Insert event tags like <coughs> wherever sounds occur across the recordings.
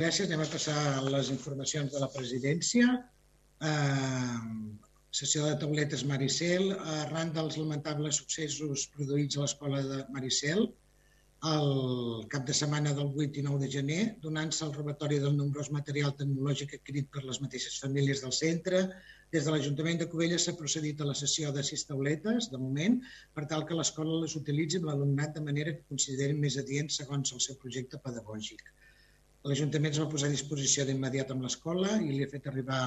Gràcies. Anem a passar les informacions de la presidència. Eh, sessió de tauletes Maricel. Arran dels lamentables successos produïts a l'escola de Maricel, el cap de setmana del 8 i 9 de gener, donant-se el robatori del nombrós material tecnològic adquirit per les mateixes famílies del centre, des de l'Ajuntament de Cubelles s'ha procedit a la sessió de sis tauletes, de moment, per tal que l'escola les utilitzi amb l'alumnat de manera que considerin més adients segons el seu projecte pedagògic. L'Ajuntament es va posar a disposició d'immediat amb l'escola i li ha fet arribar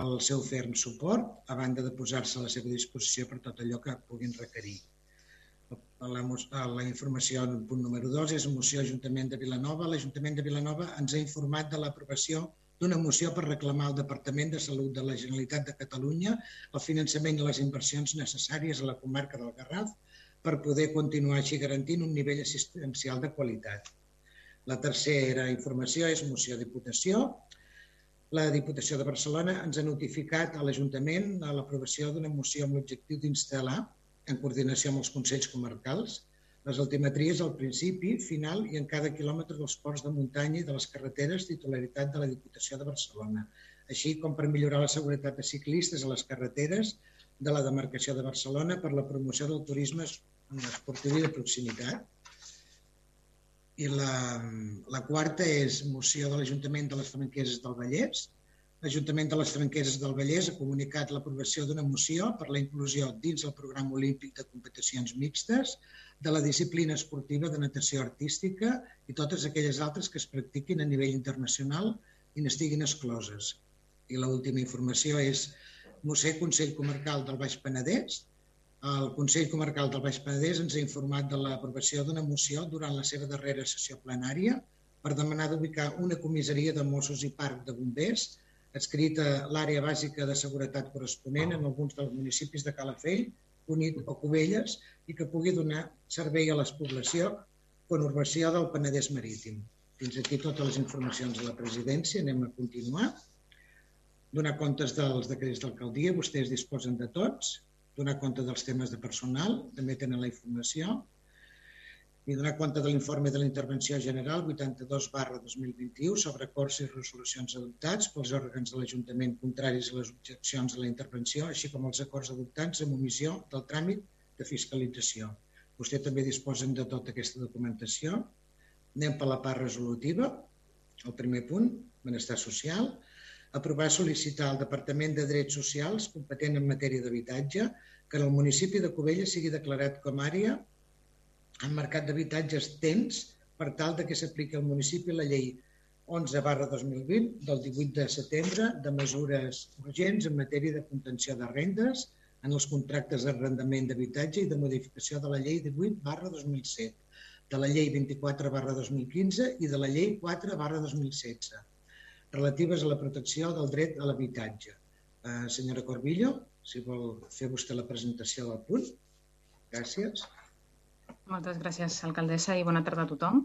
el seu ferm suport, a banda de posar-se a la seva disposició per tot allò que puguin requerir. La, la informació en punt número 2 és moció Ajuntament de Vilanova. L'Ajuntament de Vilanova ens ha informat de l'aprovació d'una moció per reclamar al Departament de Salut de la Generalitat de Catalunya el finançament i les inversions necessàries a la comarca del Garraf per poder continuar així garantint un nivell assistencial de qualitat. La tercera informació és moció Diputació. La Diputació de Barcelona ens ha notificat a l'Ajuntament l'aprovació d'una moció amb l'objectiu d'instal·lar, en coordinació amb els Consells Comarcals, les altimetries al principi, final i en cada quilòmetre dels ports de muntanya i de les carreteres titularitat de la Diputació de Barcelona, així com per millorar la seguretat de ciclistes a les carreteres de la demarcació de Barcelona per la promoció del turisme esportiu i de proximitat. I la, la quarta és moció de l'Ajuntament de les Franqueses del Vallès, L'Ajuntament de les Franqueses del Vallès ha comunicat l'aprovació d'una moció per la inclusió dins el programa olímpic de competicions mixtes de la disciplina esportiva de natació artística i totes aquelles altres que es practiquin a nivell internacional i n'estiguin excloses. I l'última informació és Mossè Consell Comarcal del Baix Penedès. El Consell Comarcal del Baix Penedès ens ha informat de l'aprovació d'una moció durant la seva darrera sessió plenària per demanar d'ubicar una comissaria de Mossos i Parc de Bombers adscrita l'àrea bàsica de seguretat corresponent en alguns dels municipis de Calafell, Cunit o Cubelles i que pugui donar servei a la població conurbació del Penedès Marítim. Fins aquí totes les informacions de la presidència. Anem a continuar. Donar comptes dels decrets d'alcaldia, vostès disposen de tots. Donar compte dels temes de personal, també tenen la informació i donar compte de l'informe de la Intervenció General 82 barra 2021 sobre acords i resolucions adoptats pels òrgans de l'Ajuntament contraris a les objeccions de la intervenció, així com els acords adoptats amb omissió del tràmit de fiscalització. Vostè també disposen de tota aquesta documentació. Anem per la part resolutiva. El primer punt, benestar social. Aprovar sol·licitar al Departament de Drets Socials, competent en matèria d'habitatge, que el municipi de Cubella sigui declarat com a àrea en mercat d'habitatges tens per tal de que s'apliqui al municipi la llei 11 barra 2020 del 18 de setembre de mesures urgents en matèria de contenció de rendes en els contractes d'arrendament d'habitatge i de modificació de la llei 18 barra 2007, de la llei 24 barra 2015 i de la llei 4 barra 2016, relatives a la protecció del dret a l'habitatge. Eh, senyora Corbillo, si vol fer vostè la presentació del punt. Gràcies. Moltes gràcies, alcaldessa, i bona tarda a tothom.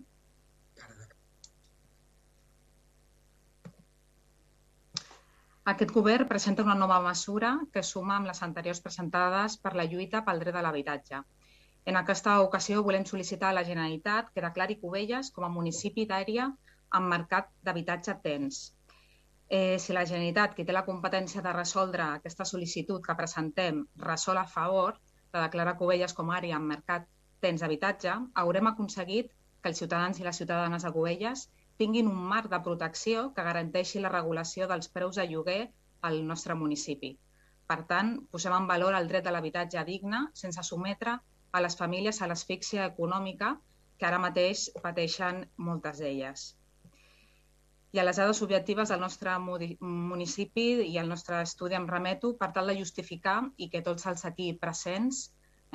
Aquest govern presenta una nova mesura que suma amb les anteriors presentades per la lluita pel dret a l'habitatge. En aquesta ocasió volem sol·licitar a la Generalitat que declari Cubelles com a municipi d'àrea amb mercat d'habitatge tens. Eh, si la Generalitat, qui té la competència de resoldre aquesta sol·licitud que presentem, resol a favor de declarar Cubelles com a àrea amb mercat tens habitatge, haurem aconseguit que els ciutadans i les ciutadanes de Covelles tinguin un marc de protecció que garanteixi la regulació dels preus de lloguer al nostre municipi. Per tant, posem en valor el dret de l'habitatge digne sense sometre a les famílies a l'asfíxia econòmica que ara mateix pateixen moltes d'elles. I a les dades objectives del nostre municipi i el nostre estudi em remeto per tal de justificar i que tots els aquí presents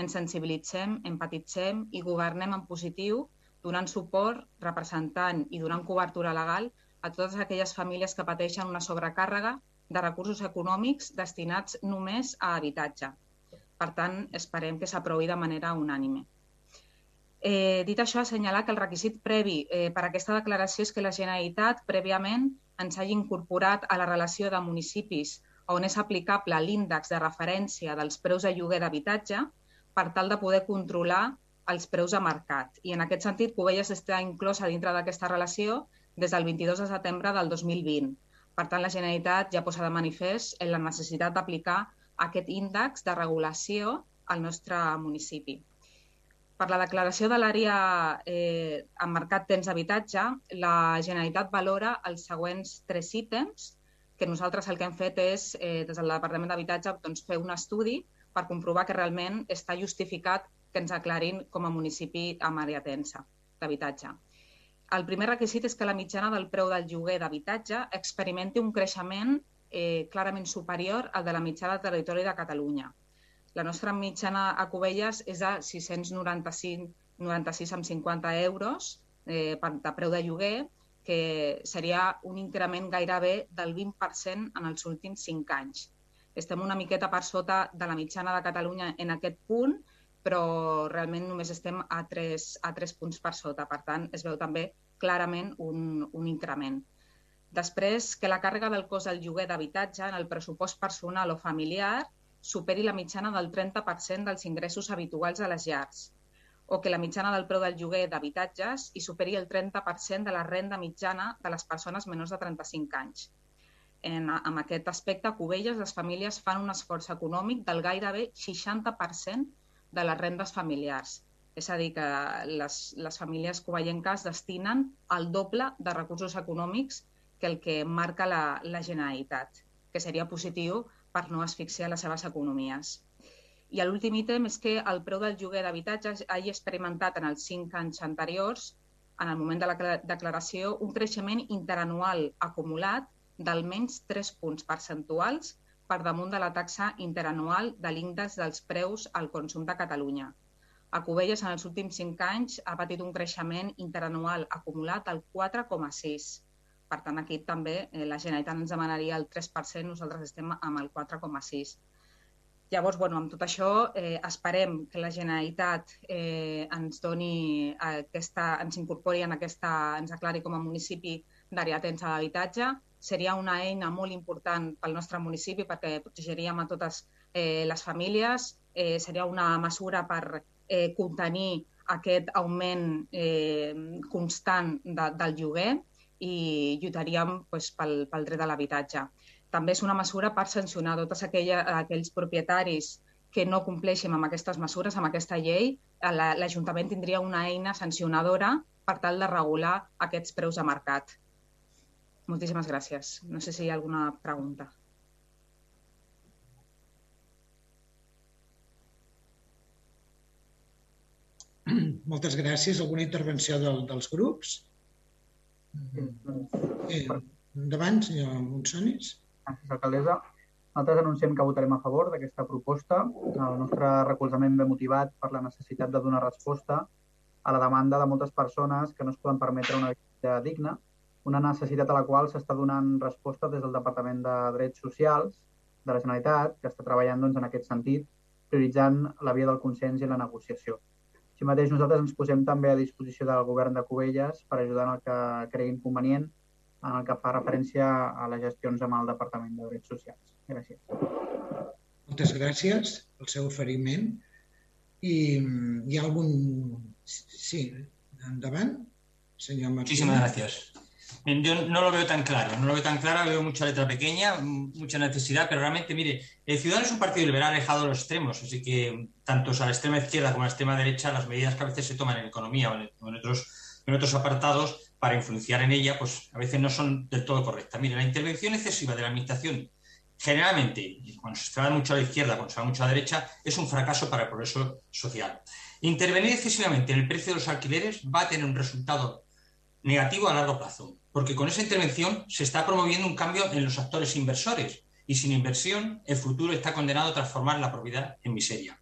ens sensibilitzem, empatitzem i governem en positiu, donant suport, representant i donant cobertura legal a totes aquelles famílies que pateixen una sobrecàrrega de recursos econòmics destinats només a habitatge. Per tant, esperem que s'aprovi de manera unànime. Eh, dit això, assenyalar que el requisit previ eh, per a aquesta declaració és que la Generalitat prèviament ens hagi incorporat a la relació de municipis on és aplicable l'índex de referència dels preus de lloguer d'habitatge per tal de poder controlar els preus de mercat. I en aquest sentit, Covelles està inclosa dintre d'aquesta relació des del 22 de setembre del 2020. Per tant, la Generalitat ja posa de manifest en la necessitat d'aplicar aquest índex de regulació al nostre municipi. Per la declaració de l'àrea eh, en mercat temps d'habitatge, la Generalitat valora els següents tres ítems que nosaltres el que hem fet és, eh, des del Departament d'Habitatge, doncs, fer un estudi per comprovar que realment està justificat que ens aclarin com a municipi amb àrea tensa d'habitatge. El primer requisit és que la mitjana del preu del lloguer d'habitatge experimenti un creixement eh, clarament superior al de la mitjana del territori de Catalunya. La nostra mitjana a Cubelles és de 695 96,50 euros eh, per, de preu de lloguer que seria un increment gairebé del 20% en els últims cinc anys. Estem una miqueta per sota de la mitjana de Catalunya en aquest punt, però realment només estem a tres, a tres punts per sota. Per tant, es veu també clarament un, un increment. Després, que la càrrega del cost del lloguer d'habitatge en el pressupost personal o familiar superi la mitjana del 30% dels ingressos habituals a les llars o que la mitjana del preu del lloguer d'habitatges hi superi el 30% de la renda mitjana de les persones menors de 35 anys. En, en aquest aspecte, a Cubelles, les famílies fan un esforç econòmic del gairebé 60% de les rendes familiars. És a dir, que les, les famílies covellenques destinen el doble de recursos econòmics que el que marca la, la Generalitat, que seria positiu per no asfixiar les seves economies. I l'últim ítem és que el preu del lloguer d'habitatge hagi experimentat en els cinc anys anteriors, en el moment de la declaració, un creixement interanual acumulat d'almenys 3 punts percentuals per damunt de la taxa interanual de l'índex dels preus al consum de Catalunya. A Cubelles, en els últims 5 anys, ha patit un creixement interanual acumulat del 4,6. Per tant, aquí també eh, la Generalitat ens demanaria el 3%, nosaltres estem amb el 4,6. Llavors, bueno, amb tot això, eh, esperem que la Generalitat eh, ens doni aquesta, ens incorpori en aquesta, ens aclari com a municipi d'àrea tensa d'habitatge. Seria una eina molt important pel nostre municipi perquè protegeríem a totes eh, les famílies. Eh, seria una mesura per eh, contenir aquest augment eh, constant de, del lloguer i lluitaríem pues, pel, pel dret a l'habitatge també és una mesura per sancionar tots aquells propietaris que no compleixin amb aquestes mesures, amb aquesta llei, l'Ajuntament la, tindria una eina sancionadora per tal de regular aquests preus de mercat. Moltíssimes gràcies. No sé si hi ha alguna pregunta. Moltes gràcies. Alguna intervenció del, dels grups? Eh, endavant, senyor Monsonis. Gràcies, alcaldessa. Nosaltres anunciem que votarem a favor d'aquesta proposta. El nostre recolzament ve motivat per la necessitat de donar resposta a la demanda de moltes persones que no es poden permetre una vida digna, una necessitat a la qual s'està donant resposta des del Departament de Drets Socials de la Generalitat, que està treballant doncs, en aquest sentit, prioritzant la via del consens i la negociació. Així mateix, nosaltres ens posem també a disposició del govern de Cubelles per ajudar en el que creguin convenient en el que fa referència a les gestions amb el Departament de Drets Socials. Gràcies. Moltes gràcies pel seu oferiment. I hi ha algun... Sí, endavant, señor Martín. Muchísimas gracias. Yo no lo veo tan claro, no lo veo tan claro, veo mucha letra pequeña, mucha necesidad, pero realmente, mire, el Ciudadanos es un partido liberal alejado de los extremos, así que tanto a la extrema izquierda como a la extrema derecha, las medidas que a veces se toman en economía o en otros apartados para influenciar en ella, pues a veces no son del todo correctas. Mire, la intervención excesiva de la administración, generalmente, cuando se va mucho a la izquierda, cuando se va mucho a la derecha, es un fracaso para el progreso social. Intervenir excesivamente en el precio de los alquileres va a tener un resultado negativo a largo plazo, porque con esa intervención se está promoviendo un cambio en los actores inversores y sin inversión el futuro está condenado a transformar la propiedad en miseria.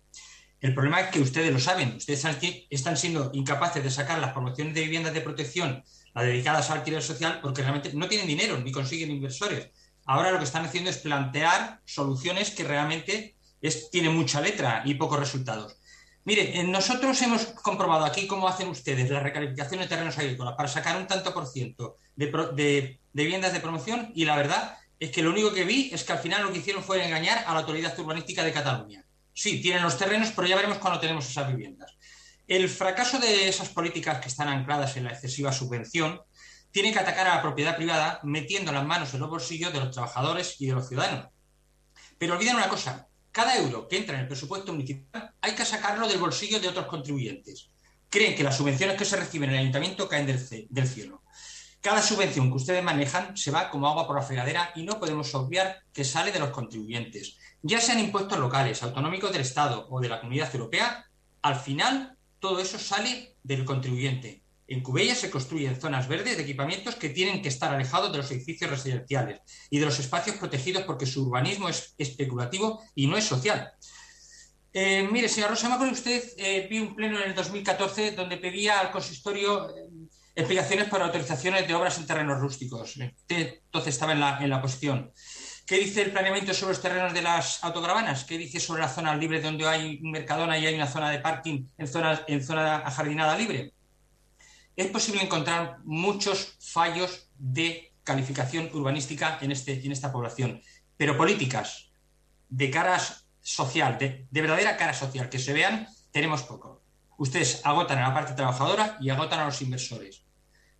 El problema es que ustedes lo saben, ustedes están siendo incapaces de sacar las promociones de viviendas de protección dedicadas al alquiler social porque realmente no tienen dinero ni consiguen inversores. Ahora lo que están haciendo es plantear soluciones que realmente es, tienen mucha letra y pocos resultados. Mire, eh, nosotros hemos comprobado aquí cómo hacen ustedes la recalificación de terrenos agrícolas para sacar un tanto por ciento de, de, viviendas de promoción y la verdad es que lo único que vi es que al final lo que hicieron fue engañar a la autoridad urbanística de Cataluña. Sí, tienen los terrenos, pero ya veremos cuando tenemos esas viviendas. El fracaso de esas políticas que están ancladas en la excesiva subvención tiene que atacar a la propiedad privada metiendo las manos en los bolsillos de los trabajadores y de los ciudadanos. Pero olviden una cosa, cada euro que entra en el presupuesto municipal hay que sacarlo del bolsillo de otros contribuyentes. Creen que las subvenciones que se reciben en el ayuntamiento caen del cielo. Cada subvención que ustedes manejan se va como agua por la fregadera y no podemos obviar que sale de los contribuyentes. Ya sean impuestos locales, autonómicos del Estado o de la Comunidad Europea, al final todo eso sale del contribuyente. En Cubella se construyen zonas verdes de equipamientos que tienen que estar alejados de los edificios residenciales y de los espacios protegidos porque su urbanismo es especulativo y no es social. Eh, mire, señor Rosa, con usted eh, un pleno en el 2014 donde pedía al consistorio eh, explicaciones para autorizaciones de obras en terrenos rústicos. Usted entonces estaba en la, en la posición. ¿Qué dice el planeamiento sobre los terrenos de las autocaravanas? ¿Qué dice sobre las zonas libres donde hay un mercadona y hay una zona de parking en zona, en zona ajardinada libre? Es posible encontrar muchos fallos de calificación urbanística en, este, en esta población, pero políticas de cara social, de, de verdadera cara social, que se vean, tenemos poco. Ustedes agotan a la parte trabajadora y agotan a los inversores.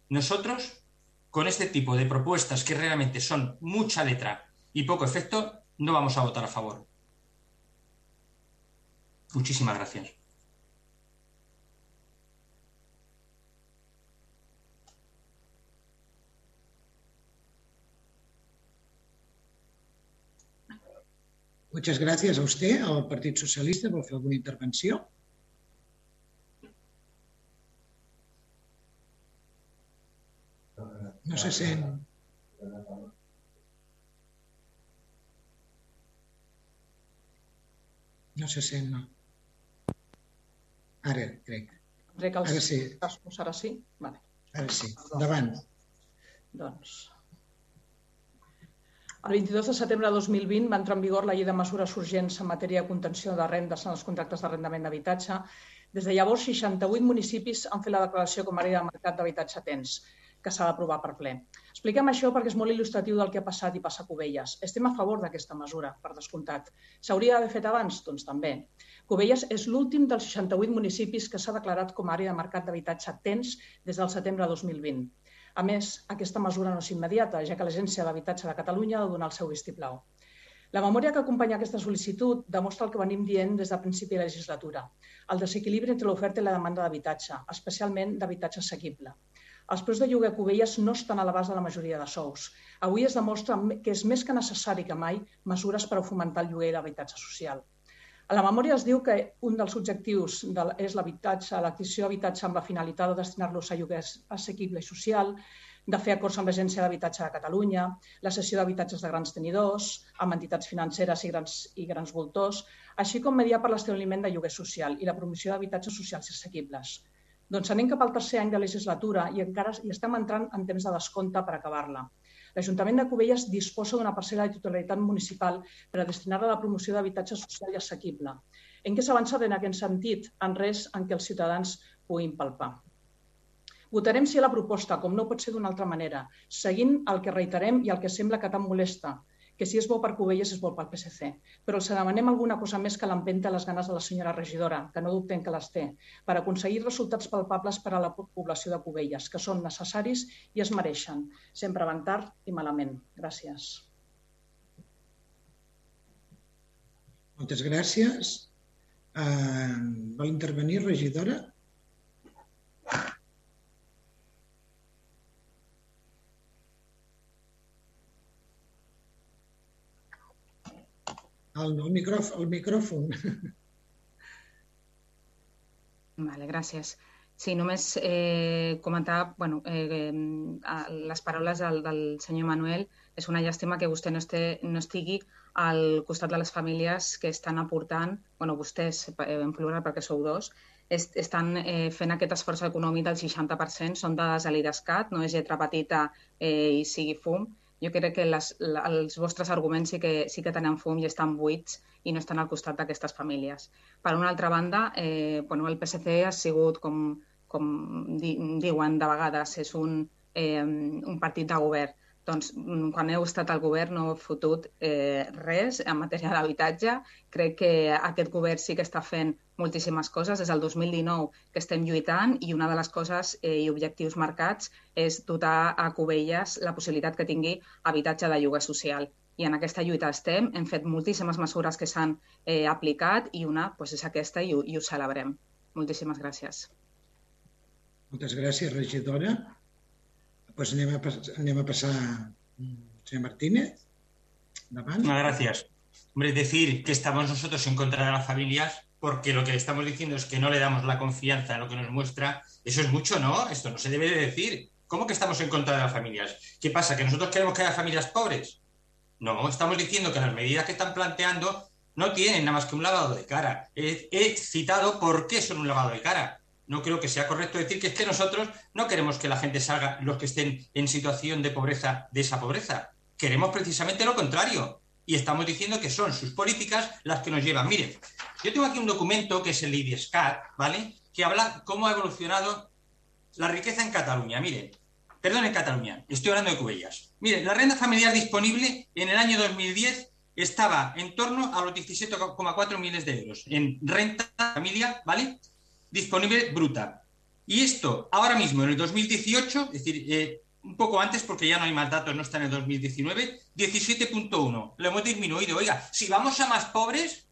Nosotros, con este tipo de propuestas que realmente son mucha letra y poco efecto, no vamos a votar a favor. Muchísimas gracias. Muchas gràcies a vostè. El Partit Socialista vol fer alguna? No se sent. No se sent, no. Ara, crec. Crec que els Ara sí. cascos ara sí? Vale. Ara sí. Endavant. Doncs... El 22 de setembre de 2020 va entrar en vigor la llei de mesures urgents en matèria de contenció de rendes en els contractes d'arrendament d'habitatge. Des de llavors, 68 municipis han fet la declaració com a àrea de mercat d'habitatge tens, que s'ha d'aprovar per ple. Expliquem això perquè és molt il·lustratiu del que ha passat i passa a Cubelles. Estem a favor d'aquesta mesura, per descomptat. S'hauria d'haver fet abans? Doncs també. Cubelles és l'últim dels 68 municipis que s'ha declarat com a àrea de mercat d'habitatge tens des del setembre de 2020. A més, aquesta mesura no és immediata, ja que l'Agència de l'Habitatge de Catalunya ha de donar el seu vistiplau. La memòria que acompanya aquesta sol·licitud demostra el que venim dient des de principi de legislatura, el desequilibri entre l'oferta i la demanda d'habitatge, especialment d'habitatge assequible. Els preus de lloguer a Cubelles no estan a l'abast de la majoria de sous. Avui es demostra que és més que necessari que mai mesures per fomentar el lloguer i l'habitatge social. A la memòria es diu que un dels objectius de, és l'habitatge, l'adquisició d'habitatge amb la finalitat de destinar-los a lloguer assequible i social, de fer acords amb l'Agència d'Habitatge de Catalunya, la cessió d'habitatges de grans tenidors, amb entitats financeres i grans, i grans voltors, així com mediar per l'establiment de lloguer social i la promoció d'habitatges socials assequibles. Doncs anem cap al tercer any de legislatura i encara hi estem entrant en temps de descompte per acabar-la. L'Ajuntament de Cubelles disposa d'una parcel·la de titularitat municipal per a destinar-la a la promoció d'habitatge social i assequible. En què s'ha avançat en aquest sentit? En res en què els ciutadans puguin palpar. Votarem sí a la proposta, com no pot ser d'una altra manera, seguint el que reiterem i el que sembla que tant molesta, que si és bo per Cubelles és bo pel PSC. Però els demanem alguna cosa més que l'empenta les ganes de la senyora regidora, que no dubtem que les té, per aconseguir resultats palpables per a la població de Cubelles, que són necessaris i es mereixen. Sempre van tard i malament. Gràcies. Moltes gràcies. Uh, vol intervenir, regidora? El, el, micròfon, el <laughs> micròfon. Vale, gràcies. Sí, només eh, comentar bueno, eh, les paraules del, del senyor Manuel. És una llàstima que vostè no, este, no estigui al costat de les famílies que estan aportant, bueno, vostès eh, en plural perquè sou dos, est, estan eh, fent aquest esforç econòmic del 60%, són dades de l'IDESCAT, no és lletra petita eh, i sigui fum, jo crec que les, els vostres arguments sí que, sí que tenen fum i estan buits i no estan al costat d'aquestes famílies. Per una altra banda, eh, bueno, el PSC ha sigut, com, com di, diuen de vegades, és un, eh, un partit de govern. Doncs, mm, quan heu estat al govern no heu fotut eh, res en matèria d'habitatge. Crec que aquest govern sí que està fent moltíssimes coses. Des del 2019 que estem lluitant i una de les coses eh, i objectius marcats és dotar a Cubelles la possibilitat que tingui habitatge de lloguer social. I en aquesta lluita estem. Hem fet moltíssimes mesures que s'han eh, aplicat i una doncs, és aquesta i ho, i ho celebrem. Moltíssimes gràcies. Moltes gràcies, regidora. Pues anem a, anem a pasar, señor Martínez. Muchas gracias. Hombre, decir que estamos nosotros en contra de las familias porque lo que estamos diciendo es que no le damos la confianza en lo que nos muestra, eso es mucho, ¿no? Esto no se debe de decir. ¿Cómo que estamos en contra de las familias? ¿Qué pasa? ¿Que nosotros queremos que haya familias pobres? No, estamos diciendo que las medidas que están planteando no tienen nada más que un lavado de cara. He, he citado por qué son un lavado de cara no creo que sea correcto decir que es que nosotros no queremos que la gente salga, los que estén en situación de pobreza, de esa pobreza. Queremos precisamente lo contrario. Y estamos diciendo que son sus políticas las que nos llevan. Miren, yo tengo aquí un documento que es el IDESCAT, ¿vale? Que habla cómo ha evolucionado la riqueza en Cataluña. Miren, perdón, en Cataluña, estoy hablando de Cubellas. Miren, la renta familiar disponible en el año 2010 estaba en torno a los 17,4 millones de euros en renta familia, ¿vale? Disponible bruta. Y esto, ahora mismo, en el 2018, es decir, eh, un poco antes, porque ya no hay más datos, no está en el 2019, 17.1. Lo hemos disminuido. Oiga, si vamos a más pobres,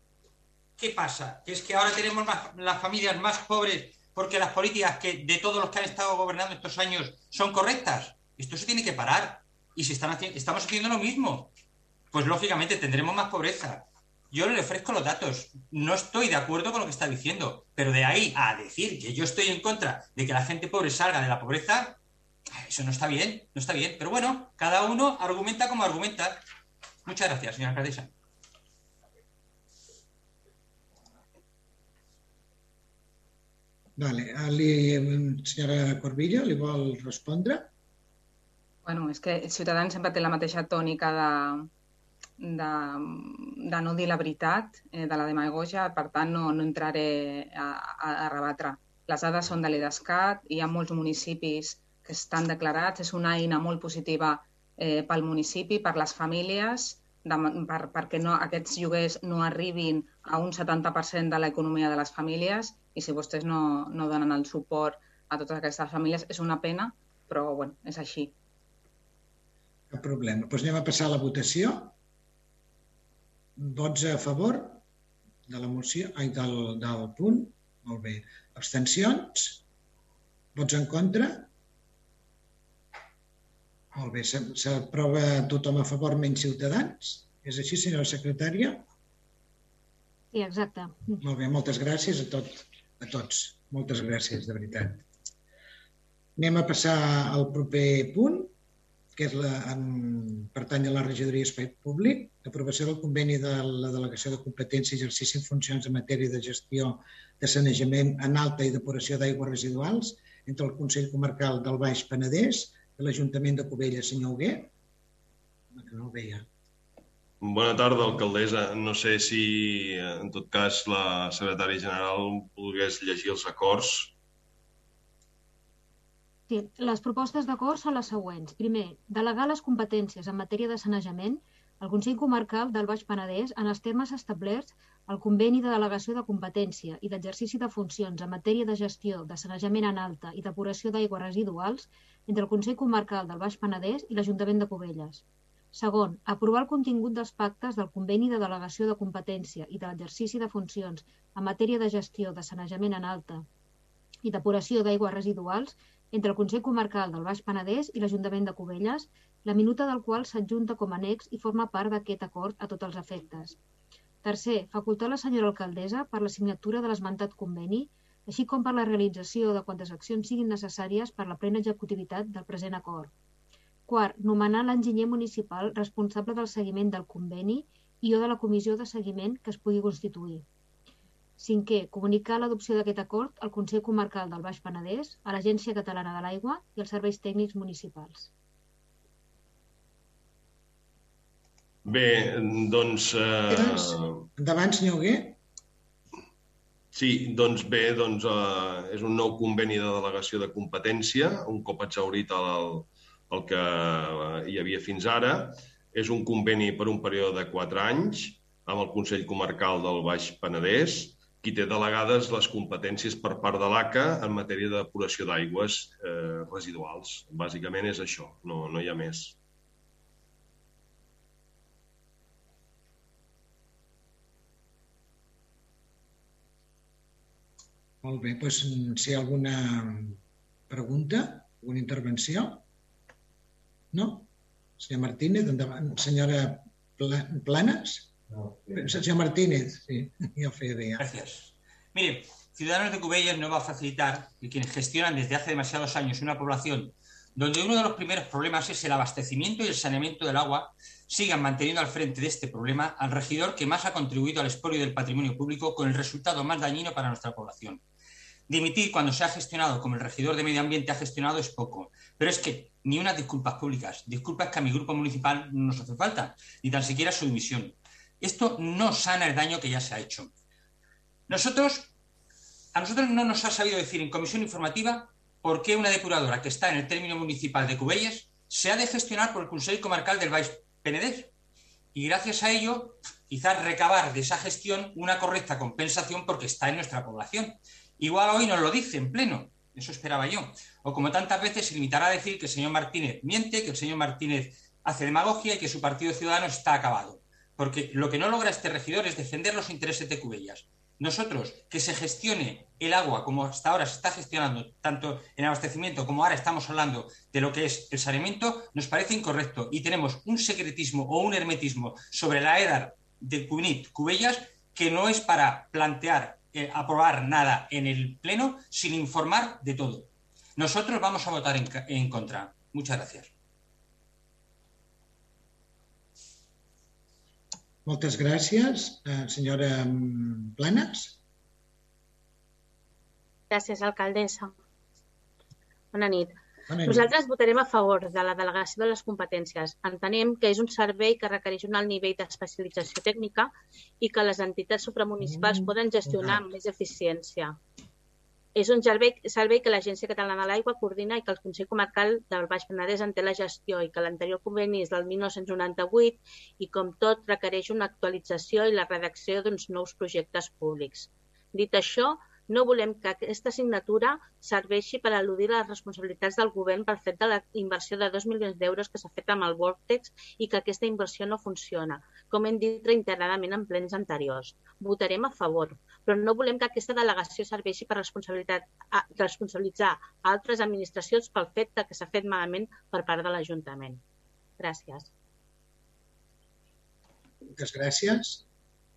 ¿qué pasa? Que es que ahora tenemos las familias más pobres porque las políticas que de todos los que han estado gobernando estos años son correctas. Esto se tiene que parar. Y si están estamos haciendo lo mismo, pues lógicamente tendremos más pobreza yo le ofrezco los datos. No estoy de acuerdo con lo que está diciendo, pero de ahí a decir que yo estoy en contra de que la gente pobre salga de la pobreza, eso no está bien, no está bien. Pero bueno, cada uno argumenta como argumenta. Muchas gracias, señora alcaldesa. Vale, señora Corbillo, ¿le vol respondre? Bueno, és que Ciutadans sempre té la mateixa tònica de, de, de no dir la veritat, eh, de la demagogia, per tant no, no entraré a, a, a rebatre. Les dades són de l'EDESCAT, hi ha molts municipis que estan declarats, és una eina molt positiva eh, pel municipi, per les famílies, de, per, perquè no, aquests lloguers no arribin a un 70% de l'economia de les famílies i si vostès no, no donen el suport a totes aquestes famílies és una pena, però bueno, és així. Cap problema. Doncs anem a passar a la votació. Vots a favor de la moció, ai, del, del punt. Molt bé. Abstencions? Vots en contra? Molt bé. S'aprova tothom a favor menys ciutadans? És així, senyora secretària? Sí, exacte. Molt bé, moltes gràcies a, tot, a tots. Moltes gràcies, de veritat. Anem a passar al proper punt, que és la, en, pertany a la regidoria Espai Públic, l'aprovació del conveni de la Delegació de Competència i exercici en funcions en matèria de gestió de sanejament en alta i depuració d'aigües residuals entre el Consell Comarcal del Baix Penedès i l'Ajuntament de Cubella, senyor Huguer. Que no el veia. Bona tarda, alcaldessa. No sé si, en tot cas, la secretària general volgués llegir els acords Sí, les propostes d'acord són les següents. Primer, delegar les competències en matèria de sanejament al Consell Comarcal del Baix Penedès en els termes establerts al conveni de delegació de competència i d'exercici de funcions en matèria de gestió de sanejament en alta i depuració d'aigües residuals entre el Consell Comarcal del Baix Penedès i l'Ajuntament de Cubelles. Segon, aprovar el contingut dels pactes del conveni de delegació de competència i de l'exercici de funcions en matèria de gestió de sanejament en alta i depuració d'aigües residuals entre el Consell Comarcal del Baix Penedès i l'Ajuntament de Cubelles, la minuta del qual s'adjunta com a annex i forma part d'aquest acord a tots els efectes. Tercer, facultar la senyora alcaldessa per la signatura de l'esmentat conveni, així com per la realització de quantes accions siguin necessàries per la plena executivitat del present acord. Quart, nomenar l'enginyer municipal responsable del seguiment del conveni i o de la comissió de seguiment que es pugui constituir. Cinquè, comunicar l'adopció d'aquest acord al Consell Comarcal del Baix Penedès, a l'Agència Catalana de l'Aigua i als serveis tècnics municipals. Bé, doncs... Eh... Endavant, senyor Hugué. Sí, doncs bé, doncs, eh, és un nou conveni de delegació de competència, un cop exaurit el, el que hi havia fins ara. És un conveni per un període de 4 anys amb el Consell Comarcal del Baix Penedès, qui té delegades les competències per part de l'ACA en matèria de depuració d'aigües eh, residuals. Bàsicament és això, no, no hi ha més. Molt bé, doncs, si hi ha alguna pregunta, alguna intervenció? No? Senyor Martínez, endavant. Senyora Planes? No, Senyor Martínez, sí. <laughs> Gracias. Mire, Ciudadanos de Cubelles no va a facilitar que quienes gestionan desde hace demasiados años una población donde uno de los primeros problemas es el abastecimiento y el saneamiento del agua, sigan manteniendo al frente de este problema al regidor que más ha contribuido al expolio del patrimonio público con el resultado más dañino para nuestra población. Dimitir cuando se ha gestionado como el regidor de medio ambiente ha gestionado es poco, pero es que ni unas disculpas públicas, disculpas que a mi grupo municipal no nos hace falta, ni tan siquiera su dimisión. Esto no sana el daño que ya se ha hecho. Nosotros, a nosotros no nos ha sabido decir en comisión informativa por qué una depuradora que está en el término municipal de Cubelles se ha de gestionar por el Consejo Comarcal del Baix Penedés. Y gracias a ello, quizás recabar de esa gestión una correcta compensación porque está en nuestra población. Igual hoy nos lo dice en pleno, eso esperaba yo. O como tantas veces se limitará a decir que el señor Martínez miente, que el señor Martínez hace demagogia y que su partido ciudadano está acabado. Porque lo que no logra este regidor es defender los intereses de Cubellas. Nosotros, que se gestione el agua como hasta ahora se está gestionando, tanto en abastecimiento como ahora estamos hablando de lo que es el saneamiento, nos parece incorrecto y tenemos un secretismo o un hermetismo sobre la EDAR de Cunit Cubellas que no es para plantear eh, aprobar nada en el Pleno sin informar de todo. Nosotros vamos a votar en contra. Muchas gracias. Moltes gràcies. Uh, senyora Planes. Gràcies, alcaldessa. Bona nit. Nosaltres votarem a favor de la delegació de les competències. Entenem que és un servei que requereix un alt nivell d'especialització tècnica i que les entitats supramunicipals mm, poden gestionar amb més eficiència. És un servei, servei que l'Agència Catalana de l'Aigua coordina i que el Consell Comarcal del Baix Penedès en té la gestió i que l'anterior conveni és del 1998 i, com tot, requereix una actualització i la redacció d'uns nous projectes públics. Dit això, no volem que aquesta assignatura serveixi per al·ludir les responsabilitats del govern pel fet de la inversió de 2 milions d'euros que s'ha fet amb el Vortex i que aquesta inversió no funciona, com hem dit reiteradament en plens anteriors. Votarem a favor, però no volem que aquesta delegació serveixi per responsabilitat, a, responsabilitzar altres administracions pel fet de que s'ha fet malament per part de l'Ajuntament. Gràcies. Moltes gràcies.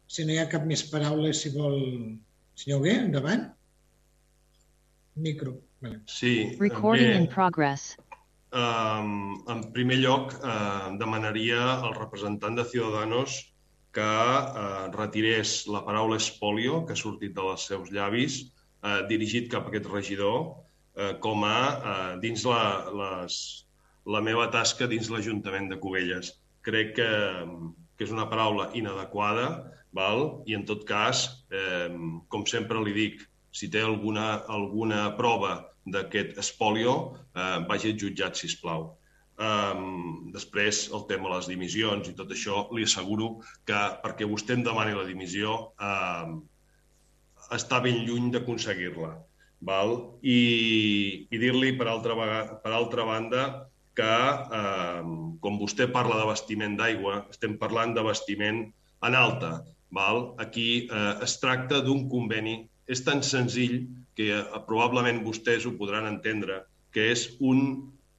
Si no hi ha cap més paraules, si vol Senyor Hugué, endavant. Micro. Vale. Sí. Recording in progress. Um, en primer lloc, uh, demanaria al representant de Ciudadanos que uh, retirés la paraula espolio, que ha sortit dels seus llavis, uh, dirigit cap a aquest regidor, uh, com a uh, dins la, les, la meva tasca dins l'Ajuntament de Cubelles. Crec que, que és una paraula inadequada, val? i en tot cas, eh, com sempre li dic, si té alguna, alguna prova d'aquest espolio, eh, vagi al jutjat, si plau. Um, després, el tema de les dimissions i tot això, li asseguro que perquè vostè em demani la dimissió um, està ben lluny d'aconseguir-la. Val? I, i dir-li, per, altra per altra banda, que, eh, com vostè parla d'abastiment d'aigua, estem parlant d'abastiment en alta. Val? Aquí eh, es tracta d'un conveni. És tan senzill que eh, probablement vostès ho podran entendre, que és un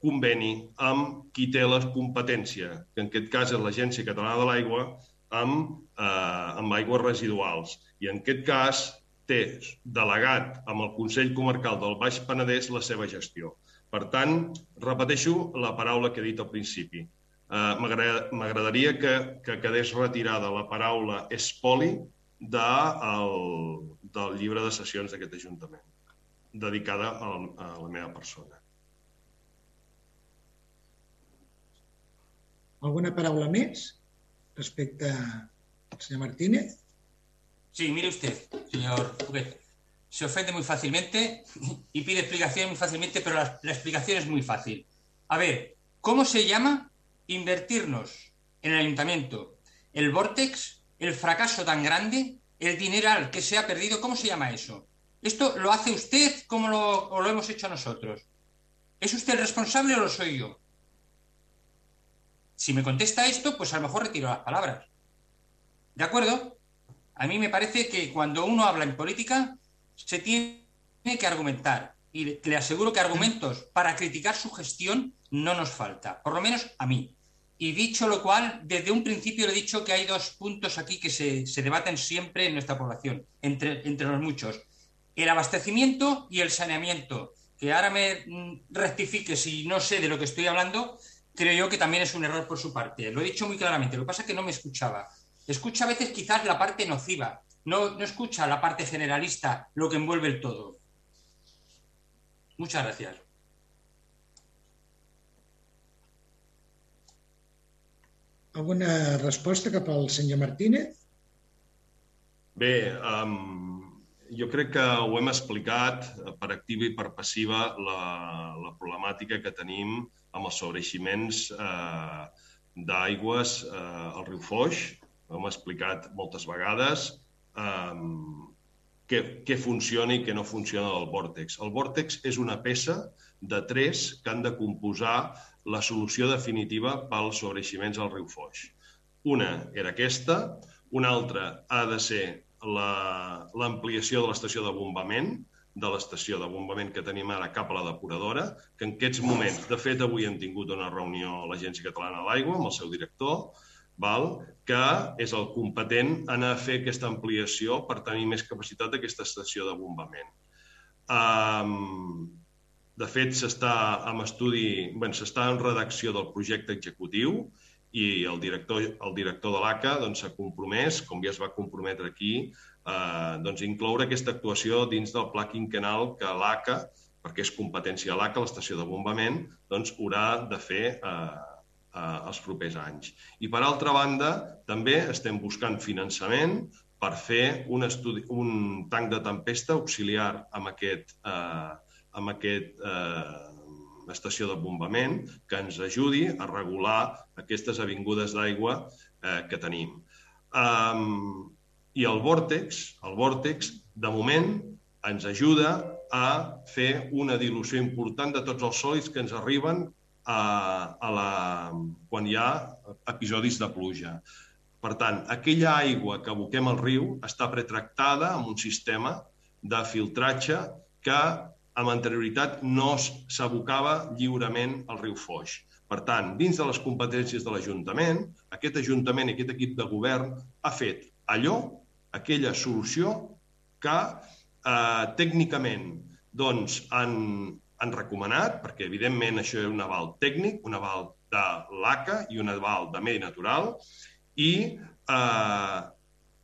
conveni amb qui té la competència, que en aquest cas és l'Agència Catalana de l'Aigua, amb, eh, amb aigües residuals. I en aquest cas té delegat amb el Consell Comarcal del Baix Penedès la seva gestió. Per tant, repeteixo la paraula que he dit al principi eh, m'agradaria que, que quedés retirada la paraula espoli de el, del llibre de sessions d'aquest Ajuntament, dedicada a la, a la meva persona. ¿Alguna paraula més respecte al senyor Martínez? Sí, mire usted, señor. Se ofende muy fácilmente y pide explicaciones muy fácilmente, pero la, la explicación es muy fácil. A ver, ¿Cómo se llama invertirnos en el ayuntamiento? ¿El vortex? ¿El fracaso tan grande? ¿El dineral que se ha perdido? ¿Cómo se llama eso? ¿Esto lo hace usted como lo, hemos hecho nosotros? ¿Es usted el responsable o lo soy yo? Si me contesta esto, pues a lo mejor retiro las palabras. ¿De acuerdo? A mí me parece que cuando uno habla en política se tiene que argumentar. Y le aseguro que argumentos para criticar su gestión no nos falta, por lo menos a mí. Y dicho lo cual, desde un principio le he dicho que hay dos puntos aquí que se, debaten siempre en nuestra población, entre, entre los muchos. El abastecimiento y el saneamiento. Que ahora me mm, rectifique si no sé de lo que estoy hablando, creo yo que también es un error por su parte. Lo he dicho muy claramente, lo que pasa es que no me escuchaba. Escucha a veces quizás la parte nociva, no, no escucha la parte generalista, lo que envuelve el todo. Muchas gracias. Alguna resposta cap al senyor Martínez? Bé, um, jo crec que ho hem explicat per activa i per passiva la, la problemàtica que tenim amb els sobreiximents eh, d'aigües eh, al riu Foix. Ho hem explicat moltes vegades. Um, què, què funciona i què no funciona del vòrtex. El vòrtex és una peça de tres que han de composar la solució definitiva pels sobreiximents al riu Foix. Una era aquesta, una altra ha de ser l'ampliació la, de l'estació de bombament, de l'estació de bombament que tenim ara cap a la depuradora, que en aquests moments, de fet, avui hem tingut una reunió a l'Agència Catalana de l'Aigua amb el seu director, val? que és el competent en a fer aquesta ampliació per tenir més capacitat d'aquesta estació de bombament. Um, de fet, s'està en estudi, bueno, s'està en redacció del projecte executiu i el director, el director de l'ACA doncs, s'ha doncs, compromès, com ja es va comprometre aquí, eh, doncs, incloure aquesta actuació dins del pla quinquenal que l'ACA, perquè és competència l'ACA, l'estació de bombament, doncs, haurà de fer eh, eh, els propers anys. I per altra banda, també estem buscant finançament per fer un, estudi, un tanc de tempesta auxiliar amb aquest, eh, amb aquest eh, estació de bombament que ens ajudi a regular aquestes avingudes d'aigua eh, que tenim. Um, I el vòrtex, el vòrtex, de moment, ens ajuda a fer una dilució important de tots els sòlids que ens arriben a, a la, quan hi ha episodis de pluja. Per tant, aquella aigua que aboquem al riu està pretractada amb un sistema de filtratge que amb anterioritat no s'abocava lliurement al riu Foix. Per tant, dins de les competències de l'Ajuntament, aquest Ajuntament i aquest equip de govern ha fet allò, aquella solució que eh, tècnicament doncs, han, han recomanat, perquè evidentment això és un aval tècnic, un aval de l'ACA i un aval de medi natural, i eh,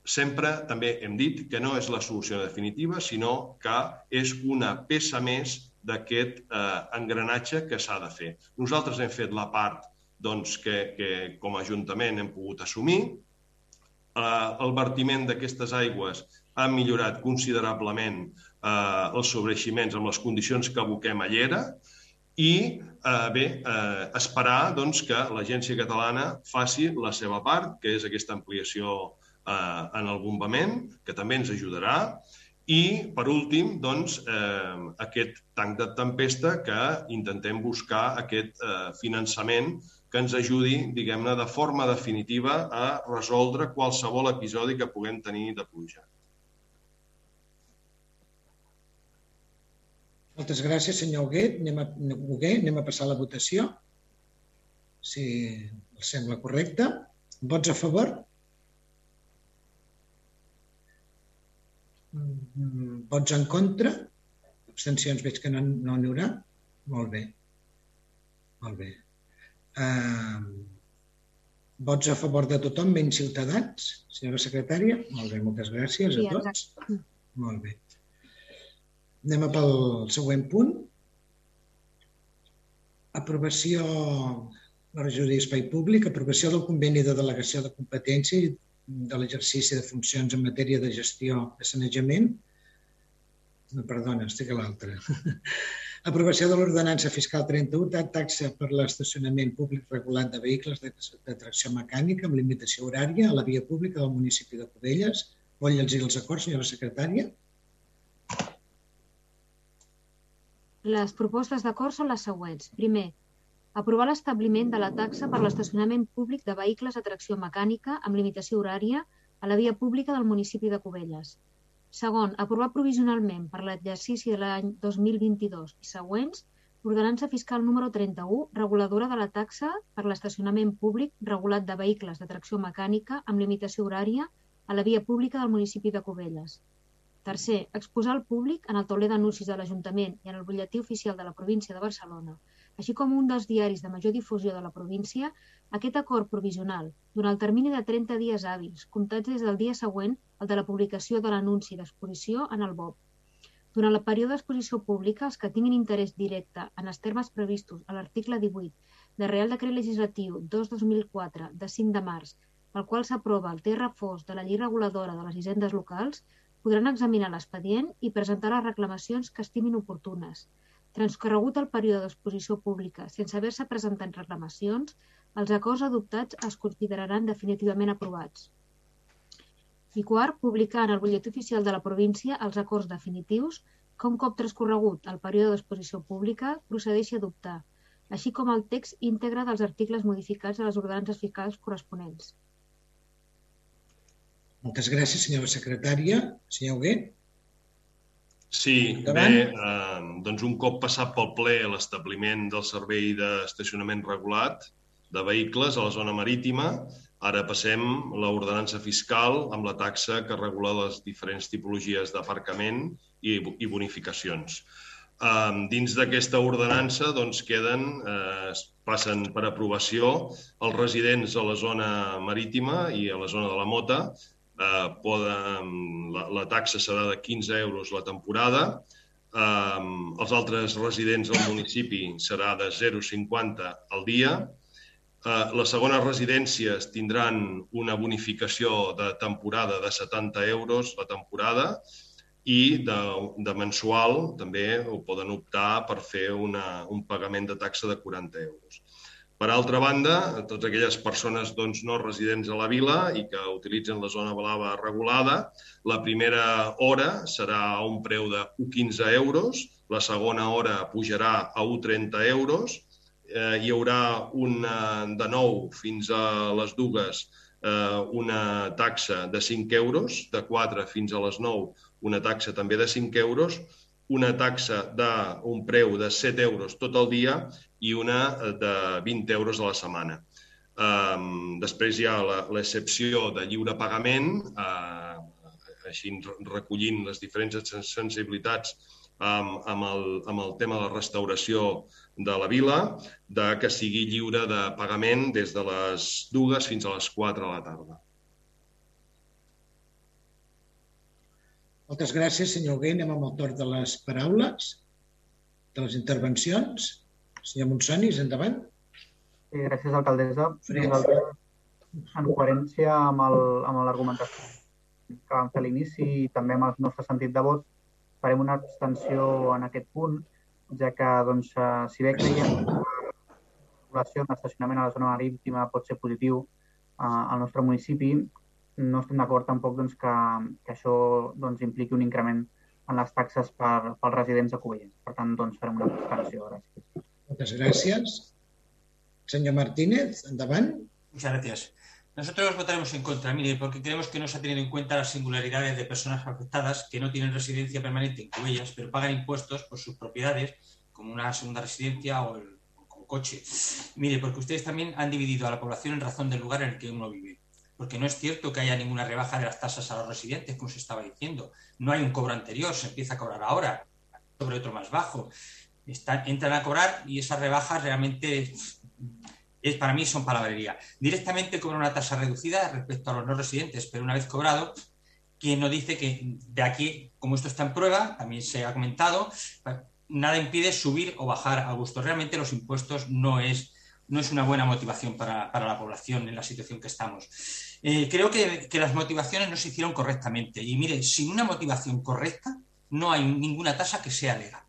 sempre també hem dit que no és la solució definitiva, sinó que és una peça més d'aquest eh, engranatge que s'ha de fer. Nosaltres hem fet la part doncs, que, que com a Ajuntament hem pogut assumir. Eh, el vertiment d'aquestes aigües ha millorat considerablement eh, els sobreiximents amb les condicions que aboquem a Llera i eh, bé, eh, esperar doncs, que l'Agència Catalana faci la seva part, que és aquesta ampliació eh, en el bombament, que també ens ajudarà, i, per últim, doncs, eh, aquest tanc de tempesta que intentem buscar aquest eh, finançament que ens ajudi, diguem-ne, de forma definitiva a resoldre qualsevol episodi que puguem tenir de pluja. Moltes gràcies, senyor Huguet. Anem a, Huguet, anem a passar a la votació. Si els sembla correcte. Vots a favor? Mm, vots en contra? Abstencions veig que no n'hi no haurà. Molt bé. Molt bé. Uh, vots a favor de tothom, menys ciutadans? Senyora secretària? Molt bé, moltes gràcies a tots. Molt bé. Anem a pel següent punt. Aprovació la regió d'Espai Públic, aprovació del conveni de delegació de competència de l'exercici de funcions en matèria de gestió de sanejament. No, perdona, estic a l'altre. <laughs> Aprovació de l'ordenança fiscal 31 de taxa per l'estacionament públic regulat de vehicles de, de tracció mecànica amb limitació horària a la via pública del municipi de Cubelles. Vol llegir els acords, senyora secretària? Les propostes d'acord són les següents. Primer, aprovar l'establiment de la taxa per l'estacionament públic de vehicles a tracció mecànica amb limitació horària a la via pública del municipi de Cubelles. Segon, aprovar provisionalment per l'exercici de l'any 2022 i següents l'ordenança fiscal número 31, reguladora de la taxa per l'estacionament públic regulat de vehicles de tracció mecànica amb limitació horària a la via pública del municipi de Cubelles. Tercer, exposar al públic en el tauler d'anuncis de l'Ajuntament i en el butlletí oficial de la província de Barcelona, així com un dels diaris de major difusió de la província, aquest acord provisional, durant el termini de 30 dies hàbils, comptats des del dia següent al de la publicació de l'anunci d'exposició en el BOP. Durant el període d'exposició pública, els que tinguin interès directe en els termes previstos a l'article 18 del Real Decret Legislatiu 2-2004 de 5 de març, pel qual s'aprova el terra fos de la llei reguladora de les hisendes locals, podran examinar l'expedient i presentar les reclamacions que estimin oportunes. Transcorregut el període d'exposició pública sense haver-se presentat reclamacions, els acords adoptats es consideraran definitivament aprovats. I quart, publicar en el butlletí oficial de la província els acords definitius que un cop transcorregut el període d'exposició pública procedeixi a adoptar, així com el text íntegre dels articles modificats de les ordenances fiscals corresponents. Moltes gràcies, senyora secretària. Senyor Huguet. Sí, bé, eh, doncs un cop passat pel ple l'establiment del servei d'estacionament regulat, de vehicles a la zona marítima. Ara passem l'ordenança fiscal amb la taxa que regula les diferents tipologies d'aparcament i, i bonificacions. Um, dins d'aquesta ordenança doncs, queden, eh, passen per aprovació els residents a la zona marítima i a la zona de la mota. Eh, poden, la, la taxa serà de 15 euros la temporada, um, els altres residents del municipi serà de 0,50 al dia, Eh, les segones residències tindran una bonificació de temporada de 70 euros la temporada i de, de mensual també ho poden optar per fer una, un pagament de taxa de 40 euros. Per altra banda, totes aquelles persones doncs, no residents a la vila i que utilitzen la zona blava regulada, la primera hora serà a un preu de 1,15 euros, la segona hora pujarà a 1,30 euros eh, hi haurà una, de nou fins a les dues eh, una taxa de 5 euros, de 4 fins a les 9 una taxa també de 5 euros, una taxa d'un preu de 7 euros tot el dia i una de 20 euros a la setmana. Um, després hi ha l'excepció de lliure pagament, uh, així recollint les diferents sensibilitats amb, amb, el, amb el tema de la restauració de la vila, de que sigui lliure de pagament des de les dues fins a les 4 de la tarda. Moltes gràcies, senyor Huguet. Anem amb el torn de les paraules, de les intervencions. Senyor Monsonis, endavant. Sí, gràcies, alcaldessa. Nosaltres, en coherència amb l'argumentació que vam fer a l'inici i també amb el nostre sentit de vot, farem una abstenció en aquest punt, ja que, doncs, eh, si bé creiem que la població en l'estacionament a la zona marítima pot ser positiu eh, al nostre municipi, no estem d'acord tampoc doncs, que, que això doncs, impliqui un increment en les taxes per, pels residents de Cubelles. Per tant, doncs, farem una abstenció. Gràcies. Moltes gràcies. Senyor Martínez, endavant. Muchas gracias. Nosotros votaremos en contra, mire, porque creemos que no se ha tenido en cuenta las singularidades de personas afectadas que no tienen residencia permanente en Cubellas, pero pagan impuestos por sus propiedades, como una segunda residencia o el, coche. Mire, porque ustedes también han dividido a la población en razón del lugar en el que uno vive. Porque no es cierto que haya ninguna rebaja de las tasas a los residentes, como se estaba diciendo. No hay un cobro anterior, se empieza a cobrar ahora, sobre otro más bajo. Entran a cobrar y esas rebajas realmente es, para mí son palabrería. Directamente cobra una tasa reducida respecto a los no residentes, pero una vez cobrado, quien no dice que de aquí, como esto está en prueba, también se ha comentado, nada impide subir o bajar a gusto. Realmente los impuestos no es, no es una buena motivación para, la población en la situación que estamos. Eh, creo que, que, las motivaciones no se hicieron correctamente. Y mire, sin una motivación correcta, no hay ninguna tasa que sea legal.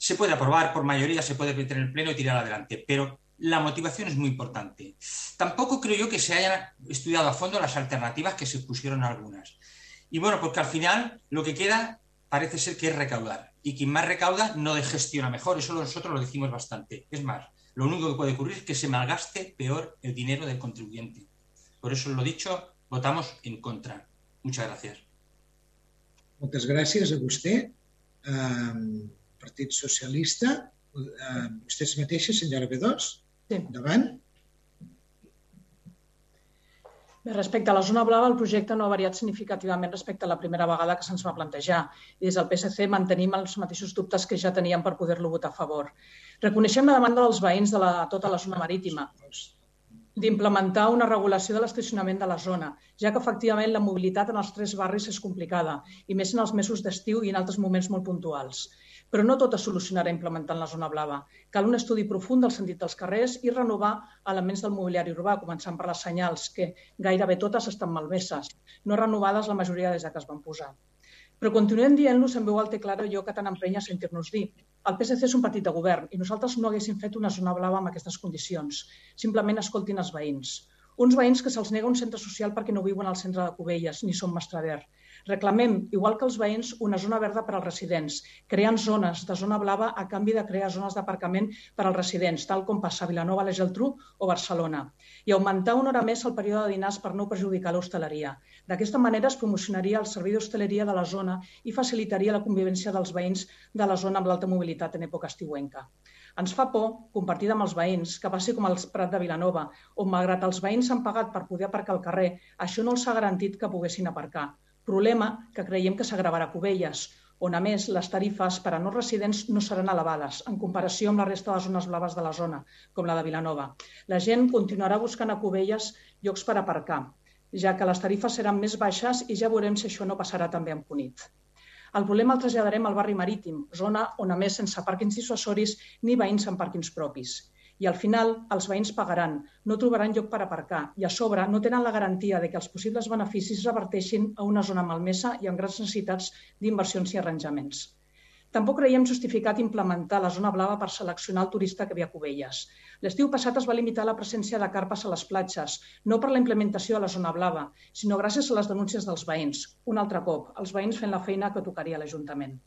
Se puede aprobar por mayoría, se puede meter en el Pleno y tirar adelante, pero la motivación es muy importante. Tampoco creo yo que se hayan estudiado a fondo las alternativas que se pusieron algunas. Y bueno, porque al final lo que queda parece ser que es recaudar. Y quien más recauda no gestiona mejor, eso nosotros lo decimos bastante. Es más, lo único que puede ocurrir es que se malgaste peor el dinero del contribuyente. Por eso lo dicho, votamos en contra. Muchas gracias. Moltes gràcies a. Um, Partit Socialista, uh, vostès mateixes, senyora B2? Sí. Endavant. Bé, respecte a la zona blava, el projecte no ha variat significativament respecte a la primera vegada que se'ns va plantejar. I des del PSC mantenim els mateixos dubtes que ja teníem per poder-lo votar a favor. Reconeixem la demanda dels veïns de la, tota la zona marítima d'implementar una regulació de l'estacionament de la zona, ja que efectivament la mobilitat en els tres barris és complicada, i més en els mesos d'estiu i en altres moments molt puntuals. Però no tot es solucionarà implementant la zona blava. Cal un estudi profund del sentit dels carrers i renovar elements del mobiliari urbà, començant per les senyals, que gairebé totes estan malmeses, no renovades la majoria des que es van posar. Però continuem dient-los en veu alta clara allò que tant emprenya sentir-nos dir, el PSC és un partit de govern i nosaltres no haguéssim fet una zona blava amb aquestes condicions. Simplement escoltin els veïns. Uns veïns que se'ls nega un centre social perquè no viuen al centre de Cubelles ni són Mastrader. Reclamem, igual que els veïns, una zona verda per als residents, creant zones de zona blava a canvi de crear zones d'aparcament per als residents, tal com passa a Vilanova, la Geltrú o Barcelona, i augmentar una hora més el període de dinars per no perjudicar l'hostaleria. D'aquesta manera es promocionaria el servei d'hostaleria de la zona i facilitaria la convivència dels veïns de la zona amb l'alta mobilitat en època estiuenca. Ens fa por, compartida amb els veïns, que passi com al Prat de Vilanova, on, malgrat els veïns han pagat per poder aparcar al carrer, això no els ha garantit que poguessin aparcar. Problema que creiem que s'agravarà a Cubelles, on, a més, les tarifes per a no residents no seran elevades, en comparació amb la resta de zones blaves de la zona, com la de Vilanova. La gent continuarà buscant a Cubelles llocs per aparcar, ja que les tarifes seran més baixes i ja veurem si això no passarà també amb Cunit. El problema el traslladarem al barri marítim, zona on, a més, sense pàrquings dissuasoris ni veïns amb pàrquings propis i al final els veïns pagaran, no trobaran lloc per aparcar i a sobre no tenen la garantia de que els possibles beneficis reverteixin a una zona malmesa i amb grans necessitats d'inversions i arranjaments. Tampoc creiem justificat implementar la zona blava per seleccionar el turista que ve a Cubelles. L'estiu passat es va limitar la presència de carpes a les platges, no per la implementació de la zona blava, sinó gràcies a les denúncies dels veïns. Un altre cop, els veïns fent la feina que tocaria a l'Ajuntament.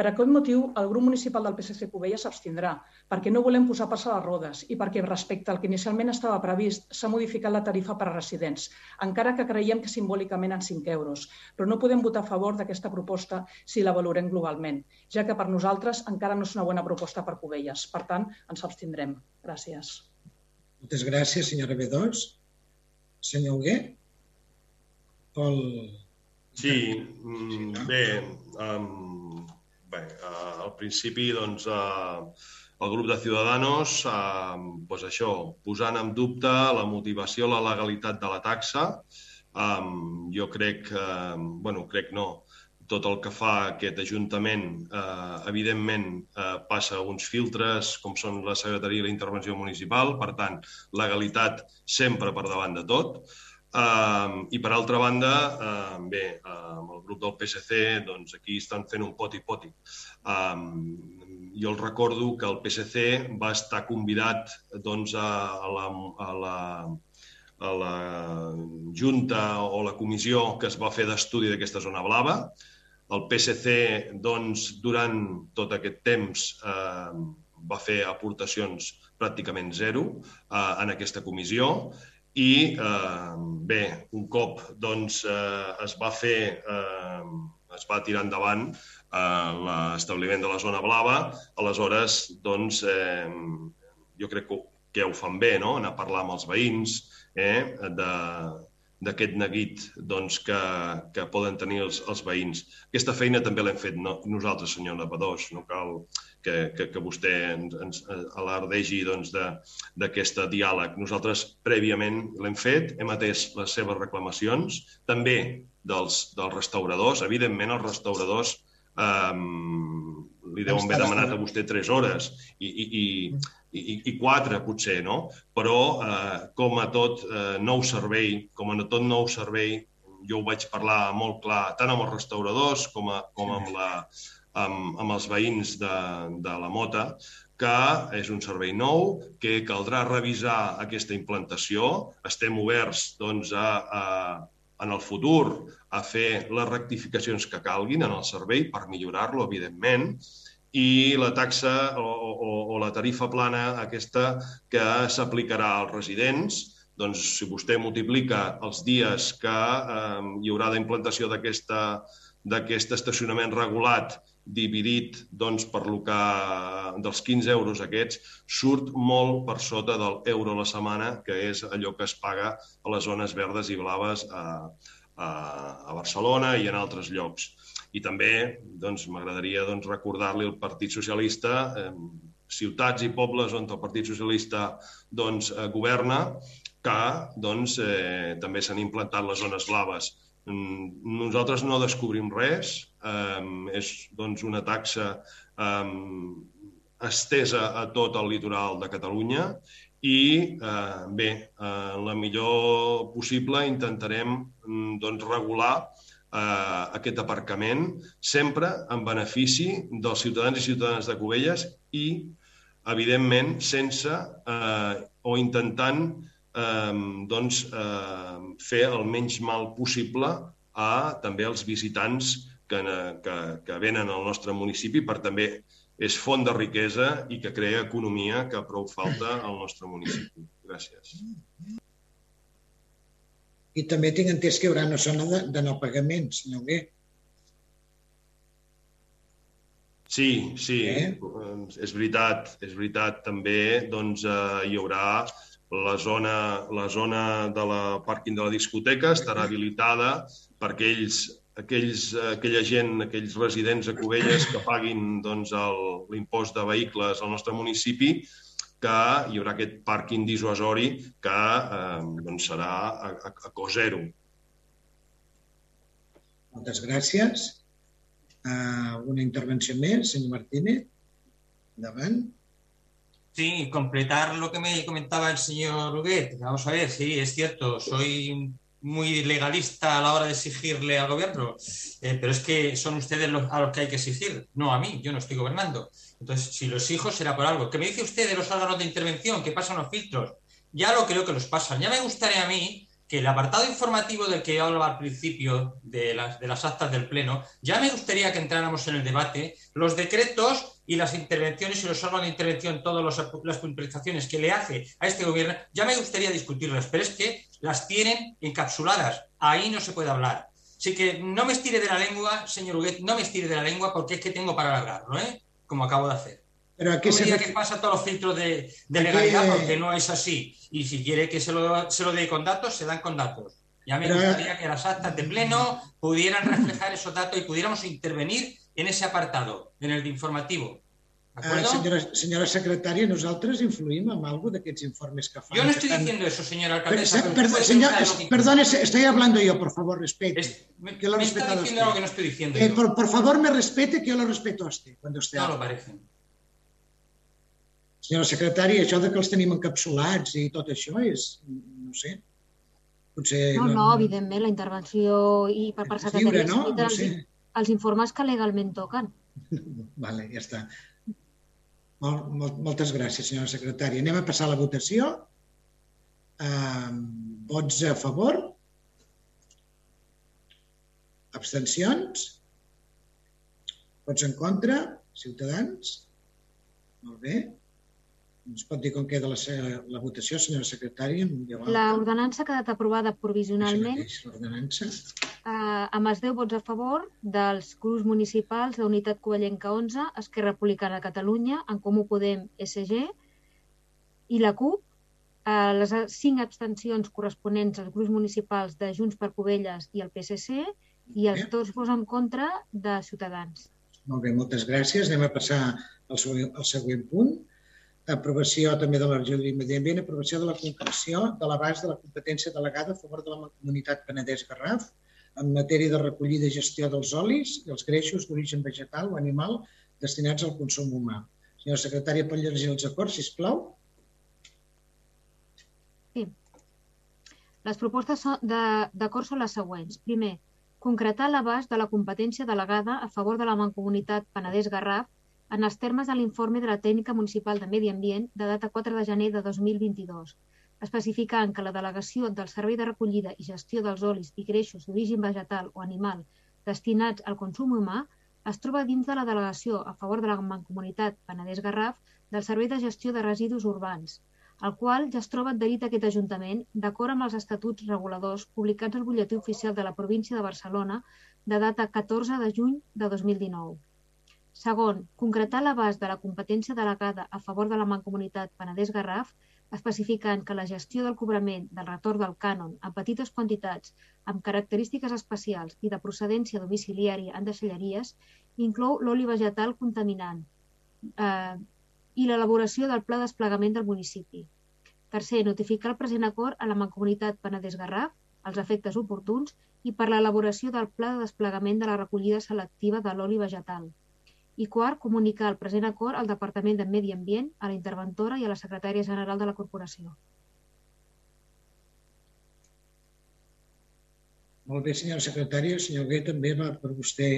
Per aquest motiu, el grup municipal del PSC Cubella s'abstindrà, perquè no volem posar pas a les rodes i perquè respecte al que inicialment estava previst s'ha modificat la tarifa per a residents, encara que creiem que simbòlicament en 5 euros, però no podem votar a favor d'aquesta proposta si la valorem globalment, ja que per nosaltres encara no és una bona proposta per Cubelles. Per tant, ens abstindrem. Gràcies. Moltes gràcies, senyora B2. Senyor Hugué? Pol... Sí, mm, bé, um, Bé, eh, al principi, doncs, eh, el grup de Ciudadanos, eh, doncs això, posant en dubte la motivació, la legalitat de la taxa. Eh, jo crec, eh, bueno, crec no, tot el que fa aquest Ajuntament, eh, evidentment, eh, passa uns filtres, com són la secretaria i la intervenció municipal, per tant, legalitat sempre per davant de tot. Uh, I per altra banda, uh, bé, amb el grup del PSC, doncs aquí estan fent un poti-poti. Um, jo el recordo que el PSC va estar convidat doncs, a, a, la, a, la, a la junta o la comissió que es va fer d'estudi d'aquesta zona blava. El PSC, doncs, durant tot aquest temps eh, va fer aportacions pràcticament zero eh, en aquesta comissió i eh, bé, un cop doncs, eh, es va fer, eh, es va tirar endavant eh, l'establiment de la zona blava, aleshores doncs, eh, jo crec que, que ho fan bé, no? anar a parlar amb els veïns eh, d'aquest neguit doncs, que, que poden tenir els, els veïns. Aquesta feina també l'hem fet no, nosaltres, senyor Napadós, no cal que, que, que vostè ens, ens alardegi doncs, d'aquest diàleg. Nosaltres prèviament l'hem fet, hem atès les seves reclamacions, també dels, dels restauradors. Evidentment, els restauradors eh, li deuen haver demanat a vostè tres hores i, i, i, i, i quatre, potser, no? Però, eh, com a tot eh, nou servei, com a tot nou servei, jo ho vaig parlar molt clar tant amb els restauradors com, a, com amb la, amb, amb els veïns de, de la Mota que és un servei nou, que caldrà revisar aquesta implantació. Estem oberts doncs, a, a, en el futur a fer les rectificacions que calguin en el servei per millorar-lo, evidentment, i la taxa o, o, o la tarifa plana aquesta que s'aplicarà als residents, doncs si vostè multiplica els dies que eh, hi haurà d'implantació d'aquest estacionament regulat dividit doncs, per lo que dels 15 euros aquests, surt molt per sota del euro a la setmana, que és allò que es paga a les zones verdes i blaves a, a, a Barcelona i en altres llocs. I també doncs, m'agradaria doncs, recordar-li al Partit Socialista, eh, ciutats i pobles on el Partit Socialista doncs, eh, governa, que doncs, eh, també s'han implantat les zones blaves. Mm, nosaltres no descobrim res, eh, és doncs, una taxa eh, estesa a tot el litoral de Catalunya i eh, bé, eh, la millor possible intentarem mm, doncs, regular eh, aquest aparcament sempre en benefici dels ciutadans i ciutadanes de Cubelles i, evidentment, sense eh, o intentant eh, doncs, eh, fer el menys mal possible a també als visitants que, que, que venen al nostre municipi per també és font de riquesa i que crea economia que prou falta al nostre municipi. Gràcies. I també tinc entès que hi haurà una zona de, de no pagament, senyor Bé. Sí, sí, eh? és veritat, és veritat. També doncs, eh, hi haurà la zona, la zona de la pàrquing de la discoteca estarà habilitada per aquells, aquells, aquella gent, aquells residents a Cubelles que paguin doncs, l'impost de vehicles al nostre municipi, que hi haurà aquest pàrquing dissuasori que eh, doncs serà a, a, a zero. Moltes gràcies. Uh, una intervenció més, senyor Martínez. Endavant. Sí, completar lo que me comentaba el señor Huguet. Vamos a ver, sí, es cierto, soy muy legalista a la hora de exigirle al gobierno, eh, pero es que son ustedes los, a los que hay que exigir, no a mí, yo no estoy gobernando. Entonces, si los exijo será por algo. ¿Qué me dice usted de los órganos de intervención que pasan los filtros? Ya lo creo que los pasan. Ya me gustaría a mí que el apartado informativo del que yo hablaba al principio de las, de las actas del Pleno, ya me gustaría que entráramos en el debate los decretos y las intervenciones y los órganos de intervención, todas las puntualizaciones que le hace a este gobierno, ya me gustaría discutirlas, pero es que las tienen encapsuladas. Ahí no se puede hablar. Así que no me estire de la lengua, señor Huguet, no me estire de la lengua porque es que tengo para alargarlo, ¿eh? como acabo de hacer. Pero aquí no se diga que pasa todos los filtros de, de legalidad porque no es así. Y si quiere que se lo, se lo dé con datos, se dan con datos. Ya me Pero... gustaría que las actas de pleno pudieran reflejar esos datos y pudiéramos intervenir en ese apartado, en el de informativo. Uh, senyora, senyora secretària, nosaltres influïm en algo d'aquests informes que fan. Yo no estoy diciendo eso, señora alcaldesa. Per, per, señor, es, perdone, estoy hablando yo, por favor, respete. Es, me, que lo me está diciendo usted. algo que no estoy diciendo eh, yo. Por, por, favor, me respete, que yo lo respeto a usted. Cuando usted no habla. lo parece. Senyora secretària, això de que els tenim encapsulats i tot això és, no sé, potser... No, no, no evidentment, la intervenció i per part secretària no? no sé. els, els informes que legalment toquen. <laughs> Vale, ja està. Mol, mol, moltes gràcies, senyora secretària. Anem a passar a la votació. Uh, vots a favor? Abstencions? Vots en contra? Ciutadans? Molt bé. Ens pot dir com queda la, la votació, senyora secretària? L'ordenança ha quedat aprovada provisionalment. L'ordenança. Uh, amb els 10 vots a favor dels grups municipals d'Unitat Covellenca 11, Esquerra Republicana de Catalunya, En Comú Podem, SG i la CUP, uh, les 5 abstencions corresponents als grups municipals de Junts per Covelles i el PSC i els dos vots en contra de Ciutadans. Molt bé, moltes gràcies. Anem a passar al següent, al següent punt aprovació també de l'Argent i Medi Ambient, aprovació de la concreció de l'abast de la competència delegada a favor de la comunitat Penedès Garraf en matèria de recollida i gestió dels olis i els greixos d'origen vegetal o animal destinats al consum humà. Senyora secretària, pot llegir els acords, si plau? Sí. Les propostes d'acord són les següents. Primer, concretar l'abast de la competència delegada a favor de la Mancomunitat Penedès-Garraf en els termes de l'informe de la Tècnica Municipal de Medi Ambient de data 4 de gener de 2022, especificant que la delegació del Servei de Recollida i Gestió dels Olis i Greixos d'origen vegetal o animal destinats al consum humà es troba dins de la delegació a favor de la Mancomunitat Penedès-Garraf del Servei de Gestió de Residus Urbans, el qual ja es troba adherit a aquest Ajuntament d'acord amb els estatuts reguladors publicats al butlletí oficial de la província de Barcelona de data 14 de juny de 2019. Segon, concretar l'abast de la competència delegada a favor de la Mancomunitat Penedès-Garraf, especificant que la gestió del cobrament del retorn del cànon en petites quantitats amb característiques especials i de procedència domiciliària en deixalleries inclou l'oli vegetal contaminant, eh, i l'elaboració del pla desplegament del municipi. Tercer, notificar el present acord a la Mancomunitat Penedès-Garraf, els efectes oportuns, i per l'elaboració del pla de desplegament de la recollida selectiva de l'oli vegetal. I quart, comunicar el present acord al Departament de Medi Ambient, a la interventora i a la secretària general de la corporació. Molt bé, senyor secretari. El senyor Gué també va per vostè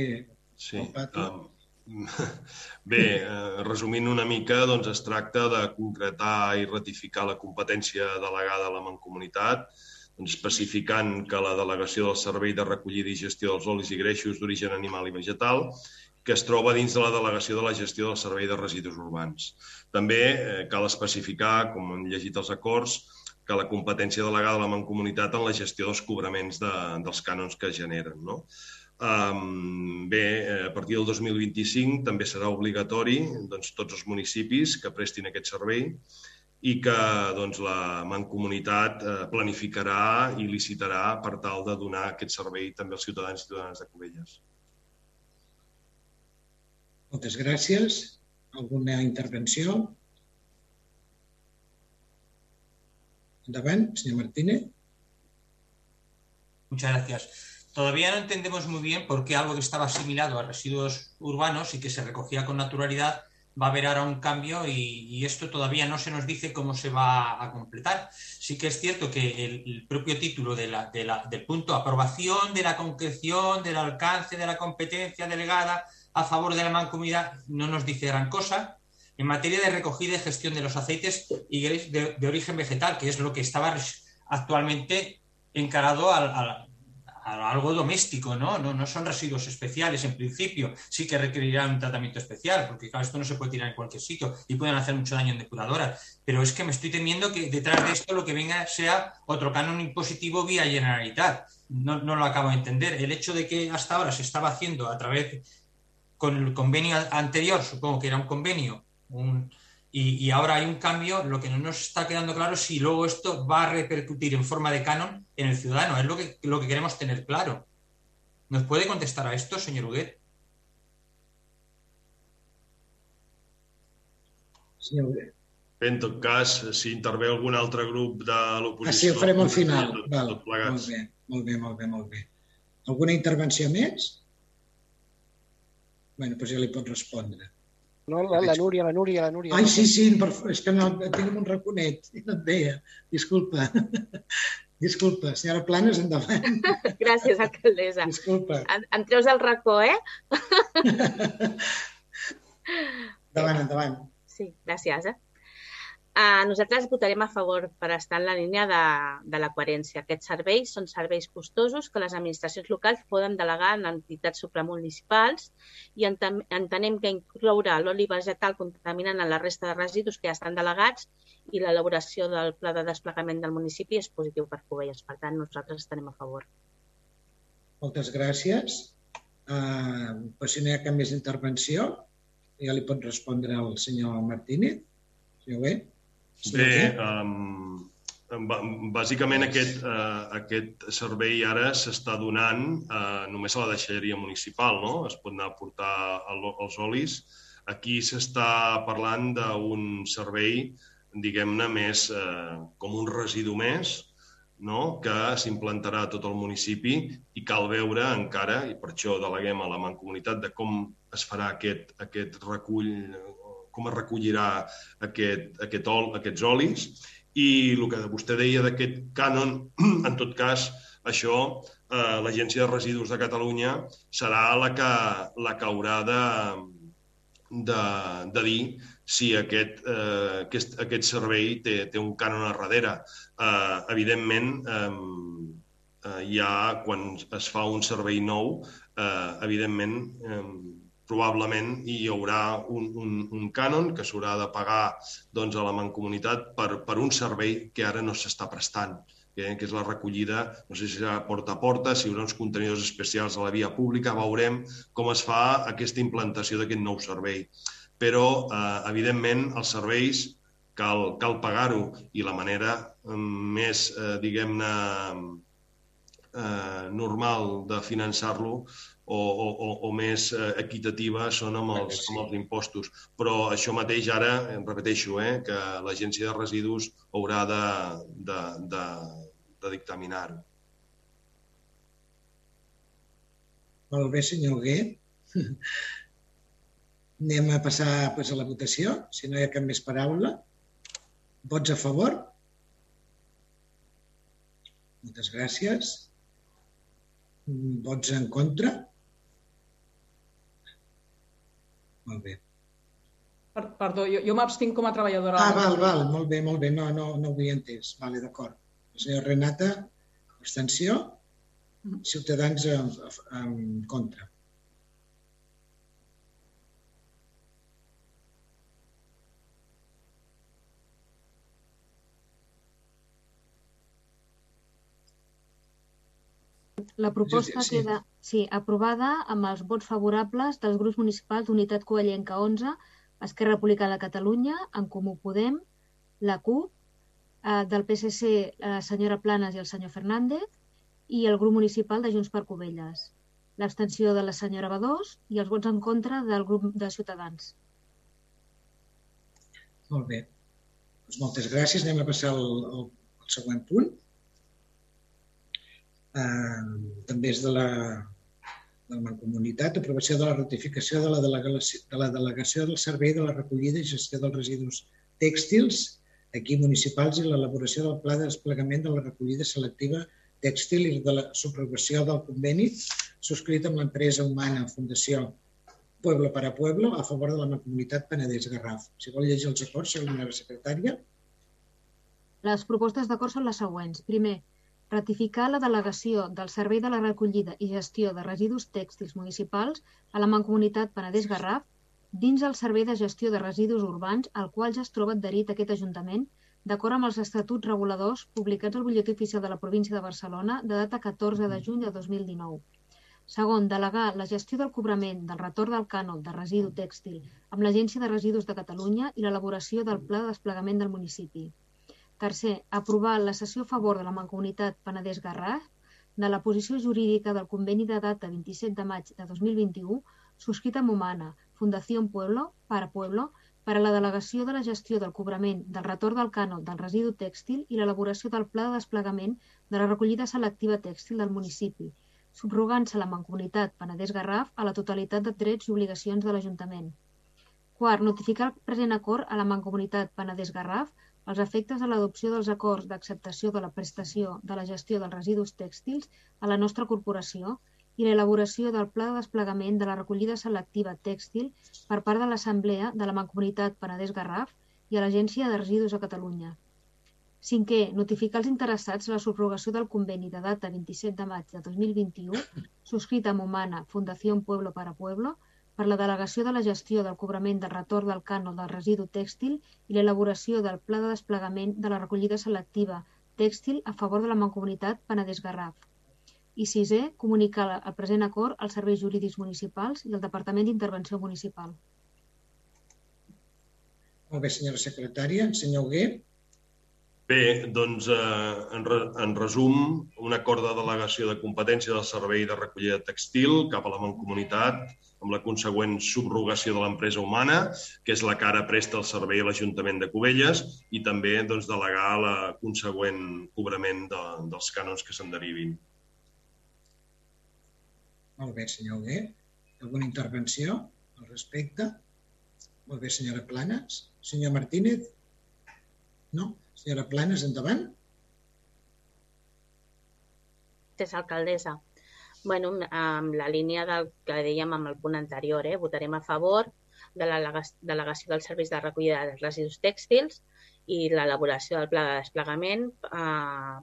sí, Um, <laughs> Bé, eh, resumint una mica, doncs es tracta de concretar i ratificar la competència delegada a la Mancomunitat, doncs especificant que la delegació del Servei de Recollida i Gestió dels Olis i Greixos d'origen animal i vegetal que es troba dins de la delegació de la gestió del Servei de Residus Urbans. També eh, cal especificar, com hem llegit els acords, que la competència delegada a la Mancomunitat en la gestió dels cobraments de, dels cànons que generen. No? Um, bé, a partir del 2025 també serà obligatori doncs, tots els municipis que prestin aquest servei i que doncs, la Mancomunitat eh, planificarà i licitarà per tal de donar aquest servei també als ciutadans i ciutadanes de Cubelles. Moltes gràcies. Alguna intervenció? Endavant, senyor Martínez. Muchas gracias. Todavía no entendemos muy bien por qué algo que estaba asimilado a residuos urbanos y que se recogía con naturalidad va a haber ahora un cambio y, esto todavía no se nos dice cómo se va a completar. Sí que es cierto que el, propio título de la, del punto aprobación de la concreción del alcance de la competencia delegada a favor de la mancomunidad no nos dice gran cosa. En materia de recogida y gestión de los aceites y de, de origen vegetal, que es lo que estaba actualmente encarado al, algo doméstico, ¿no? ¿no? No son residuos especiales en principio, sí que requerirán un tratamiento especial, porque claro, esto no se puede tirar en cualquier sitio y pueden hacer mucho daño en depuradoras. Pero es que me estoy temiendo que detrás de esto lo que venga sea otro canon impositivo vía Generalitat. No, no lo acabo de entender. El hecho de que hasta ahora se estaba haciendo a través con el convenio anterior, supongo que era un convenio, un, y, ahora hay un cambio, lo que no nos está quedando claro es si luego esto va a repercutir en forma de canon en el ciudadano. Es lo que, lo que queremos tener claro. ¿Nos puede contestar a esto, señor Huguet? Senyor Huguet. En tot cas, si intervé algun altre grup de l'oposició... Ah, sí, ho farem al final. Tot, Val. tot molt bé, molt bé, molt bé, molt bé. Alguna intervenció més? Bé, doncs ja li pot respondre. No, la, la Núria, la Núria, la Núria. Ai, sí, sí, és que no, tinc un raconet i no et veia. Disculpa. <laughs> Disculpa, senyora Planes, endavant. <laughs> Gràcies, alcaldessa. Disculpa. En, em treus el racó, eh? <laughs> endavant, endavant. Sí, gràcies. Eh? Uh, nosaltres votarem a favor per estar en la línia de, de la coherència. Aquests serveis són serveis costosos que les administracions locals poden delegar en entitats supramunicipals i entenem que incloure l'oli vegetal contaminant en la resta de residus que ja estan delegats i l'elaboració del pla de desplegament del municipi és positiu per Covelles. Per tant, nosaltres estarem a favor. Moltes gràcies. Uh, pues si no hi ha cap més intervenció, ja li pot respondre el senyor Martínez. Senyor Bé. Bé, um, bàsicament aquest, uh, aquest servei ara s'està donant uh, només a la deixalleria municipal, no? Es pot anar a portar els olis. Aquí s'està parlant d'un servei, diguem-ne, més uh, com un residu més, no? que s'implantarà a tot el municipi i cal veure encara, i per això deleguem a la Mancomunitat, de com es farà aquest, aquest recull com es recollirà aquest, aquest ol, aquests olis i el que vostè deia d'aquest cànon, <clears throat> en tot cas, Això, eh, l'Agència de Residus de Catalunya serà la que, la que haurà de, de, de dir si aquest, eh, aquest, aquest servei té, té un cànon a darrere. Eh, evidentment, eh, ja quan es fa un servei nou, eh, evidentment, eh, probablement hi haurà un, un, un cànon que s'haurà de pagar doncs, a la mancomunitat per, per un servei que ara no s'està prestant, eh, que és la recollida, no sé si serà porta a porta, si hi haurà uns contenidors especials a la via pública, veurem com es fa aquesta implantació d'aquest nou servei. Però, eh, evidentment, els serveis cal, cal pagar-ho i la manera mm, més, eh, diguem-ne, eh, normal de finançar-lo o, o, o més eh, equitativa són amb els, sí. amb els impostos. Però això mateix ara, em repeteixo, eh, que l'Agència de Residus haurà de, de, de, de dictaminar-ho. Molt bé, senyor Gué. Anem a passar pues, a la votació, si no hi ha cap més paraula. Vots a favor? Moltes gràcies. Vots en contra? Molt bé. Per, perdó, jo, jo m'abstinc com a treballadora. Ah, val, val, molt bé, molt bé. No, no, no ho havia entès. Vale, d'acord. Senyora Renata, abstenció. Mm. Ciutadans en, en contra. La proposta sí. queda sí, aprovada amb els vots favorables dels grups municipals d'Unitat Covellenca 11, Esquerra Republicana de Catalunya, En Comú Podem, la CUP, eh, del PSC la senyora Planes i el senyor Fernández i el grup municipal de Junts per Covelles. L'abstenció de la senyora Badós i els vots en contra del grup de Ciutadans. Molt bé. Doncs moltes gràcies. Anem a passar al, al, al següent punt eh, també és de la, de la Mancomunitat, aprovació de la ratificació de la, delegació, de la delegació del servei de la recollida i gestió dels residus tèxtils aquí municipals i l'elaboració del pla de desplegament de la recollida selectiva tèxtil i de la subrogació del conveni subscrit amb l'empresa humana Fundació Pueblo para Pueblo a favor de la Mancomunitat Penedès Garraf. Si vol llegir els acords, senyora secretària. Les propostes d'acord són les següents. Primer, Ratificar la delegació del Servei de la Recollida i Gestió de Residus Tèxtils Municipals a la Mancomunitat Penedès-Garraf dins el Servei de Gestió de Residus Urbans al qual ja es troba adherit aquest Ajuntament d'acord amb els estatuts reguladors publicats al Butlletí Oficial de la Província de Barcelona de data 14 de juny de 2019. Segon, delegar la gestió del cobrament del retorn del cànon de residu tèxtil amb l'Agència de Residus de Catalunya i l'elaboració del pla de desplegament del municipi. Tercer, aprovar la sessió a favor de la Mancomunitat Penedès-Garraf de la posició jurídica del conveni de data 27 de maig de 2021 subscrita amb Humana, Fundació Pueblo, para Pueblo, per a la delegació de la gestió del cobrament del retorn del cànon del residu tèxtil i l'elaboració del pla de desplegament de la recollida selectiva tèxtil del municipi, subrogant-se la Mancomunitat Penedès-Garraf a la totalitat de drets i obligacions de l'Ajuntament. Quart, notificar el present acord a la Mancomunitat Penedès-Garraf els efectes de l'adopció dels acords d'acceptació de la prestació de la gestió dels residus tèxtils a la nostra corporació i l'elaboració del pla de desplegament de la recollida selectiva tèxtil per part de l'Assemblea de la Mancomunitat Penedès-Garraf i a l'Agència de Residus a Catalunya. Cinquè, notificar als interessats la subrogació del conveni de data 27 de maig de 2021, subscrit amb Humana Fundació Pueblo para Pueblo, per la delegació de la gestió del cobrament del retorn del cànon del residu tèxtil i l'elaboració del pla de desplegament de la recollida selectiva tèxtil a favor de la Mancomunitat Penedès-Garraf. I sisè, comunicar el present acord als serveis jurídics municipals i al Departament d'Intervenció Municipal. Molt bé, senyora secretària. Senyor Hugué. Bé, doncs, eh, en, re, en resum, un acord de delegació de competència del servei de recollida textil cap a la Mancomunitat amb la consegüent subrogació de l'empresa humana, que és la que ara presta el servei a l'Ajuntament de Cubelles, i també doncs, delegar la consegüent cobrament de, dels cànons que se'n derivin. Molt bé, senyor Hugué. Alguna intervenció al respecte? Molt bé, senyora Planes. Senyor Martínez? No? Senyora Planes, endavant. Gràcies, alcaldessa. Bueno, amb la línia del que dèiem amb el punt anterior, eh? votarem a favor de la delegació dels serveis de recollida de residus tèxtils i l'elaboració del pla de desplegament eh,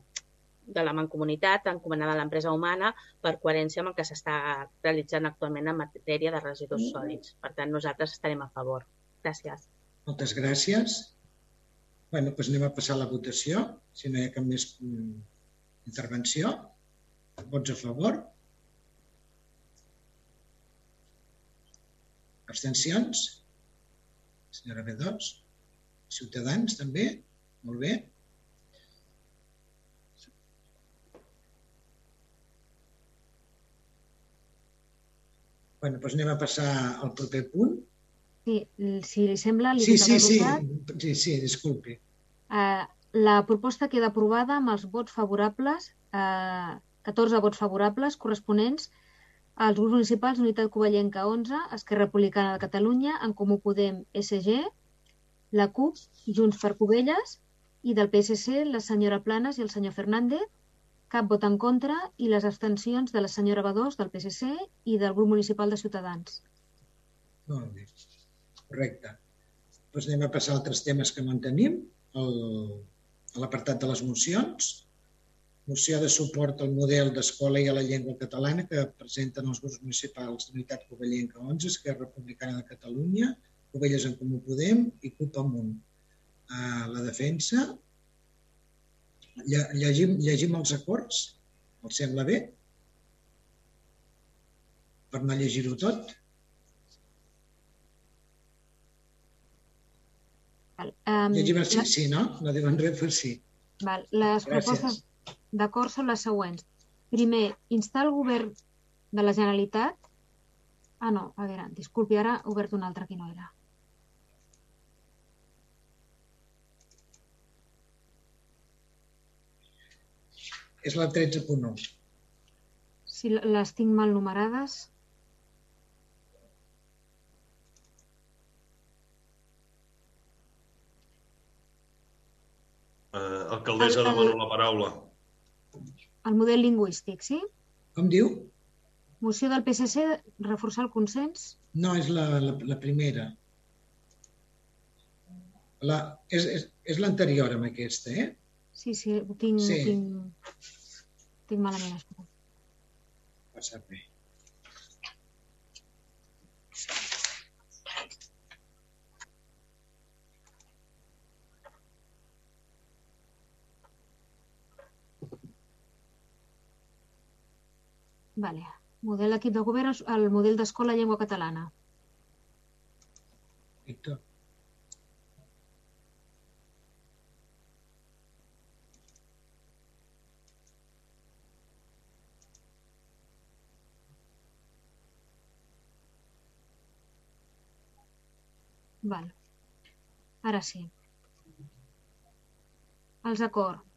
de la mancomunitat encomanada a l'empresa humana per coherència amb el que s'està realitzant actualment en matèria de residus sòlids. Per tant, nosaltres estarem a favor. Gràcies. Moltes gràcies. bueno, doncs anem a passar a la votació, si no hi ha cap més mm, intervenció. Vots a favor? Abstencions? Senyora B2? Ciutadans, també? Molt bé. Bueno, doncs anem a passar al proper punt. Sí, si li sembla... Li sí, sí, sí, sí, sí, disculpi. Uh, la proposta queda aprovada amb els vots favorables, uh, 14 vots favorables corresponents als grups municipals Unitat Covellenca 11, Esquerra Republicana de Catalunya, En Comú Podem, SG, la CUP, Junts per Covelles i del PSC la senyora Planes i el senyor Fernández, cap vot en contra i les abstencions de la senyora Badós del PSC i del grup municipal de Ciutadans. Molt bé, correcte. Doncs anem a passar a altres temes que no en tenim, el, a l'apartat de les mocions moció de suport al model d'escola i a la llengua catalana que presenten els grups municipals d'Unitat Covellenca 11, Esquerra Republicana de Catalunya, Covelles en Comú Podem i CUP Amunt. Uh, la defensa. Llegim, llegim els acords? Els sembla bé? Per no llegir-ho tot? Um, Llegim el sí, sí, no? No diuen res per sí. Val. Les Gràcies. propostes d'acord són les següents. Primer, instar el govern de la Generalitat... Ah, no, a veure, disculpi, ara he obert una altra que no era. És la 13.1. Si les tinc mal numerades... Eh, alcaldessa, demano la paraula. El model lingüístic, sí? Com diu? Moció del PSC, reforçar el consens? No, és la, la, la primera. La, és és, és l'anterior amb aquesta, eh? Sí, sí, ho tinc, sí. tinc, tinc malament escoltat. Passa bé. Vale. Model d'equip de govern, el model d'escola llengua catalana. Víctor. Val. Ara sí. Els acords.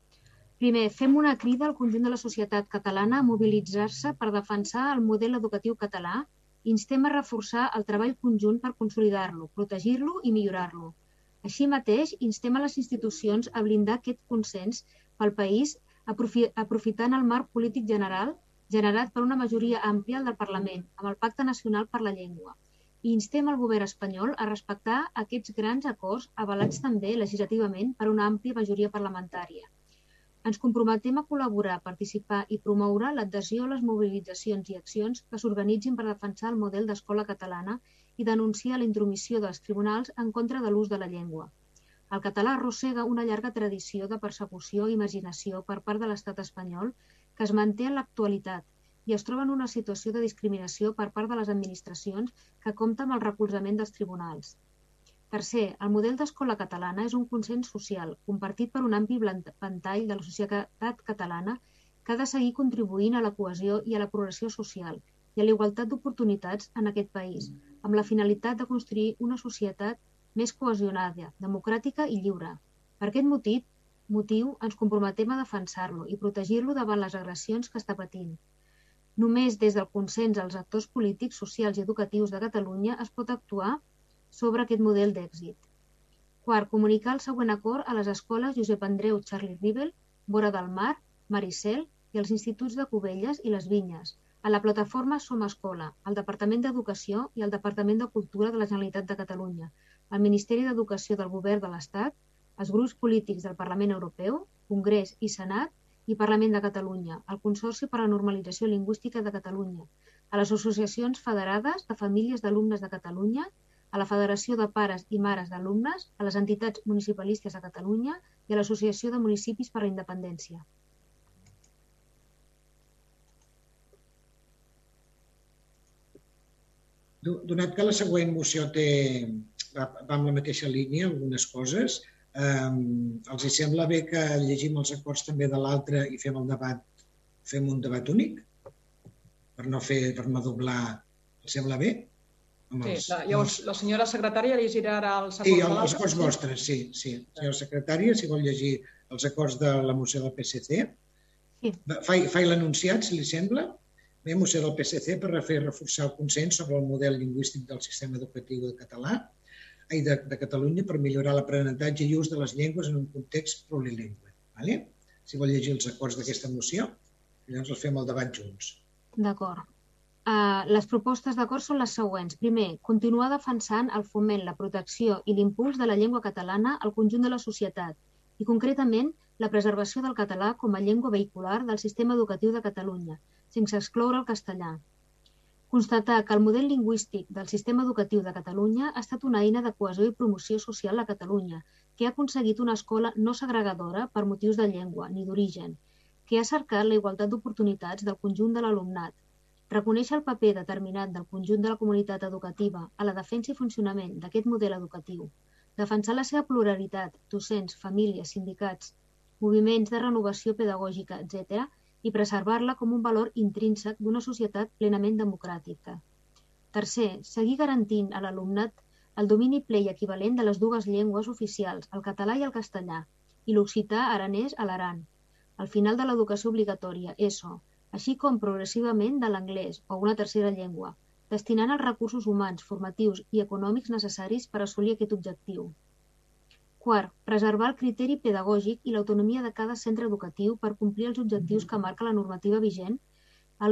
Primer, fem una crida al conjunt de la societat catalana a mobilitzar-se per defensar el model educatiu català i instem a reforçar el treball conjunt per consolidar-lo, protegir-lo i millorar-lo. Així mateix, instem a les institucions a blindar aquest consens pel país aprofitant el marc polític general generat per una majoria àmplia del Parlament amb el Pacte Nacional per la Llengua i instem el govern espanyol a respectar aquests grans acords avalats també legislativament per una àmplia majoria parlamentària. Ens comprometem a col·laborar, participar i promoure l'adhesió a les mobilitzacions i accions que s'organitzin per defensar el model d'escola catalana i denunciar la intromissió dels tribunals en contra de l'ús de la llengua. El català arrossega una llarga tradició de persecució i imaginació per part de l'estat espanyol que es manté en l'actualitat i es troba en una situació de discriminació per part de les administracions que compta amb el recolzament dels tribunals. Tercer, el model d'escola catalana és un consens social compartit per un ampli ventall de la societat catalana que ha de seguir contribuint a la cohesió i a la progressió social i a la igualtat d'oportunitats en aquest país, amb la finalitat de construir una societat més cohesionada, democràtica i lliure. Per aquest motiu, motiu ens comprometem a defensar-lo i protegir-lo davant les agressions que està patint. Només des del consens als actors polítics, socials i educatius de Catalunya es pot actuar sobre aquest model d'èxit. Quart, comunicar el següent acord a les escoles Josep Andreu Charlie Rivel, Vora del Mar, Maricel, i als instituts de Cubelles i les Vinyes, a la plataforma Som Escola, al Departament d'Educació i al Departament de Cultura de la Generalitat de Catalunya, al Ministeri d'Educació del Govern de l'Estat, als grups polítics del Parlament Europeu, Congrés i Senat i Parlament de Catalunya, al Consorci per a la Normalització Lingüística de Catalunya, a les associacions federades de famílies d'alumnes de Catalunya, a la Federació de Pares i Mares d'Alumnes, a les entitats municipalistes de Catalunya i a l'Associació de Municipis per la Independència. Donat que la següent moció té, va, va amb la mateixa línia, algunes coses, Um, els hi sembla bé que llegim els acords també de l'altre i fem el debat, fem un debat únic? Per no fer, per no doblar, els sembla bé? Els, sí, la, llavors la senyora secretària llegirà ara els acords sí, el, els acords vostres, sí, sí. Senyora secretària, si vol llegir els acords de la moció del PSC. Sí. Fai, fai l'anunciat, si li sembla. Bé, moció del PSC per fer reforçar el consens sobre el model lingüístic del sistema educatiu de català ai, de, de Catalunya per millorar l'aprenentatge i ús de les llengües en un context plurilingüe. Vale? Si vol llegir els acords d'aquesta moció, llavors els fem el debat junts. D'acord. Uh, les propostes d'acord són les següents. Primer, continuar defensant el foment, la protecció i l'impuls de la llengua catalana al conjunt de la societat i, concretament, la preservació del català com a llengua vehicular del sistema educatiu de Catalunya, sense excloure el castellà. Constatar que el model lingüístic del sistema educatiu de Catalunya ha estat una eina de cohesió i promoció social a Catalunya, que ha aconseguit una escola no segregadora per motius de llengua ni d'origen, que ha cercat la igualtat d'oportunitats del conjunt de l'alumnat, reconèixer el paper determinat del conjunt de la comunitat educativa a la defensa i funcionament d'aquest model educatiu, defensar la seva pluralitat, docents, famílies, sindicats, moviments de renovació pedagògica, etc., i preservar-la com un valor intrínsec d'una societat plenament democràtica. Tercer, seguir garantint a l'alumnat el domini ple i equivalent de les dues llengües oficials, el català i el castellà, i l'occità aranès a l'Aran, al final de l'educació obligatòria, ESO, així com progressivament de l'anglès o una tercera llengua, destinant els recursos humans, formatius i econòmics necessaris per assolir aquest objectiu. Quart, preservar el criteri pedagògic i l'autonomia de cada centre educatiu per complir els objectius que marca la normativa vigent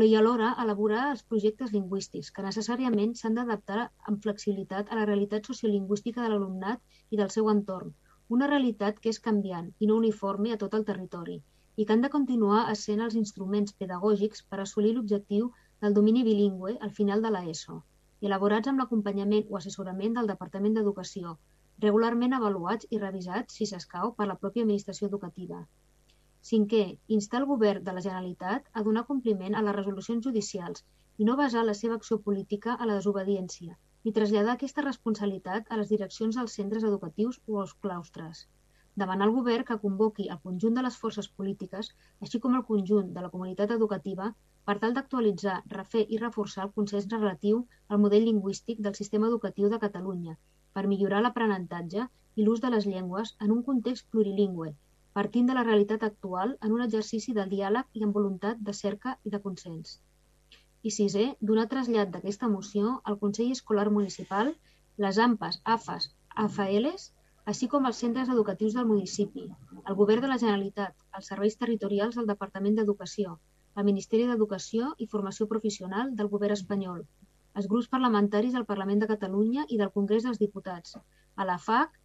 i alhora elaborar els projectes lingüístics, que necessàriament s'han d'adaptar amb flexibilitat a la realitat sociolingüística de l'alumnat i del seu entorn, una realitat que és canviant i no uniforme a tot el territori, i que han de continuar essent els instruments pedagògics per assolir l'objectiu del domini bilingüe al final de l'ESO, elaborats amb l'acompanyament o assessorament del Departament d'Educació, regularment avaluats i revisats, si s'escau, per la pròpia Administració Educativa. Cinquè, instar el Govern de la Generalitat a donar compliment a les resolucions judicials i no basar la seva acció política a la desobediència, ni traslladar aquesta responsabilitat a les direccions dels centres educatius o als claustres. Demanar al Govern que convoqui el conjunt de les forces polítiques, així com el conjunt de la comunitat educativa, per tal d'actualitzar, refer i reforçar el consens relatiu al model lingüístic del sistema educatiu de Catalunya per millorar l'aprenentatge i l'ús de les llengües en un context plurilingüe, partint de la realitat actual en un exercici del diàleg i amb voluntat de cerca i de consens. I sisè, donar trasllat d'aquesta moció al Consell Escolar Municipal, les AMPAs, AFAs, AFAELs, així com els centres educatius del municipi, el Govern de la Generalitat, els serveis territorials del Departament d'Educació, el Ministeri d'Educació i Formació Professional del Govern espanyol, els grups parlamentaris del Parlament de Catalunya i del Congrés dels Diputats, a la FAC,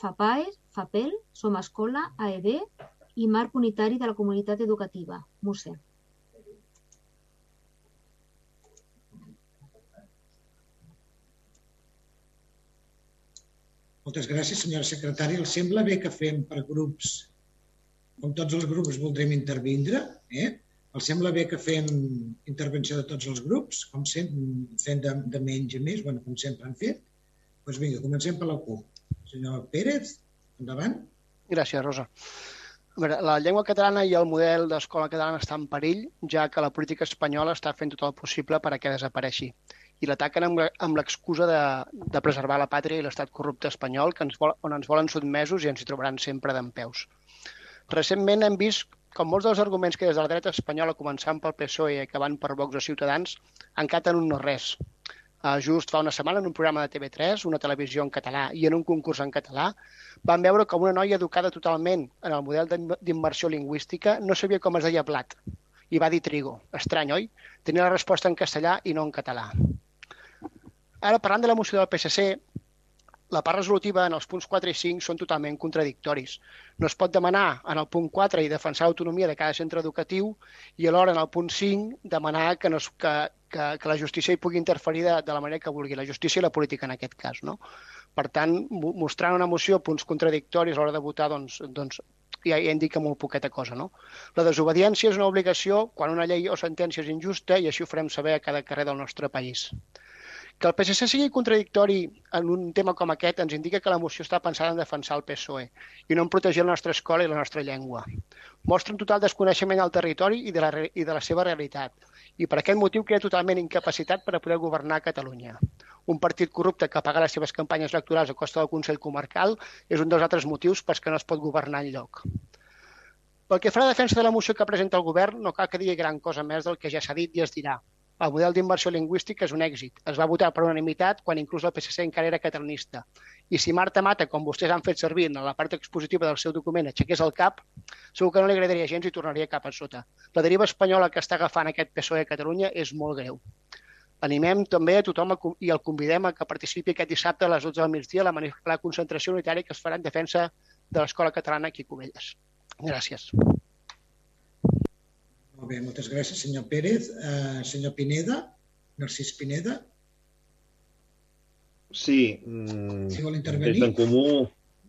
FAPAES, FAPEL, Som Escola, AEB i Marc Unitari de la Comunitat Educativa, MUSE. Moltes gràcies, senyora secretària. Els sembla bé que fem per grups, com tots els grups voldrem intervindre, eh? Els sembla bé que fem intervenció de tots els grups, com sempre, fent de, de menys a més, bueno, com sempre han fet. Doncs pues vinga, comencem per la CUP. Senyor Pérez, endavant. Gràcies, Rosa. A veure, la llengua catalana i el model d'escola catalana està en perill, ja que la política espanyola està fent tot el possible per a que desapareixi i l'ataquen amb, amb l'excusa de, de preservar la pàtria i l'estat corrupte espanyol que ens vol, on ens volen sotmesos i ens hi trobaran sempre d'en peus. Recentment hem vist com molts dels arguments que des de la dreta espanyola, començant pel PSOE i acabant per Vox o Ciutadans, encaten un no res. Uh, just fa una setmana, en un programa de TV3, una televisió en català i en un concurs en català, van veure com una noia educada totalment en el model d'immersió lingüística no sabia com es deia plat I va dir trigo. Estrany, oi? Tenia la resposta en castellà i no en català. Ara, parlant de la moció del PSC, la part resolutiva en els punts 4 i 5 són totalment contradictoris. No es pot demanar en el punt 4 i defensar l'autonomia de cada centre educatiu i alhora en el punt 5 demanar que, no es, que, que, que la justícia hi pugui interferir de, de la manera que vulgui, la justícia i la política en aquest cas. No? Per tant, mostrant una moció punts contradictoris a l'hora de votar, doncs, doncs ja, ja indica molt poqueta cosa. No? La desobediència és una obligació quan una llei o sentència és injusta i així ho farem saber a cada carrer del nostre país. Que el PSC sigui contradictori en un tema com aquest ens indica que la moció està pensada en defensar el PSOE i no en protegir la nostra escola i la nostra llengua. Mostra un total desconeixement del territori i de la, i de la seva realitat i per aquest motiu queda totalment incapacitat per a poder governar Catalunya. Un partit corrupte que paga les seves campanyes electorals a costa del Consell Comarcal és un dels altres motius pels que no es pot governar en lloc. Pel que fa a la defensa de la moció que presenta el govern, no cal que digui gran cosa més del que ja s'ha dit i es dirà el model d'immersió lingüística és un èxit. Es va votar per unanimitat quan inclús el PSC encara era catalanista. I si Marta Mata, com vostès han fet servir en la part expositiva del seu document, aixequés el cap, segur que no li agradaria gens i tornaria cap a sota. La deriva espanyola que està agafant aquest PSOE a Catalunya és molt greu. Animem també a tothom i el convidem a que participi aquest dissabte a les 12 del migdia a la, la concentració unitària que es farà en defensa de l'Escola Catalana aquí a Cubelles. Gràcies. Molt bé, moltes gràcies, senyor Pérez. Uh, senyor Pineda, Narcís Pineda. Sí. Mm, si vol intervenir. Des d'en Comú...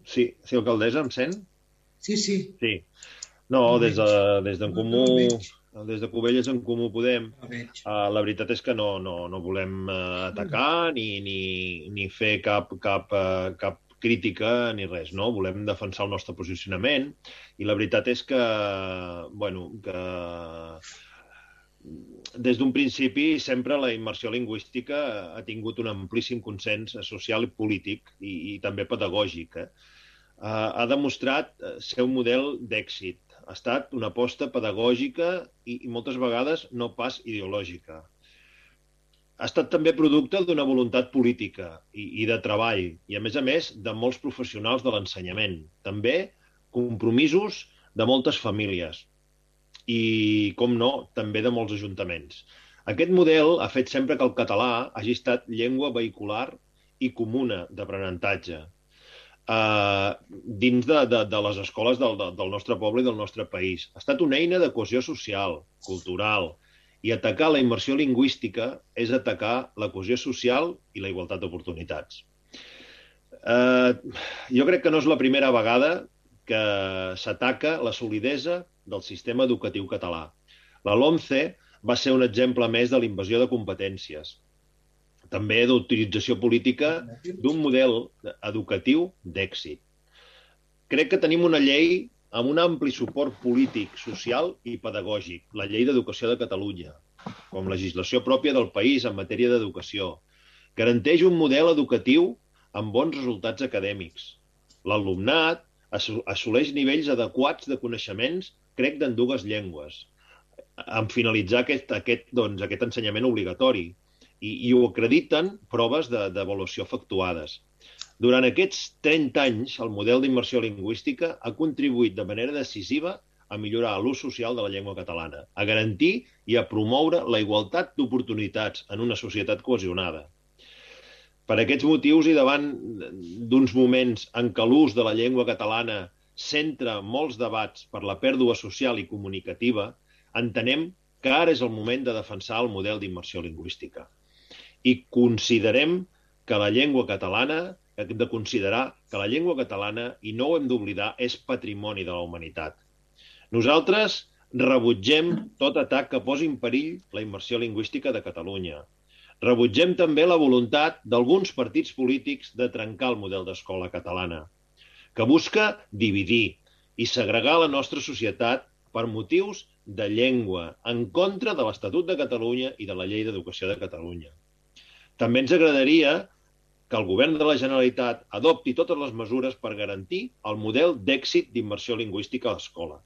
Sí, sí, alcaldessa, em sent? Sí, sí. Sí. No, des d'en de, des Comú... Des de Cubelles en Comú Podem, uh, la veritat és que no, no, no volem uh, atacar ni, ni, ni fer cap, cap, uh, cap crítica ni res, no? Volem defensar el nostre posicionament i la veritat és que, bueno, que des d'un principi sempre la immersió lingüística ha tingut un amplíssim consens social i polític i, i també pedagògic. Eh? Ha demostrat ser un model d'èxit. Ha estat una aposta pedagògica i, i moltes vegades no pas ideològica ha estat també producte d'una voluntat política i, i de treball, i a més a més de molts professionals de l'ensenyament. També compromisos de moltes famílies i, com no, també de molts ajuntaments. Aquest model ha fet sempre que el català hagi estat llengua vehicular i comuna d'aprenentatge uh, dins de, de, de les escoles del, del nostre poble i del nostre país. Ha estat una eina de cohesió social, cultural, i atacar la immersió lingüística és atacar la cohesió social i la igualtat d'oportunitats. Eh, jo crec que no és la primera vegada que s'ataca la solidesa del sistema educatiu català. La LOMCE va ser un exemple més de l'invasió de competències, també d'utilització política d'un model educatiu d'èxit. Crec que tenim una llei amb un ampli suport polític, social i pedagògic, la Llei d'Educació de Catalunya, com legislació pròpia del país en matèria d'educació. Garanteix un model educatiu amb bons resultats acadèmics. L'alumnat assoleix nivells adequats de coneixements, crec, d'en dues llengües, en finalitzar aquest, aquest, doncs, aquest ensenyament obligatori. I, i ho acrediten proves d'avaluació de, efectuades. Durant aquests 30 anys, el model d'immersió lingüística ha contribuït de manera decisiva a millorar l'ús social de la llengua catalana, a garantir i a promoure la igualtat d'oportunitats en una societat cohesionada. Per aquests motius i davant d'uns moments en què l'ús de la llengua catalana centra molts debats per la pèrdua social i comunicativa, entenem que ara és el moment de defensar el model d'immersió lingüística. I considerem que la llengua catalana de considerar que la llengua catalana, i no ho hem d'oblidar, és patrimoni de la humanitat. Nosaltres rebutgem tot atac que posi en perill la immersió lingüística de Catalunya. Rebutgem també la voluntat d'alguns partits polítics de trencar el model d'escola catalana, que busca dividir i segregar la nostra societat per motius de llengua, en contra de l'Estatut de Catalunya i de la Llei d'Educació de Catalunya. També ens agradaria que el govern de la Generalitat adopti totes les mesures per garantir el model d'èxit d'immersió lingüística a l'escola.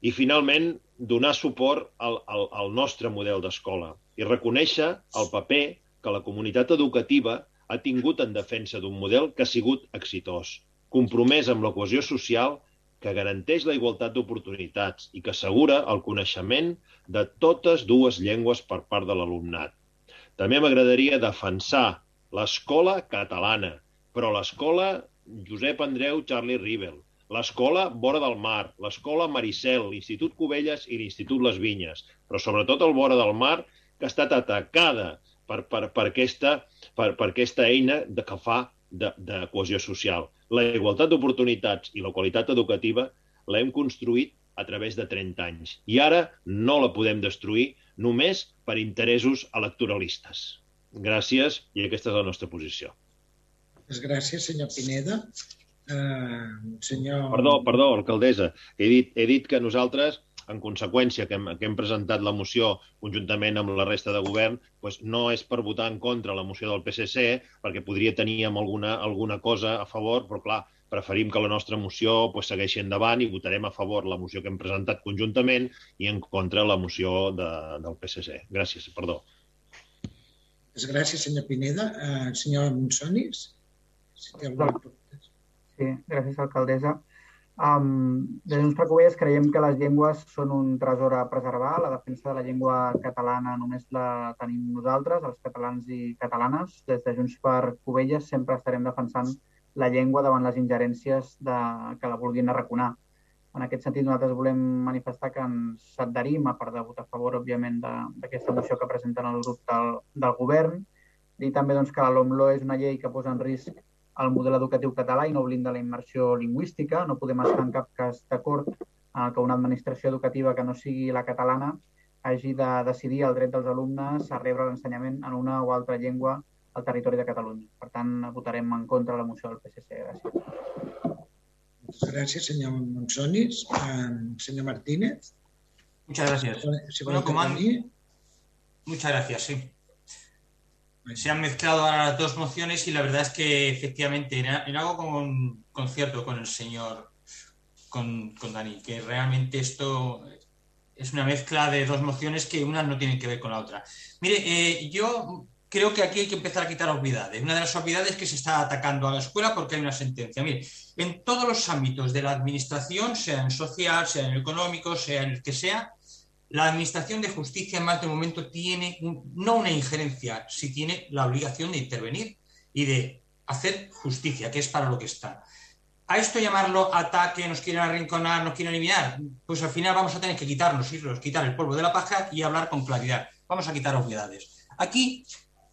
I, finalment, donar suport al, al, al nostre model d'escola i reconèixer el paper que la comunitat educativa ha tingut en defensa d'un model que ha sigut exitós, compromès amb la cohesió social que garanteix la igualtat d'oportunitats i que assegura el coneixement de totes dues llengües per part de l'alumnat. També m'agradaria defensar l'escola catalana, però l'escola Josep Andreu Charlie Rivel, l'escola Vora del Mar, l'escola Maricel, l'Institut Cubelles i l'Institut Les Vinyes, però sobretot el Vora del Mar, que ha estat atacada per, per, per, aquesta, per, per aquesta eina de, que fa de, de cohesió social. La igualtat d'oportunitats i la qualitat educativa l'hem construït a través de 30 anys i ara no la podem destruir només per interessos electoralistes. Gràcies i aquesta és la nostra posició. Gràcies, senyor Pineda. Uh, senyor... Perdó, perdó, alcaldessa. He dit, he dit que nosaltres en conseqüència que hem, que hem presentat la moció conjuntament amb la resta de govern, doncs no és per votar en contra la moció del PSC, perquè podria tenir alguna, alguna cosa a favor, però clar, preferim que la nostra moció pues, segueixi endavant i votarem a favor la moció que hem presentat conjuntament i en contra la moció de, del PSC. Gràcies, perdó. Gràcies, senyor Pineda. Uh, senyor Monsonis, si té alguna Sí, gràcies, alcaldessa. Um, des d'uns Covelles creiem que les llengües són un tresor a preservar. La defensa de la llengua catalana només la tenim nosaltres, els catalans i catalanes. Des de Junts per Covelles sempre estarem defensant la llengua davant les ingerències de, que la vulguin arraconar. En aquest sentit, nosaltres volem manifestar que ens adherim a part de votar a favor, òbviament, d'aquesta moció que presenten el grup del, del govern. I també doncs, que la LOMLO és una llei que posa en risc el model educatiu català i no blinda la immersió lingüística. No podem estar en cap cas d'acord eh, que una administració educativa que no sigui la catalana hagi de decidir el dret dels alumnes a rebre l'ensenyament en una o altra llengua al territori de Catalunya. Per tant, votarem en contra de la moció del PSC. Gràcies. Gràcies, senyor Monsonis. Eh, senyor Martínez. Muchas gracias. Si bueno, comandante. Muchas gracias, sí. se han mezclado ahora las dos mociones y la verdad es que efectivamente en, algo con concierto con el señor, con, con, Dani, que realmente esto es una mezcla de dos mociones que una no tienen que ver con la otra. Mire, eh, yo creo que aquí hay que empezar a quitar obviedades. Una de las obviedades es que se está atacando a la escuela porque hay una sentencia. Mire, en todos los ámbitos de la administración, sea en social, sea en económico, sea en el que sea, la Administración de Justicia en más de momento tiene no una injerencia, sí tiene la obligación de intervenir y de hacer justicia, que es para lo que está. A esto llamarlo ataque, nos quieren arrinconar, nos quieren eliminar, pues al final vamos a tener que quitarnos, irnos, quitar el polvo de la paja y hablar con claridad. Vamos a quitar obviedades. Aquí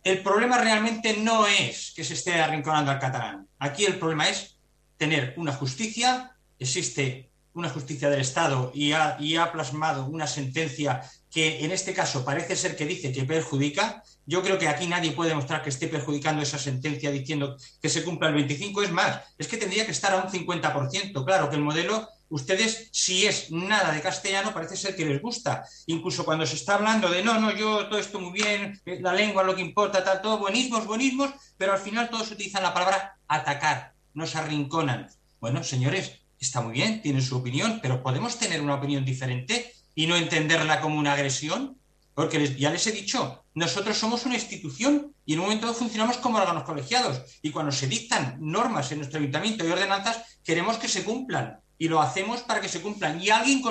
el problema realmente no es que se esté arrinconando al catalán. Aquí el problema es tener una justicia, existe una justicia del Estado y ha, plasmado una sentencia que en este caso parece ser que dice que perjudica, yo creo que aquí nadie puede demostrar que esté perjudicando esa sentencia diciendo que se cumpla el 25. Es más, es que tendría que estar a un 50%. Claro que el modelo, ustedes, si es nada de castellano, parece ser que les gusta. Incluso cuando se está hablando de no, no, yo todo esto muy bien, la lengua lo que importa, tal, todo buenismos, buenismos, pero al final todos utilizan la palabra atacar, nos arrinconan. Bueno, señores, está muy bien, tiene su opinión, pero ¿podemos tener una opinión diferente y no entenderla como una agresión? Porque ya les he dicho, nosotros somos una institución y en un momento funcionamos como órganos colegiados. Y cuando se dictan normas en nuestro ayuntamiento y ordenanzas, queremos que se cumplan. Y lo hacemos para que se cumplan. Y alguien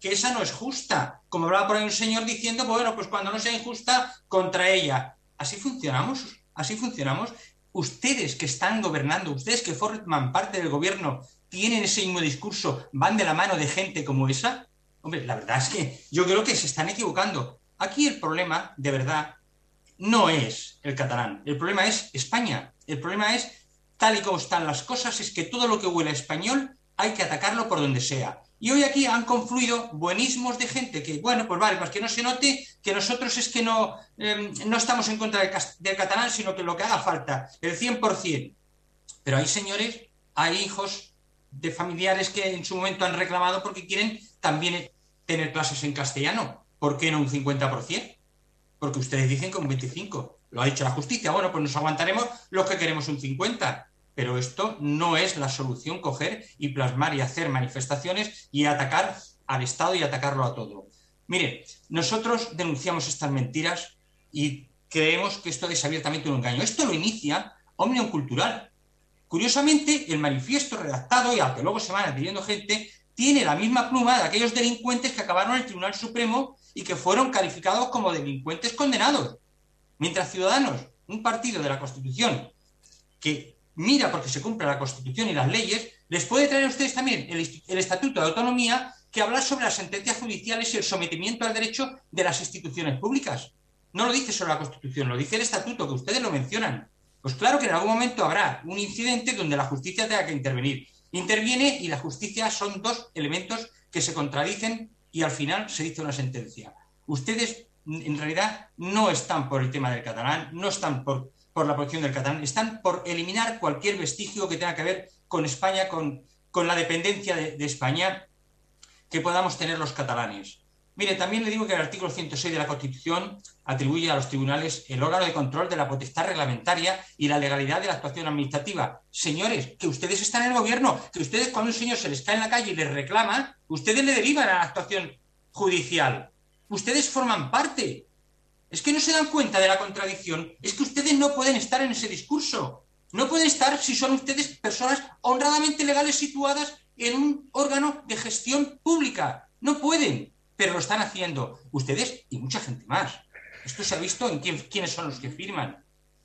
que esa no es justa. Como hablaba por ahí un señor diciendo, bueno, pues cuando no sea injusta, contra ella. Así funcionamos, así funcionamos. Ustedes que están gobernando, ustedes que forman parte del gobierno, tienen ese mismo discurso, van de la mano de gente como esa, hombre, la verdad es que yo creo que se están equivocando. Aquí el problema, de verdad, no es el catalán, el problema es España. El problema es, tal y como están las cosas, es que todo lo que huele a español hay que atacarlo por donde sea. Y hoy aquí han confluido buenismos de gente que, bueno, pues vale, pues que no se note que nosotros es que no, em, no estamos en contra del, del, catalán, sino que lo que haga falta, el 100%. Pero hay señores, hay hijos de familiares que en su momento han reclamado porque quieren también tener clases en castellano. ¿Por qué no un 50%? Porque ustedes dicen que un 25%. Lo ha dicho la justicia. Bueno, pues nos aguantaremos los que queremos un 50%. Pero esto no es la solución coger y plasmar y hacer manifestaciones y atacar al Estado y atacarlo a todo. Mire, nosotros denunciamos estas mentiras y creemos que esto es abiertamente un engaño. Esto lo inicia Omnium Cultural, Curiosamente, el manifiesto redactado y al que luego se van adhiriendo gente tiene la misma pluma de aquellos delincuentes que acabaron en el Tribunal Supremo y que fueron calificados como delincuentes condenados. Mientras Ciudadanos, un partido de la Constitución que mira porque se cumple la Constitución y las leyes, les puede traer a ustedes también el, Estatuto de Autonomía que habla sobre las sentencias judiciales y el sometimiento al derecho de las instituciones públicas. No lo dice solo la Constitución, lo dice el Estatuto, que ustedes lo mencionan. Pues claro que en algún momento habrá un incidente donde la justicia tenga que intervenir. Interviene y la justicia son dos elementos que se contradicen y al final se dice una sentencia. Ustedes en realidad no están por el tema del catalán, no están por, por la protección del catalán, están por eliminar cualquier vestigio que tenga que ver con España, con, con la dependencia de, España que podamos tener los catalanes. Mire, también le digo que el artículo 106 de la Constitución atribuye a los tribunales el órgano de control de la potestad reglamentaria y la legalidad de la actuación administrativa. Señores, que ustedes están en el gobierno, que ustedes cuando un señor se les cae en la calle y les reclama, ustedes le derivan a la actuación judicial. Ustedes forman parte. Es que no se dan cuenta de la contradicción. Es que ustedes no pueden estar en ese discurso. No pueden estar si son ustedes personas honradamente legales situadas en un órgano de gestión pública. No pueden pero lo están haciendo ustedes y mucha gente más. Esto se ha visto en quiénes son los que firman.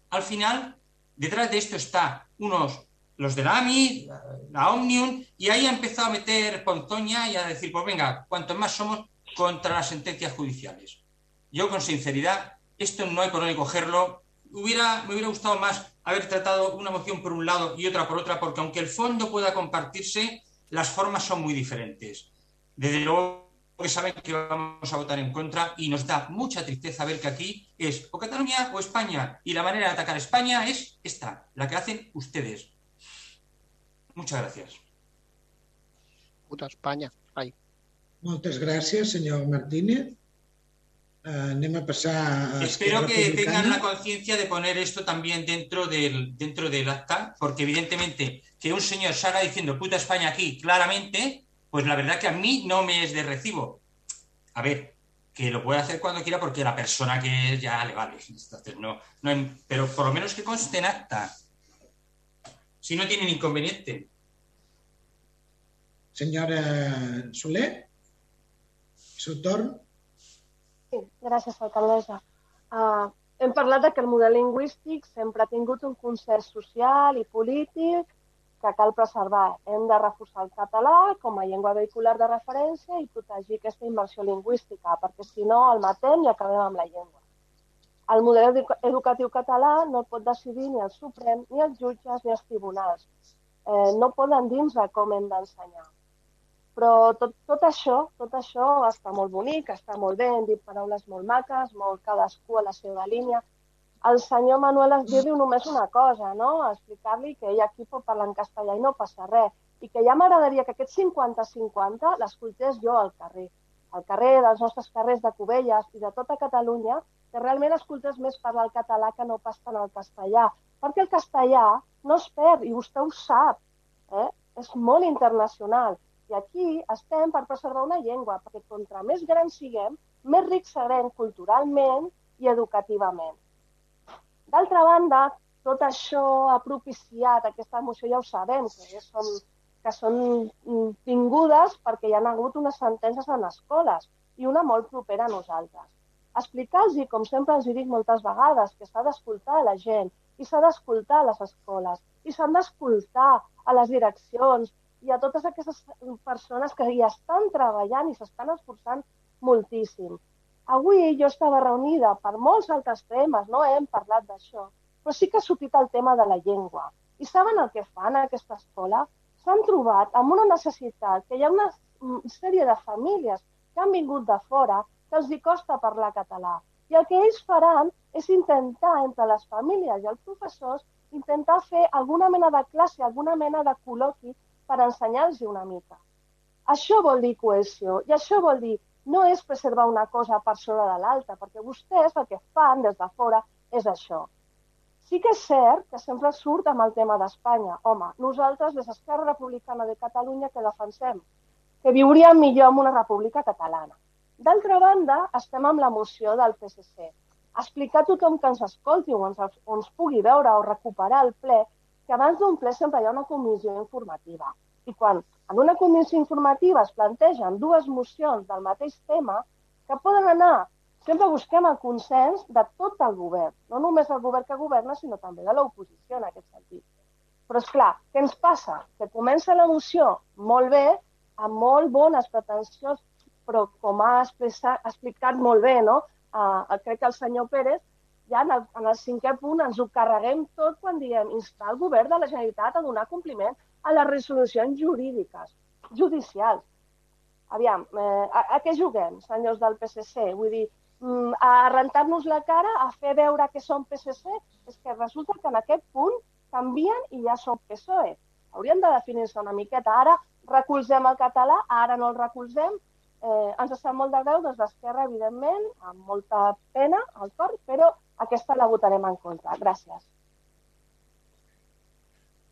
Al final, detrás de esto está unos, los de la AMI, la Omnium, y ahí ha empezado a meter ponzoña y a decir, pues venga, cuanto más somos contra las sentencias judiciales. Yo, con sinceridad, esto no hay por dónde cogerlo. Hubiera, me hubiera gustado más haber tratado una moción por un lado y otra por otra, porque aunque el fondo pueda compartirse, las formas son muy diferentes. Desde luego, porque saben que vamos a votar en contra y nos da mucha tristeza ver que aquí es o Cataluña o España y la manera de atacar a España es esta, la que hacen ustedes. Muchas gracias. Puta España. Ay. Moltes gràcies, senyor Martínez. Anem a pasar a Espero que tengan la conciencia de poner esto también dentro del, dentro del acta, porque evidentemente que un señor salga diciendo puta España aquí claramente pues la verdad que a mí no me es de recibo. A ver, que lo puede hacer cuando quiera porque la persona que ya le vale. Entonces, no, no pero por lo menos que conste en acta. Si no tienen inconveniente. Senyora Soler, seu torn. Sí, gràcies, alcaldessa. Uh, hem parlat de que el model lingüístic sempre ha tingut un consens social i polític que cal preservar. Hem de reforçar el català com a llengua vehicular de referència i protegir aquesta immersió lingüística, perquè si no el matem i acabem amb la llengua. El model educatiu català no pot decidir ni el Suprem, ni els jutges, ni els tribunals. Eh, no poden de com hem d'ensenyar. Però tot, tot això, tot això està molt bonic, està molt bé, hem dit paraules molt maques, molt cadascú a la seva línia, el senyor Manuel es diu només una cosa, no? Explicar-li que ell aquí pot parlar en castellà i no passa res. I que ja m'agradaria que aquest 50-50 l'escoltés jo al carrer. Al carrer dels nostres carrers de Cubelles i de tota Catalunya, que realment escoltés més parlar el català que no pas tant el castellà. Perquè el castellà no es perd, i vostè ho sap. Eh? És molt internacional. I aquí estem per preservar una llengua, perquè contra més grans siguem, més rics serem culturalment i educativament. D'altra banda, tot això ha propiciat aquesta moció, ja ho sabem, que són, que són tingudes perquè hi ha hagut unes sentències en escoles i una molt propera a nosaltres. Explicar-los, com sempre els dic moltes vegades, que s'ha d'escoltar a la gent i s'ha d'escoltar a les escoles i s'han d'escoltar a les direccions i a totes aquestes persones que hi estan treballant i s'estan esforçant moltíssim. Avui jo estava reunida per molts altres temes, no hem parlat d'això, però sí que ha sortit el tema de la llengua. I saben el que fan a aquesta escola? S'han trobat amb una necessitat, que hi ha una sèrie de famílies que han vingut de fora que els hi costa parlar català. I el que ells faran és intentar, entre les famílies i els professors, intentar fer alguna mena de classe, alguna mena de col·loqui per ensenyar-los una mica. Això vol dir cohesió i això vol dir no és preservar una cosa per sobre de l'altra, perquè vostès el que fan des de fora és això. Sí que és cert que sempre surt amb el tema d'Espanya. Home, nosaltres, des d'Esquerra Republicana de Catalunya, que defensem que viuríem millor en una república catalana. D'altra banda, estem amb la moció del PSC. Explicar a tothom que ens escolti o ens, o ens pugui veure o recuperar el ple que abans d'un ple sempre hi ha una comissió informativa. I quan en una comissió informativa es plantegen dues mocions del mateix tema, que poden anar, sempre busquem el consens de tot el govern, no només el govern que governa, sinó també de l'oposició en aquest sentit. Però, és clar, què ens passa? Que comença la moció molt bé, amb molt bones pretensions, però com ha explicat molt bé, no? Uh, crec que el senyor Pérez, ja en el, en el cinquè punt ens ho carreguem tot quan diem instar el govern de la Generalitat a donar compliment a les resolucions jurídiques, judicials. Aviam, eh, a, a què juguem, senyors del PSC? Vull dir, mm, a rentar-nos la cara, a fer veure que som PSC? És que resulta que en aquest punt canvien i ja som PSOE. Haurien de definir-se una miqueta. Ara recolzem el català, ara no el recolzem. Eh, ens sap molt de greu des d'Esquerra, evidentment, amb molta pena al cor, però aquesta la votarem en contra. Gràcies.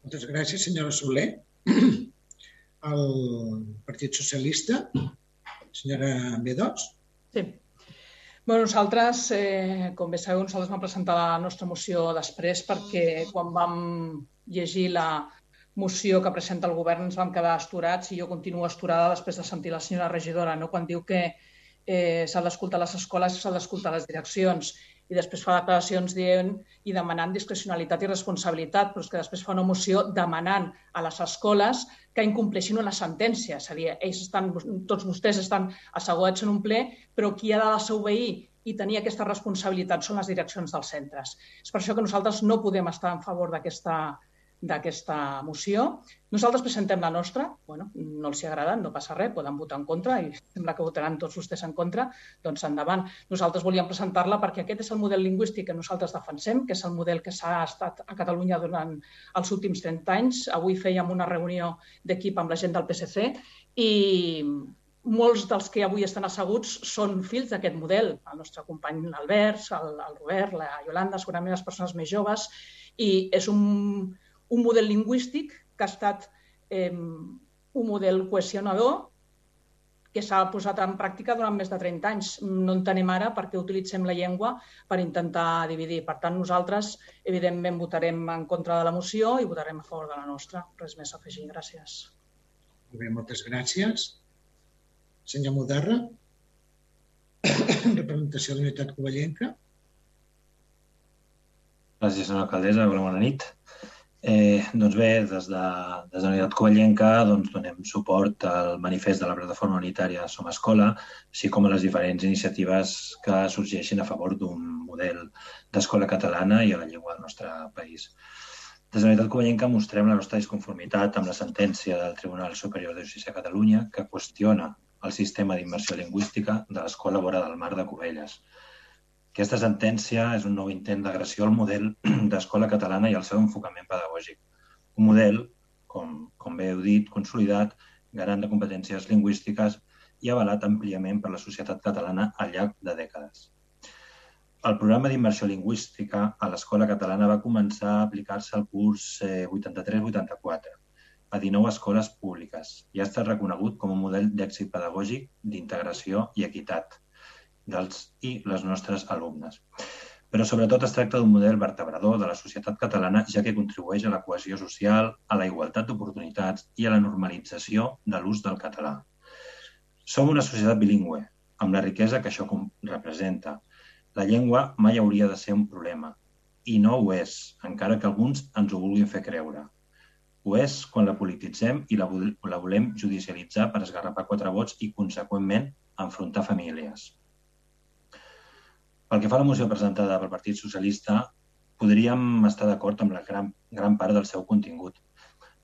Moltes gràcies, senyora Soler. El Partit Socialista, senyora B2. Sí. Bé, nosaltres, eh, com bé sabeu, nosaltres vam presentar la nostra moció després perquè quan vam llegir la moció que presenta el govern ens vam quedar asturats i jo continuo asturada després de sentir la senyora regidora no? quan diu que eh, s'ha d'escoltar les escoles i s'ha d'escoltar les direccions i després fa declaracions dient i demanant discrecionalitat i responsabilitat, però és que després fa una moció demanant a les escoles que incompleixin una sentència. És a dir, ells estan, tots vostès estan asseguts en un ple, però qui ha de desobeir i tenir aquesta responsabilitat són les direccions dels centres. És per això que nosaltres no podem estar en favor d'aquesta d'aquesta moció. Nosaltres presentem la nostra, bueno, no els agrada, no passa res, poden votar en contra i sembla que votaran tots vostès en contra, doncs endavant. Nosaltres volíem presentar-la perquè aquest és el model lingüístic que nosaltres defensem, que és el model que s'ha estat a Catalunya durant els últims 30 anys. Avui fèiem una reunió d'equip amb la gent del PSC i molts dels que avui estan asseguts són fills d'aquest model. El nostre company Albert, el, el Robert, la Yolanda, segurament les persones més joves, i és un, un model lingüístic que ha estat eh, un model cohesionador que s'ha posat en pràctica durant més de 30 anys. No entenem ara per què utilitzem la llengua per intentar dividir. Per tant, nosaltres, evidentment, votarem en contra de la moció i votarem a favor de la nostra. Res més a afegir. Gràcies. Molt bé, moltes gràcies. Senyor Mudarra, <coughs> representació de l'unitat covellenca. Gràcies, senyora alcaldessa. Bona nit. Eh, doncs bé, des de, des de la Unitat Covellenca doncs, donem suport al manifest de la plataforma unitària Som Escola, així com a les diferents iniciatives que sorgeixin a favor d'un model d'escola catalana i a la llengua del nostre país. Des de la Unitat Covellenca mostrem la nostra disconformitat amb la sentència del Tribunal Superior de Justícia de Catalunya que qüestiona el sistema d'immersió lingüística de l'Escola Vora del Mar de Covelles, aquesta sentència és un nou intent d'agressió al model <clears throat> d'escola catalana i al seu enfocament pedagògic. Un model, com, com bé heu dit, consolidat, garant de competències lingüístiques i avalat àmpliament per la societat catalana al llarg de dècades. El programa d'immersió lingüística a l'escola catalana va començar a aplicar-se al curs 83-84 eh, a 19 escoles públiques i ha estat reconegut com un model d'èxit pedagògic, d'integració i equitat dels i les nostres alumnes. Però sobretot es tracta d'un model vertebrador de la societat catalana, ja que contribueix a la cohesió social, a la igualtat d'oportunitats i a la normalització de l'ús del català. Som una societat bilingüe, amb la riquesa que això representa. La llengua mai hauria de ser un problema, i no ho és, encara que alguns ens ho vulguin fer creure. Ho és quan la polititzem i la, la volem judicialitzar per esgarrapar quatre vots i, conseqüentment, enfrontar famílies. Pel que fa a la moció presentada pel Partit Socialista, podríem estar d'acord amb la gran, gran part del seu contingut,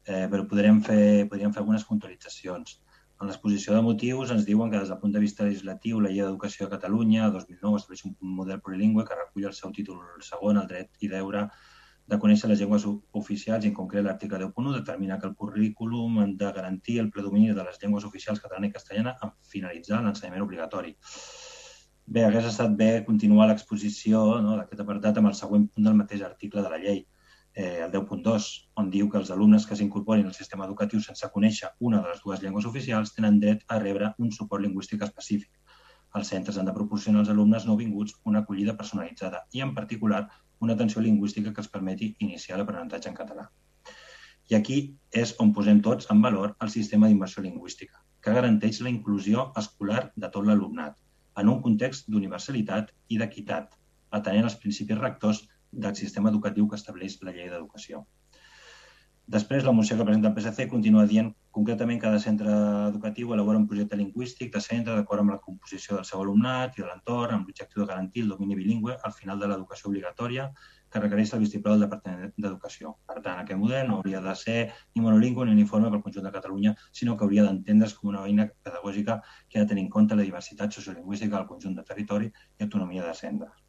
eh, però podríem fer, podríem fer algunes puntualitzacions. En l'exposició de motius ens diuen que des del punt de vista legislatiu la Llei d'Educació de Catalunya 2009 estableix un model plurilingüe que recull el seu títol segon, el dret i deure de conèixer les llengües oficials i en concret l'article 10.1 determina que el currículum ha de garantir el predomini de les llengües oficials catalana i castellana en finalitzar l'ensenyament obligatori. Bé, hagués estat bé continuar l'exposició no, d'aquest apartat amb el següent punt del mateix article de la llei, eh, el 10.2, on diu que els alumnes que s'incorporin al sistema educatiu sense conèixer una de les dues llengües oficials tenen dret a rebre un suport lingüístic específic. Els centres han de proporcionar als alumnes nouvinguts una acollida personalitzada i, en particular, una atenció lingüística que els permeti iniciar l'aprenentatge en català. I aquí és on posem tots en valor el sistema d'immersió lingüística, que garanteix la inclusió escolar de tot l'alumnat, en un context d'universalitat i d'equitat, atenent els principis rectors del sistema educatiu que estableix la llei d'educació. Després, la moció que presenta el PSC continua dient concretament cada centre educatiu elabora un projecte lingüístic de centre d'acord amb la composició del seu alumnat i de l'entorn, amb l'objectiu de garantir el domini bilingüe al final de l'educació obligatòria que requereix el vistiplau del Departament d'Educació. Per tant, aquest model no hauria de ser ni monolingüe ni uniforme pel conjunt de Catalunya, sinó que hauria d'entendre's com una eina pedagògica que ha de tenir en compte la diversitat sociolingüística del conjunt de territori i autonomia de centres.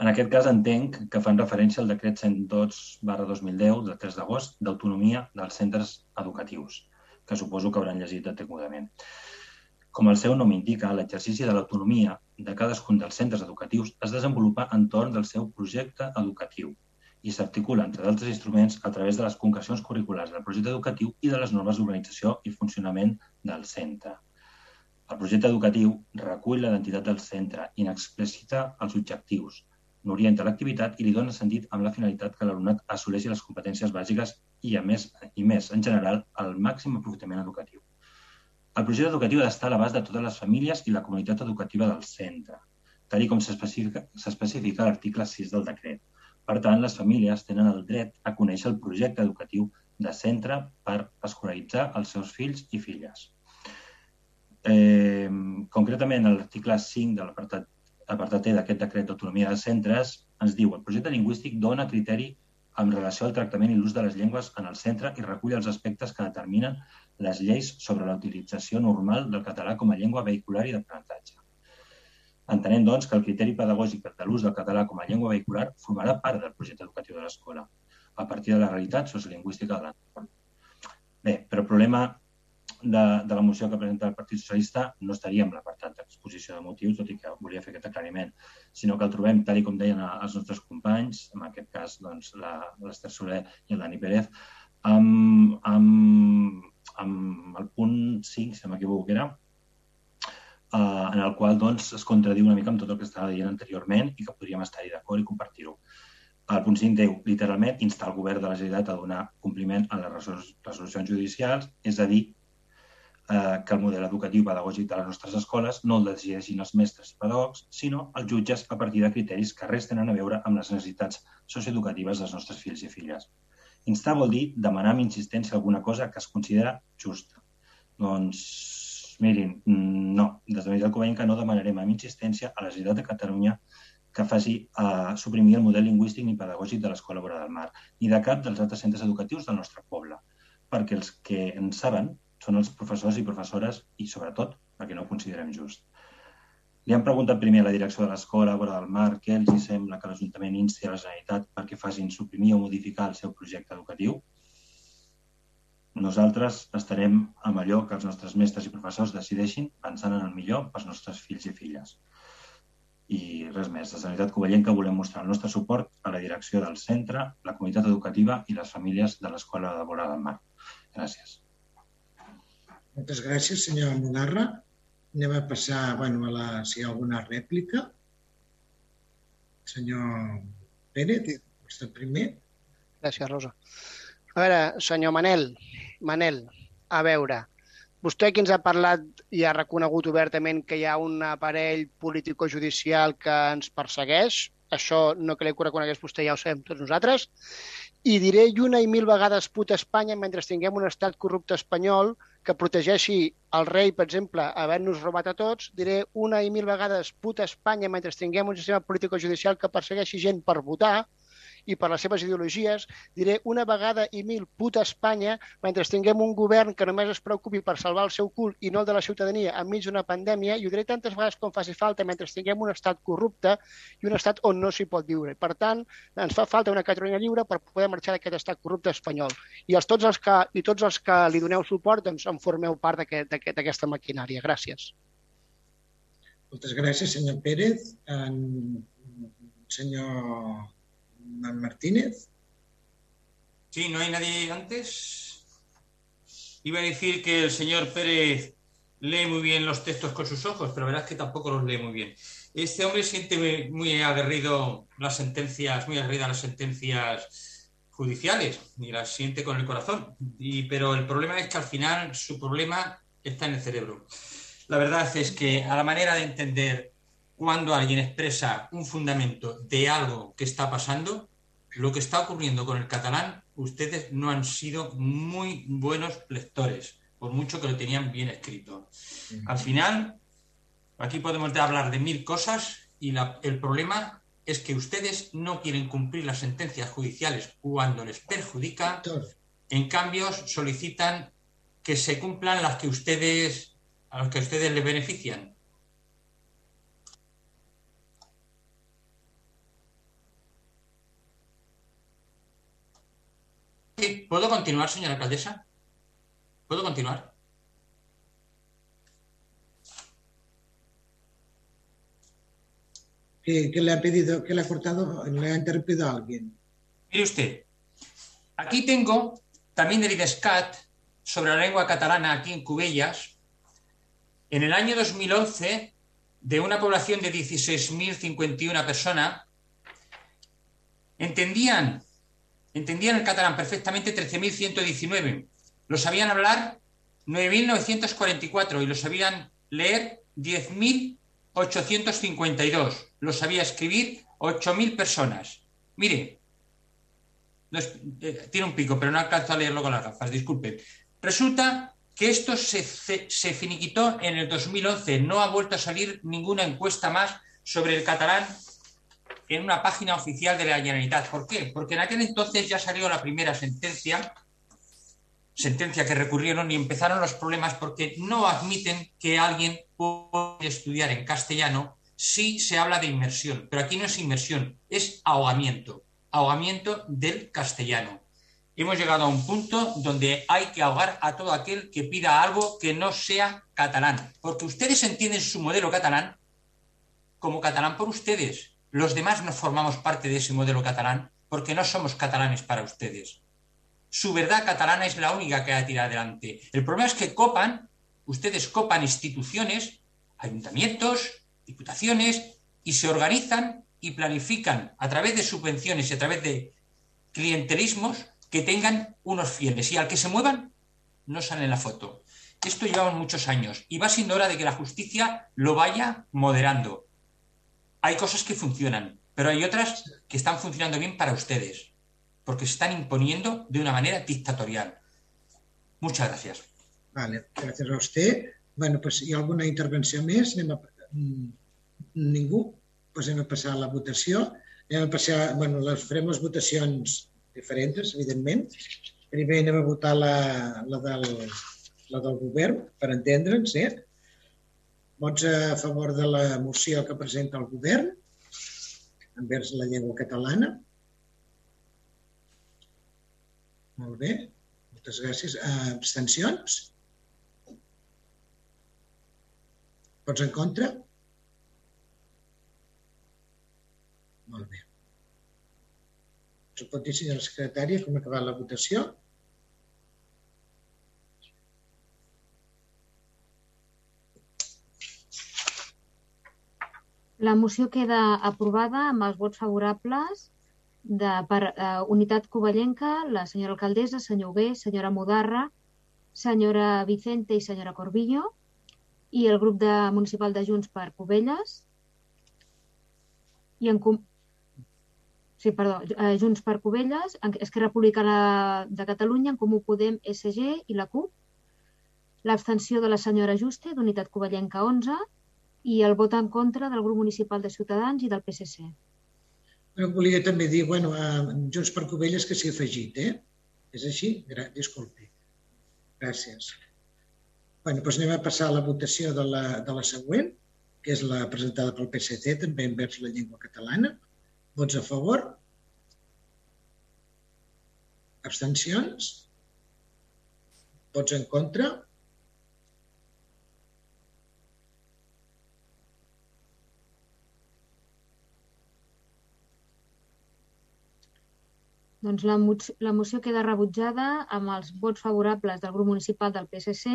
En aquest cas entenc que fan referència al decret 102 barra 2010 del 3 d'agost d'autonomia dels centres educatius, que suposo que hauran llegit degudament. Com el seu nom indica, l'exercici de l'autonomia de cadascun dels centres educatius es desenvolupa entorn del seu projecte educatiu i s'articula, entre d'altres instruments, a través de les concrecions curriculars del projecte educatiu i de les normes d'organització i funcionament del centre. El projecte educatiu recull l'identitat del centre i n'explicita els objectius, n'orienta l'activitat i li dona sentit amb la finalitat que l'alumnat assoleixi les competències bàsiques i, a més, i més, en general, el màxim aprofitament educatiu. El projecte educatiu ha d'estar a l'abast de totes les famílies i la comunitat educativa del centre, tal com s'especifica a l'article 6 del decret. Per tant, les famílies tenen el dret a conèixer el projecte educatiu de centre per escolaritzar els seus fills i filles. Eh, concretament, l'article 5 de l'apartat E d'aquest decret d'autonomia de centres ens diu el projecte lingüístic dona criteri en relació al tractament i l'ús de les llengües en el centre i recull els aspectes que determinen les lleis sobre la utilització normal del català com a llengua vehicular i d'aprenentatge. Entenem, doncs, que el criteri pedagògic de l'ús del català com a llengua vehicular formarà part del projecte educatiu de l'escola, a partir de la realitat sociolingüística de l'entorn. Bé, però el problema de, de la moció que presenta el Partit Socialista no estaria en l'apartat d'exposició de motius, tot i que volia fer aquest aclariment, sinó que el trobem, tal com deien els nostres companys, en aquest cas doncs, l'Ester Soler i el Dani Pérez, amb, amb, amb el punt 5, si no m'equivoco que era, eh, en el qual doncs, es contradiu una mica amb tot el que estava dient anteriorment i que podríem estar-hi d'acord i compartir-ho. El punt 5 diu, literalment, instar el govern de la Generalitat a donar compliment a les resolucions judicials, és a dir, eh, que el model educatiu pedagògic de les nostres escoles no el decideixin els mestres i pedagogs, sinó els jutges a partir de criteris que res tenen a veure amb les necessitats socioeducatives dels nostres fills i filles. Instar vol dir demanar amb insistència alguna cosa que es considera justa. Doncs, mirin, no, des de Meditat que no demanarem amb insistència a la Generalitat de Catalunya que faci eh, suprimir el model lingüístic ni pedagògic de l'Escola Vora del Mar, ni de cap dels altres centres educatius del nostre poble, perquè els que en saben són els professors i professores i, sobretot, perquè no ho considerem just. Li han preguntat primer a la direcció de l'escola, vora del mar, què els sembla que l'Ajuntament insti a la Generalitat perquè facin suprimir o modificar el seu projecte educatiu. Nosaltres estarem amb allò que els nostres mestres i professors decideixin pensant en el millor pels nostres fills i filles. I res més, la Sanitat Covellenca volem mostrar el nostre suport a la direcció del centre, la comunitat educativa i les famílies de l'Escola de Vora del Mar. Gràcies. Moltes gràcies, senyor Monarra. Anem a passar bueno, a la, si hi ha alguna rèplica. Senyor Pérez, vostè primer. Gràcies, Rosa. A veure, senyor Manel, Manel, a veure, vostè qui ens ha parlat i ha reconegut obertament que hi ha un aparell político-judicial que ens persegueix, això no crec que ho reconegués vostè, ja ho sabem tots nosaltres, i diré una i mil vegades puta Espanya mentre tinguem un estat corrupte espanyol que protegeixi el rei, per exemple, haver-nos robat a tots, diré una i mil vegades puta Espanya mentre tinguem un sistema polític-judicial que persegueixi gent per votar, i per les seves ideologies, diré una vegada i mil puta Espanya mentre tinguem un govern que només es preocupi per salvar el seu cul i no el de la ciutadania enmig d'una pandèmia, i ho diré tantes vegades com faci falta mentre tinguem un estat corrupte i un estat on no s'hi pot viure. Per tant, ens fa falta una Catalunya lliure per poder marxar d'aquest estat corrupte espanyol. I els, tots els que, i tots els que li doneu suport, doncs en formeu part d'aquesta aquest, maquinària. Gràcies. Moltes gràcies, senyor Pérez. En... Senyor Martínez. Sí, ¿no hay nadie antes? Iba a decir que el señor Pérez lee muy bien los textos con sus ojos, pero verdad es que tampoco los lee muy bien. Este hombre siente muy, aguerrido las sentencias, muy aguerridas las sentencias judiciales, ni las siente con el corazón. Y, pero el problema es que al final su problema está en el cerebro. La verdad es que a la manera de entender cuando alguien expresa un fundamento de algo que está pasando, lo que está ocurriendo con el catalán, ustedes no han sido muy buenos lectores, por mucho que lo tenían bien escrito. Al final, aquí podemos hablar de mil cosas y el problema es que ustedes no quieren cumplir las sentencias judiciales cuando les perjudica, en cambio solicitan que se cumplan las que ustedes a las que ustedes les benefician. ¿Puedo continuar, señora alcaldesa? ¿Puedo continuar? ¿Qué, le ha pedido, qué le ha cortado, le ha interrumpido a alguien? Mire usted, aquí tengo también del IDESCAT sobre la lengua catalana aquí en Cubellas. En el año 2011, de una población de 16.051 personas, entendían, entendían el catalán perfectamente 13.119. Lo sabían hablar 9.944 y lo sabían leer 10.852 lo sabía escribir 8.000 personas. Mire, eh, tiene un pico, pero no alcanzo a leerlo con las gafas, disculpen. Resulta que esto se, se, finiquitó en el 2011. No ha vuelto a salir ninguna encuesta más sobre el catalán en una página oficial de la Generalitat. ¿Por qué? Porque en aquel entonces ya salió la primera sentencia, sentencia que recurrieron y empezaron los problemas porque no admiten que alguien pueda estudiar en castellano sí se habla de inmersión, pero aquí no es inmersión, es ahogamiento, ahogamiento del castellano. Hemos llegado a un punto donde hay que ahogar a todo aquel que pida algo que no sea catalán, porque ustedes entienden su modelo catalán como catalán por ustedes. Los demás no formamos parte de ese modelo catalán porque no somos catalanes para ustedes. Su verdad catalana es la única que ha tirado adelante. El problema es que copan, ustedes copan instituciones, ayuntamientos, diputaciones y se organizan y planifican a través de subvenciones y a través de clientelismos que tengan unos fieles y al que se muevan no sale en la foto. Esto llevamos muchos años y va siendo hora de que la justicia lo vaya moderando. Hay cosas que funcionan, pero hay otras que están funcionando bien para ustedes, porque se están imponiendo de una manera dictatorial. Muchas gracias. Vale, gracias a usted. Bueno, pues ¿y alguna intervención más? Mm, ningú, doncs anem a passar a la votació. Anem a passar, bueno, les farem les votacions diferents, evidentment. Primer anem a votar la, la, del, la del govern, per entendre'ns, eh? Vots a favor de la moció que presenta el govern envers la llengua catalana. Molt bé, moltes gràcies. Abstencions? Vots en contra? Molt bé. Us pot dir, senyora secretària, com ha acabat la votació? La moció queda aprovada amb els vots favorables de, per uh, Unitat Covellenca, la senyora alcaldessa, senyor Bé, senyora Mudarra, senyora Vicente i senyora Corbillo, i el grup de municipal de Junts per Covelles, i en, sí, perdó, eh, Junts per Covelles, Esquerra Republicana de Catalunya, en Comú Podem, SG i la CUP, l'abstenció de la senyora Juste, d'Unitat Covellenca 11, i el vot en contra del grup municipal de Ciutadans i del PSC. Però volia també dir, bueno, a Junts per Covelles que s'hi ha afegit, eh? És així? Disculpi. Gràcies. Bueno, doncs anem a passar a la votació de la, de la següent, que és la presentada pel PSC, també envers la llengua catalana. Vots a favor? Abstencions? Vots en contra? Doncs la, la moció queda rebutjada amb els vots favorables del grup municipal del PSC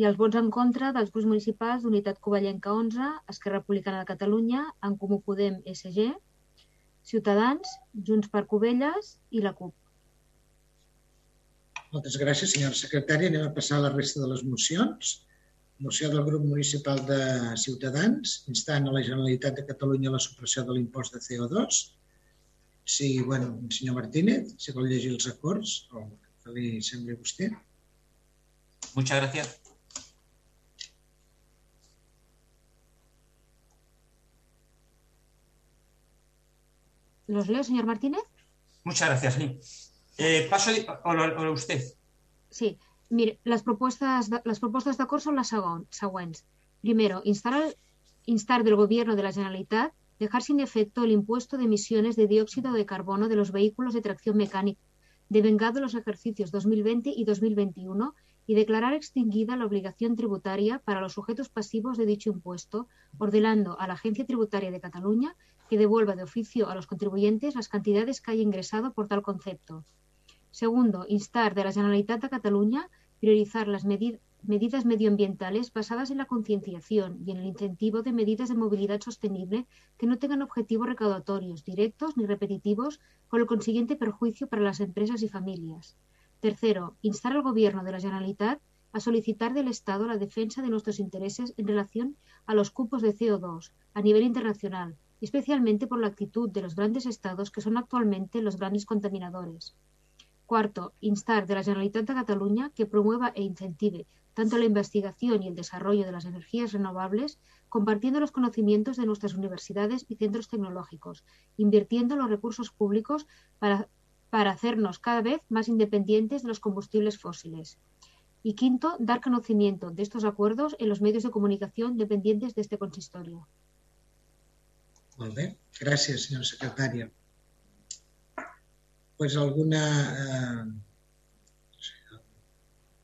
i els vots en contra dels grups municipals d'Unitat Covellenca 11, Esquerra Republicana de Catalunya, En Comú Podem, SG, Ciutadans, Junts per Covelles i la CUP. Moltes gràcies, senyora secretària. Anem a passar a la resta de les mocions. Moció del grup municipal de Ciutadans, instant a la Generalitat de Catalunya la supressió de l'impost de CO2. Sí, bueno, senyor Martínez, si vol llegir els acords, o que li sembli a vostè. Muchas gracias. ¿Los leo, señor Martínez? Muchas gracias, sí. Eh, paso o, o usted. Sí, mire, las propuestas, las propuestas de acuerdo son las següents. Primero, instar, al, instar del Gobierno de la Generalitat dejar sin efecto el impuesto de emisiones de dióxido de carbono de los vehículos de tracción mecánica devengado los ejercicios 2020 y 2021 y declarar extinguida la obligación tributaria para los sujetos pasivos de dicho impuesto, ordenando a la Agencia Tributaria de Cataluña que devuelva de oficio a los contribuyentes las cantidades que haya ingresado por tal concepto. Segundo, instar de la Generalitat de Cataluña priorizar las medidas medioambientales basadas en la concienciación y en el incentivo de medidas de movilidad sostenible que no tengan objetivos recaudatorios directos ni repetitivos, con el consiguiente perjuicio para las empresas y familias. Tercero, instar al Gobierno de la Generalitat a solicitar del Estado la defensa de nuestros intereses en relación a los cupos de CO2 a nivel internacional, especialmente por la actitud de los grandes estados que son actualmente los grandes contaminadores. Cuarto, instar de la Generalitat de Cataluña que promueva e incentive tanto la investigación y el desarrollo de las energías renovables, compartiendo los conocimientos de nuestras universidades y centros tecnológicos, invirtiendo los recursos públicos para, para hacernos cada vez más independientes de los combustibles fósiles. Y quinto, dar conocimiento de estos acuerdos en los medios de comunicación dependientes de este consistorio. Molt bé, gràcies, senyora secretària. Pues alguna, eh,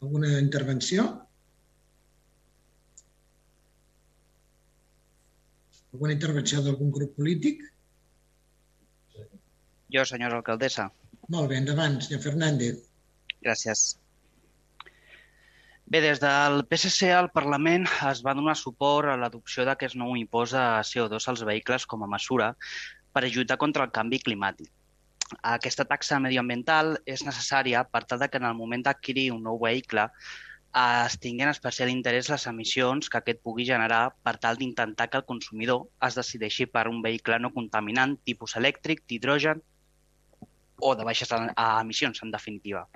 alguna intervenció? Alguna intervenció d'algun grup polític? Jo, senyora alcaldessa. Molt bé, endavant, senyor Fernández. Gràcies. Bé, des del PSC al Parlament es va donar suport a l'adopció d'aquest nou impost de CO2 als vehicles com a mesura per lluitar contra el canvi climàtic. Aquesta taxa medioambiental és necessària per tal que en el moment d'adquirir un nou vehicle es tinguin especial interès les emissions que aquest pugui generar per tal d'intentar que el consumidor es decideixi per un vehicle no contaminant tipus elèctric, d'hidrogen o de baixes emissions, en definitiva.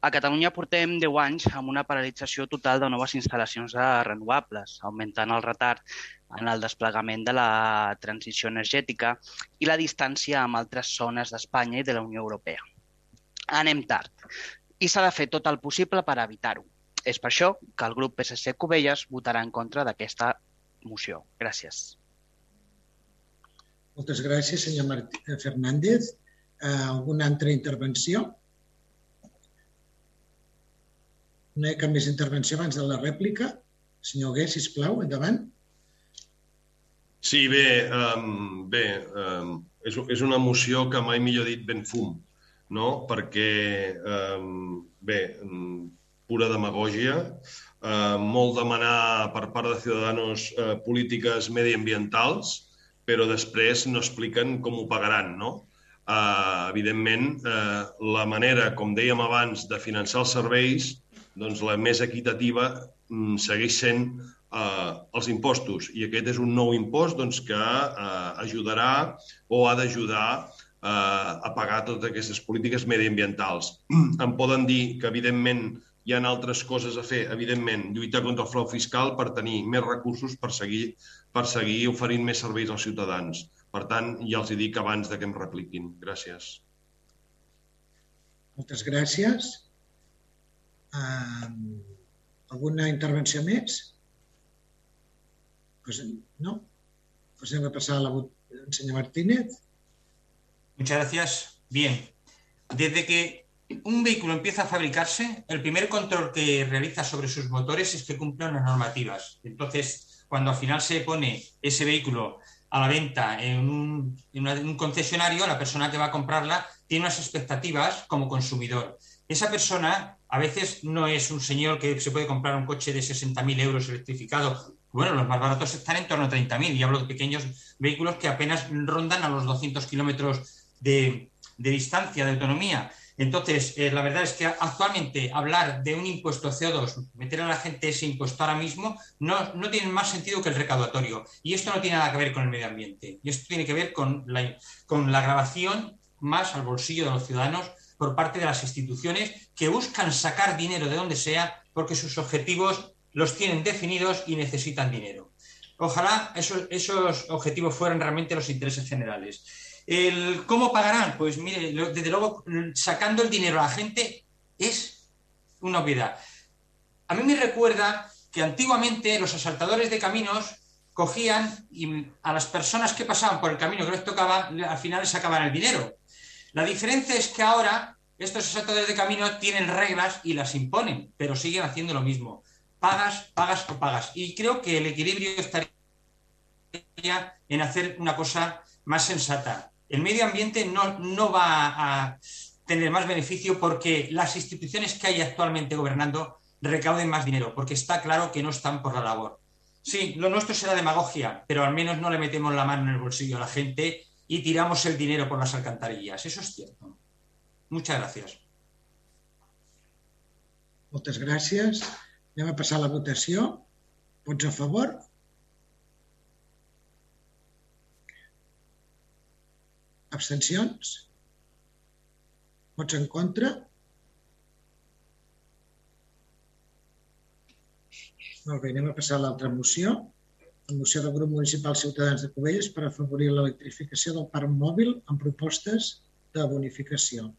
A Catalunya portem 10 anys amb una paralització total de noves instal·lacions de renovables, augmentant el retard en el desplegament de la transició energètica i la distància amb altres zones d'Espanya i de la Unió Europea. Anem tard i s'ha de fer tot el possible per evitar-ho. És per això que el grup PSC Cubelles votarà en contra d'aquesta moció. Gràcies. Moltes gràcies, senyor Martí Fernández. Uh, alguna altra intervenció? No hi ha cap més intervenció abans de la rèplica. Senyor Gué, sisplau, endavant. Sí, bé, um, bé um, és, és una moció que mai millor dit ben fum, no? perquè, um, bé, um, pura demagògia, uh, molt demanar per part de Ciudadanos uh, polítiques mediambientals, però després no expliquen com ho pagaran, no? Uh, evidentment, uh, la manera, com dèiem abans, de finançar els serveis doncs la més equitativa mm, segueix sent eh, els impostos. I aquest és un nou impost doncs, que eh, ajudarà o ha d'ajudar eh, a pagar totes aquestes polítiques mediambientals. <clears throat> em poden dir que, evidentment, hi ha altres coses a fer, evidentment, lluitar contra el frau fiscal per tenir més recursos per seguir, per seguir oferint més serveis als ciutadans. Per tant, ja els hi dic abans de que em repliquin. Gràcies. Moltes gràcies. Uh, alguna intervenció més? Pues, no? Pues la señor Martínez. Muchas gracias. Bien. Desde que un vehículo empieza a fabricarse, el primer control que realiza sobre sus motores es que cumplan las normativas. Entonces, cuando al final se pone ese vehículo a la venta en un concesionario, la persona que va a comprarla tiene unas expectativas como consumidor. Esa persona a veces no es un señor que se puede comprar un coche de 60.000 euros electrificado. Bueno, los más baratos están en torno a 30.000 y hablo de pequeños vehículos que apenas rondan a los 200 kilómetros de, distancia, de autonomía. Entonces, eh, la verdad es que actualmente hablar de un impuesto CO2, meter a la gente ese impuesto ahora mismo, no, no tiene más sentido que el recaudatorio. Y esto no tiene nada que ver con el medio ambiente. Y esto tiene que ver con la, con la grabación más al bolsillo de los ciudadanos por parte de las instituciones que buscan sacar dinero de donde sea porque sus objetivos los tienen definidos y necesitan dinero. Ojalá esos, objetivos fueran realmente los intereses generales. El, ¿Cómo pagarán? Pues mire, desde luego, sacando el dinero a la gente es una obviedad. A mí me recuerda que antiguamente los asaltadores de caminos cogían y a las personas que pasaban por el camino que les tocaba, al final les sacaban el dinero. La diferencia es que ahora estos asaltadores de camino tienen reglas y las imponen, pero siguen haciendo lo mismo. Pagas, pagas o pagas. Y creo que el equilibrio estaría en hacer una cosa más sensata. El medio ambiente no, no va a tener más beneficio porque las instituciones que hay actualmente gobernando recauden más dinero, porque está claro que no están por la labor. Sí, lo nuestro será demagogia, pero al menos no le metemos la mano en el bolsillo a la gente y tiramos el dinero por las alcantarillas. Eso es cierto. Muchas gràcies. Moltes gràcies. Anem a passar a la votació. Vots a favor? Abstencions? Vots en contra? Molt bé, anem a passar a l'altra moció. La moció del grup municipal Ciutadans de Cubelles per afavorir l'electrificació del parc mòbil amb propostes de bonificació.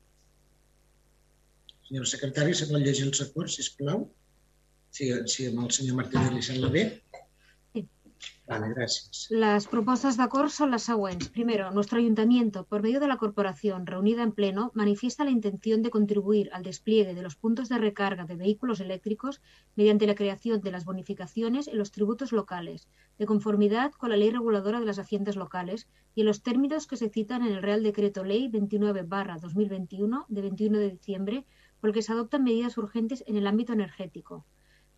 Senyora secretària, si vol llegir els acords, sisplau. Si, si amb el senyor Martínez li sembla bé. Vale, gracias. Las propuestas de acuerdo son las siguientes. Primero, nuestro ayuntamiento, por medio de la corporación reunida en pleno, manifiesta la intención de contribuir al despliegue de los puntos de recarga de vehículos eléctricos mediante la creación de las bonificaciones en los tributos locales, de conformidad con la ley reguladora de las haciendas locales y en los términos que se citan en el Real Decreto Ley 29-2021 de 21 de diciembre porque se adoptan medidas urgentes en el ámbito energético.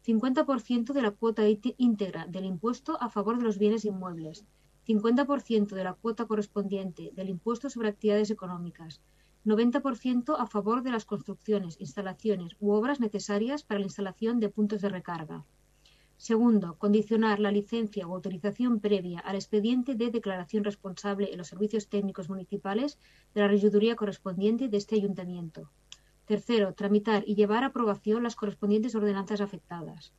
50% de la cuota íntegra del impuesto a favor de los bienes inmuebles, 50% de la cuota correspondiente del impuesto sobre actividades económicas, 90% a favor de las construcciones, instalaciones u obras necesarias para la instalación de puntos de recarga. Segundo, condicionar la licencia o autorización previa al expediente de declaración responsable en los servicios técnicos municipales de la regiduría correspondiente de este ayuntamiento. Tercero, tramitar y llevar a aprobación las correspondientes ordenanzas afectadas.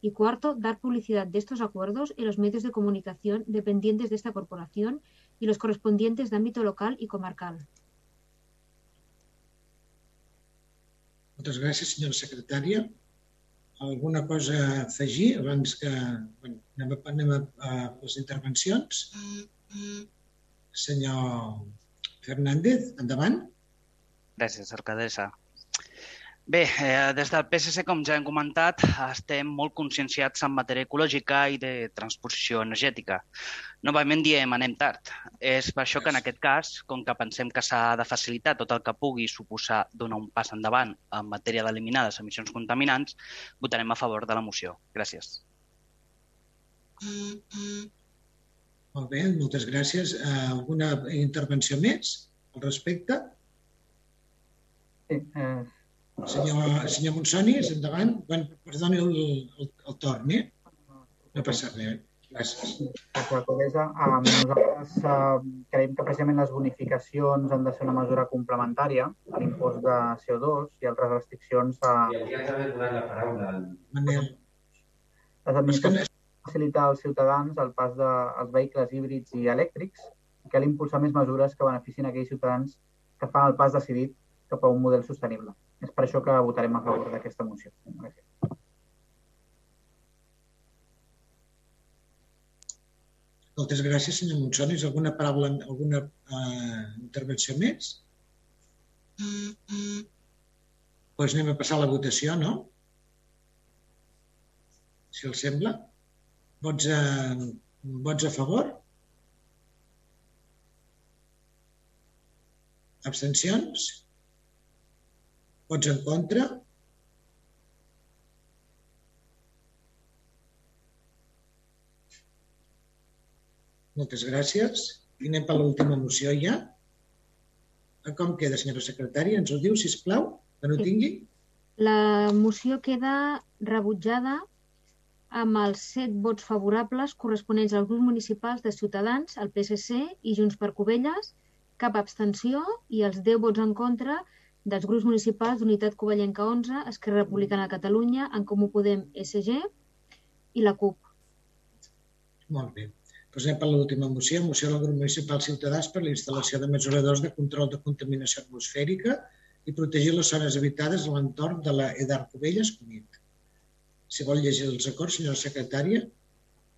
Y cuarto, dar publicidad de estos acuerdos en los medios de comunicación dependientes de esta corporación y los correspondientes de ámbito local y comarcal. Moltes gràcies, senyora secretària. Alguna cosa a afegir abans que bueno, anem, a, anem a, a les intervencions? Senyor Fernández, endavant. Gràcies, alcaldessa. Bé, eh, des del PSC, com ja hem comentat, estem molt conscienciats en matèria ecològica i de transposició energètica. Novament diem anem tard. És per això que en aquest cas, com que pensem que s'ha de facilitar tot el que pugui suposar donar un pas endavant en matèria d'eliminar les emissions contaminants, votarem a favor de la moció. Gràcies. Molt bé, moltes gràcies. Uh, alguna intervenció més al respecte? Sí, eh, Senyor, senyor Monsonis, endavant. Bueno, perdoni el, el, el torn, eh? No passa res. Gràcies. Eh, nosaltres eh, creiem que precisament les bonificacions han de ser una mesura complementària a l'impost de CO2 i altres restriccions a... I hauria d'haver donat la paraula. Manel. Les administracions facilitar als ciutadans el pas dels vehicles híbrids i elèctrics i cal impulsar més mesures que beneficin aquells ciutadans que fan el pas decidit cap a un model sostenible. És per això que votarem a favor d'aquesta moció. Gràcies. Moltes gràcies, senyor Monsonis. Alguna paraula, alguna uh, intervenció més? Doncs pues anem a passar a la votació, no? Si els sembla. Vots a, vots a favor? Abstencions? Vots en contra? Moltes gràcies. I anem per l'última moció ja. Com queda, senyora secretària? Ens ho diu, si plau, que no tingui? La moció queda rebutjada amb els set vots favorables corresponents als grups municipals de Ciutadans, el PSC i Junts per Covelles, cap abstenció i els 10 vots en contra dels grups municipals d'Unitat Covellenca 11, Esquerra Republicana de Catalunya, En Comú Podem, SG i la CUP. Molt bé. Passem per l'última moció, moció del grup municipal Ciutadans per la instal·lació de mesuradors de control de contaminació atmosfèrica i protegir les zones habitades a l'entorn de la EDAR Covelles Cunit. Si vol llegir els acords, senyora secretària,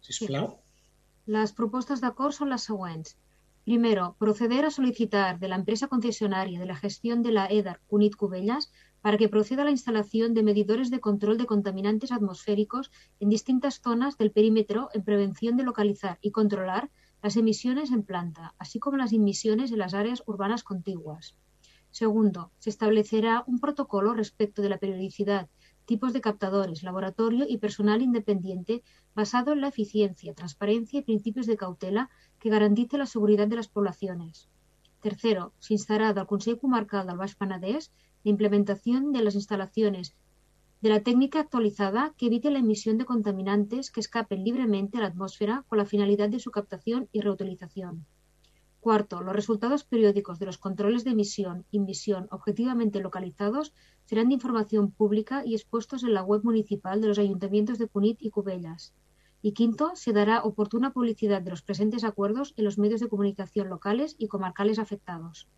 sisplau. Sí. Las propuestas de acord son las siguientes. Primero, proceder a solicitar de la empresa concesionaria de la gestión de la EDAR Cunit Cubellas para que proceda a la instalación de medidores de control de contaminantes atmosféricos en distintas zonas del perímetro en prevención de localizar y controlar las emisiones en planta, así como las emisiones en las áreas urbanas contiguas. Segundo, se establecerá un protocolo respecto de la periodicidad, tipos de captadores, laboratorio y personal independiente basado en la eficiencia, transparencia y principios de cautela que garantice la seguridad de las poblaciones. Tercero, se instará al Consejo Comarcal del Baix Penedès la implementación de las instalaciones de la técnica actualizada que evite la emisión de contaminantes que escapen libremente a la atmósfera con la finalidad de su captación y reutilización. Cuarto, los resultados periódicos de los controles de emisión y emisión objetivamente localizados serán de información pública y expuestos en la web municipal de los ayuntamientos de Cunit y Cubellas. Y quinto, se dará oportuna publicidad de los presentes acuerdos en los medios de comunicación locales y comarcales afectados.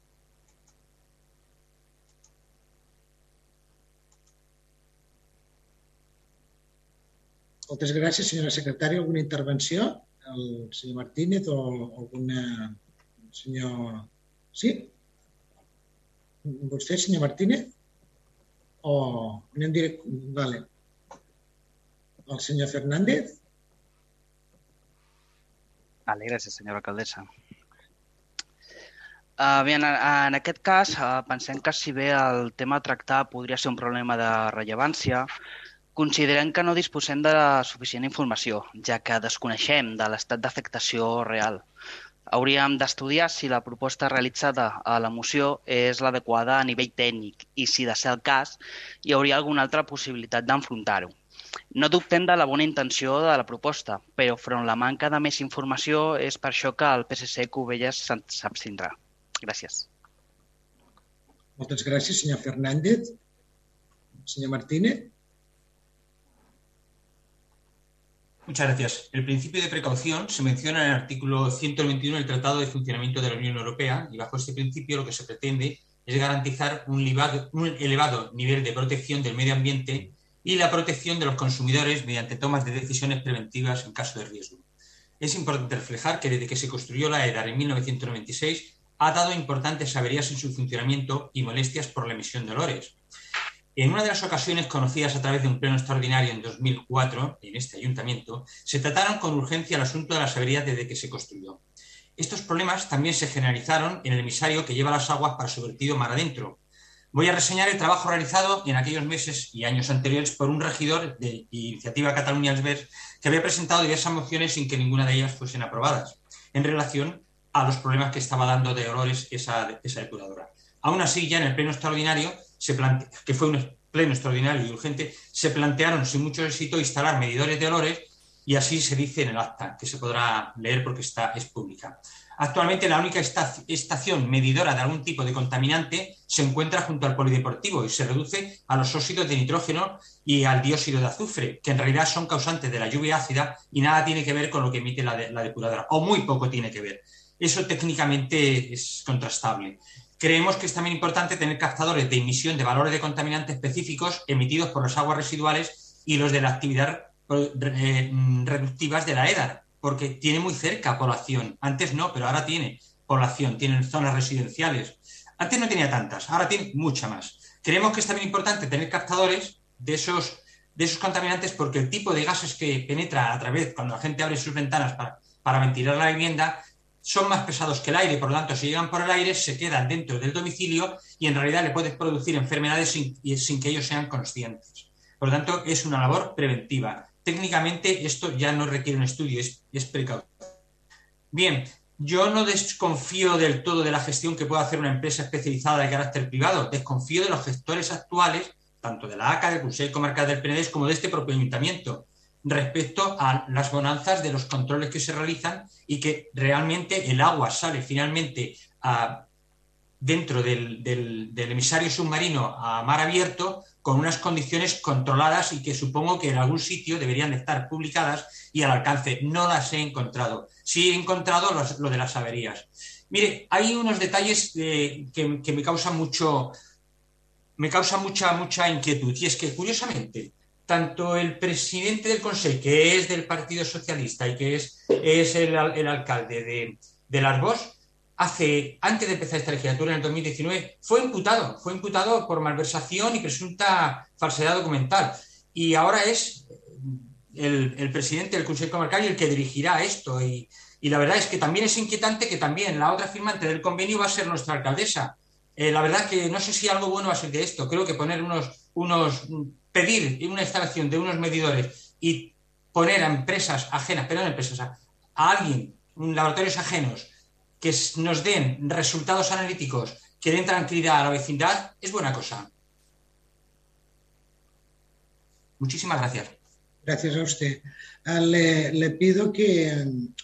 Moltes gràcies, senyora secretària. Alguna intervenció? El senyor Martínez o alguna... Senyor... Sí? Vostè, senyor Martínez? O anem direct... Vale. El senyor Fernández? Vale, gràcies, senyora alcaldessa. Uh, bé, en, en aquest cas, uh, pensem que si bé el tema a tractar podria ser un problema de rellevància, Considerem que no disposem de suficient informació, ja que desconeixem de l'estat d'afectació real. Hauríem d'estudiar si la proposta realitzada a la moció és l'adequada a nivell tècnic i, si de ser el cas, hi hauria alguna altra possibilitat d'enfrontar-ho. No dubtem de la bona intenció de la proposta, però front la manca de més informació és per això que el PSC Covelles s'abstindrà. Gràcies. Moltes gràcies, senyor Fernández. Senyor Martínez. Muchas gracias. El principio de precaución se menciona en el artículo 121 del Tratado de Funcionamiento de la Unión Europea y bajo este principio lo que se pretende es garantizar un elevado, nivel de protección del medio ambiente y la protección de los consumidores mediante tomas de decisiones preventivas en caso de riesgo. Es importante reflejar que desde que se construyó la EDAR en 1996 ha dado importantes averías en su funcionamiento y molestias por la emisión de olores. En una de las ocasiones conocidas a través de un pleno extraordinario en 2004, en este ayuntamiento, se trataron con urgencia el asunto de las averías desde que se construyó. Estos problemas también se generalizaron en el emisario que lleva las aguas para su vertido mar adentro. Voy a reseñar el trabajo realizado en aquellos meses y años anteriores por un regidor de Iniciativa Cataluña Albers que había presentado diversas mociones sin que ninguna de ellas fuesen aprobadas en relación a los problemas que estaba dando de olores esa, esa depuradora. Aún así, ya en el pleno extraordinario se que fue un pleno extraordinario y urgente, se plantearon sin mucho éxito instalar medidores de olores y así se dice en el acta, que se podrá leer porque está, es pública. Actualmente la única estación medidora de algún tipo de contaminante se encuentra junto al polideportivo y se reduce a los óxidos de nitrógeno y al dióxido de azufre, que en realidad son causantes de la lluvia ácida y nada tiene que ver con lo que emite la, depuradora, o muy poco tiene que ver. Eso técnicamente es contrastable. Creemos que es también importante tener captadores de emisión de valores de contaminantes específicos emitidos por las aguas residuales y los de la actividad eh, reductivas de la EDAR, porque tiene muy cerca población. Antes no, pero ahora tiene población, tienen zonas residenciales. Antes no tenía tantas, ahora tiene mucha más. Creemos que es también importante tener captadores de esos, de esos contaminantes porque el tipo de gases que penetra a través, cuando la gente abre sus ventanas para, para ventilar la vivienda, son más pesados que el aire, por lo tanto, si llegan por el aire, se quedan dentro del domicilio y en realidad le puedes producir enfermedades sin, sin que ellos sean conscientes. Por lo tanto, es una labor preventiva. Técnicamente, esto ya no requiere un estudio, es, es precaución. Bien, yo no desconfío del todo de la gestión que pueda hacer una empresa especializada de carácter privado, desconfío de los gestores actuales, tanto de la ACA, del Consejo Comarcal del Penedés, como de este propio ayuntamiento, respecto a las bonanzas de los controles que se realizan y que realmente el agua sale finalmente dentro del, emisario submarino a mar abierto con unas condiciones controladas y que supongo que en algún sitio deberían de estar publicadas y al alcance. No las he encontrado. Sí he encontrado lo de las averías. Mire, hay unos detalles eh, que, que, me causan mucho, me causa mucha, mucha inquietud. Y es que, curiosamente, tanto el presidente del Consejo, que es del Partido Socialista y que es, es el, el alcalde de, de Largos, hace, antes de empezar esta legislatura, en el 2019, fue imputado, fue imputado por malversación y presunta falsedad documental. Y ahora es el, el presidente del Consejo Comarcal el que dirigirá esto. Y, y, la verdad es que también es inquietante que también la otra firmante del convenio va a ser nuestra alcaldesa. Eh, la verdad que no sé si algo bueno va a ser de esto. Creo que poner unos, unos, pedir una instalación de unos medidores y poner a empresas ajenas, perdón, empresas, a alguien, laboratorios ajenos, que nos den resultados analíticos que den tranquilidad a la vecindad es buena cosa. Muchísimas gracias. Gracias a usted. Ah, le, le pido que,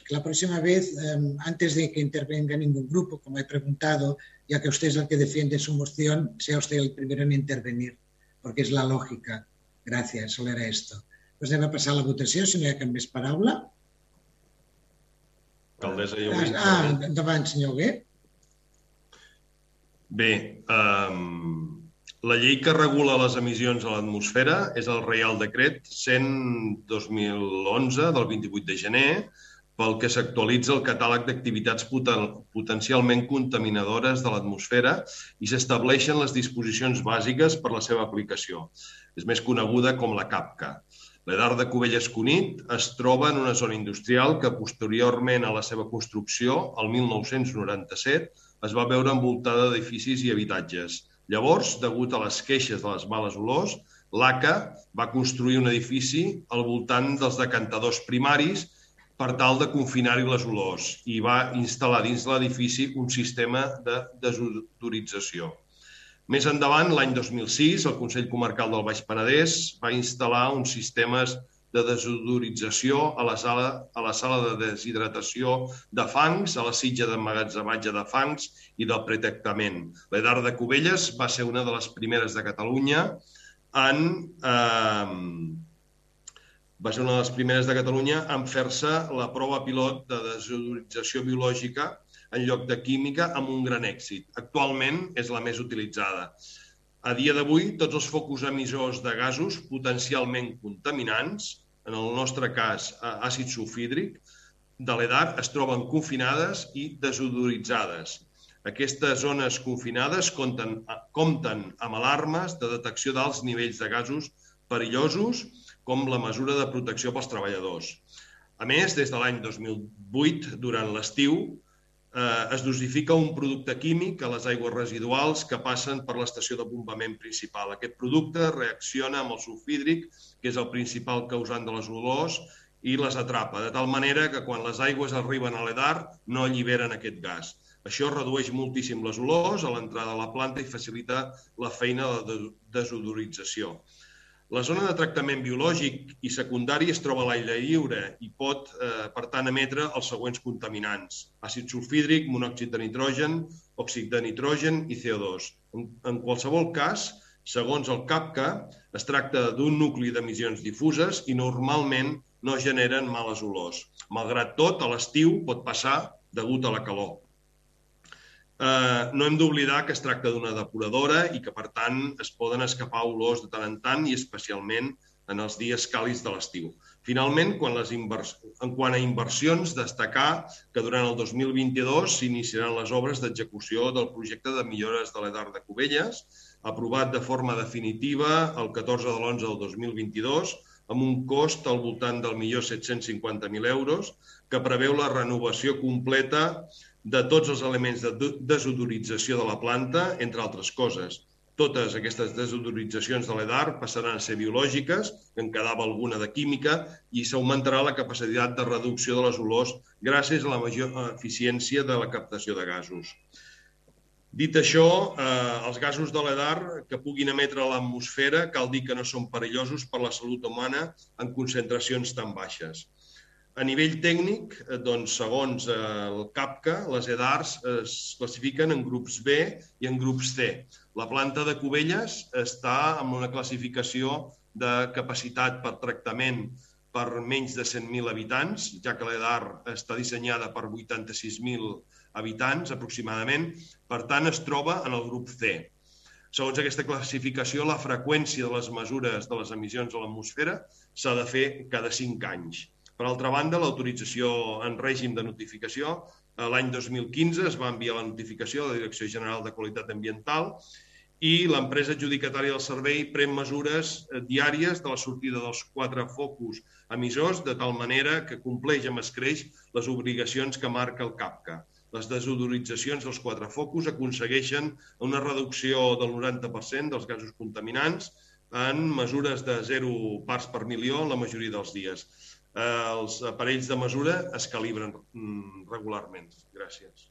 que, la próxima vez, um, antes de que intervenga ningún grupo, como he preguntado, ya que usted es el que defiende su moción, sea usted el primero en intervenir, porque es la lógica. Gracias, solo era esto. Pues passar a la votació, si no hi ha cap més paraula. Alcaldessa, jo vull... Ah, endavant, senyor Huguet. Bé, um, la llei que regula les emissions a l'atmosfera és el Reial Decret 100-2011 del 28 de gener, pel que s'actualitza el catàleg d'activitats poten potencialment contaminadores de l'atmosfera i s'estableixen les disposicions bàsiques per la seva aplicació. És més coneguda com la CAPCA. L'Edar de Cubelles Cunit es troba en una zona industrial que posteriorment a la seva construcció, el 1997, es va veure envoltada d'edificis i habitatges. Llavors, degut a les queixes de les males olors, l'ACA va construir un edifici al voltant dels decantadors primaris per tal de confinar-hi les olors i va instal·lar dins l'edifici un sistema de desodorització. Més endavant, l'any 2006, el Consell Comarcal del Baix Penedès va instal·lar uns sistemes de desodorització a la sala, a la sala de deshidratació de fangs, a la sitja d'emmagatzematge de fangs i del pretectament. L'Edar de Cubelles va ser una de les primeres de Catalunya en... Eh, va ser una de les primeres de Catalunya en fer-se la prova pilot de desodorització biològica en lloc de química amb un gran èxit. Actualment és la més utilitzada. A dia d'avui, tots els focus emissors de gasos potencialment contaminants, en el nostre cas àcid sulfídric, de l'EDAR es troben confinades i desodoritzades. Aquestes zones confinades compten, compten amb alarmes de detecció d'alts nivells de gasos perillosos com la mesura de protecció pels treballadors. A més, des de l'any 2008, durant l'estiu, eh, es dosifica un producte químic a les aigües residuals que passen per l'estació de bombament principal. Aquest producte reacciona amb el sulfídric, que és el principal causant de les olors, i les atrapa, de tal manera que quan les aigües arriben a l'EDAR no alliberen aquest gas. Això redueix moltíssim les olors a l'entrada a la planta i facilita la feina de desodorització. La zona de tractament biològic i secundari es troba a l'aire lliure i pot, eh, per tant, emetre els següents contaminants. Àcid sulfídric, monòxid de nitrogen, òxid de nitrogen i CO2. En, en qualsevol cas, segons el CAPCA, es tracta d'un nucli d'emissions difuses i normalment no generen males olors. Malgrat tot, a l'estiu pot passar degut a la calor. Eh, no hem d'oblidar que es tracta d'una depuradora i que, per tant, es poden escapar olors de tant en tant i especialment en els dies càlids de l'estiu. Finalment, quan les invers... en quant a inversions, destacar que durant el 2022 s'iniciaran les obres d'execució del projecte de millores de l'Edar de Cubelles, aprovat de forma definitiva el 14 de l'11 del 2022, amb un cost al voltant del millor 750.000 euros, que preveu la renovació completa de tots els elements de desodorització de la planta, entre altres coses. Totes aquestes desodoritzacions de l'EDAR passaran a ser biològiques, que en quedava alguna de química, i s'augmentarà la capacitat de reducció de les olors gràcies a la major eficiència de la captació de gasos. Dit això, eh, els gasos de l'EDAR que puguin emetre a l'atmosfera cal dir que no són perillosos per la salut humana en concentracions tan baixes. A nivell tècnic, eh, doncs, segons eh, el CAPCA, les EDARs es classifiquen en grups B i en grups C. La planta de Cubelles està amb una classificació de capacitat per tractament per menys de 100.000 habitants, ja que l'EDAR està dissenyada per 86.000 habitants aproximadament, per tant es troba en el grup C. Segons aquesta classificació, la freqüència de les mesures de les emissions a l'atmosfera s'ha de fer cada 5 anys. Per altra banda, l'autorització en règim de notificació, l'any 2015 es va enviar la notificació a la Direcció General de Qualitat Ambiental i l'empresa adjudicatària del servei pren mesures eh, diàries de la sortida dels quatre focus emissors de tal manera que compleix amb escreix les obligacions que marca el CAPCA. Les desodoritzacions dels quatre focus aconsegueixen una reducció del 90% dels gasos contaminants en mesures de 0 parts per milió la majoria dels dies. Eh, els aparells de mesura es calibren mm, regularment. Gràcies.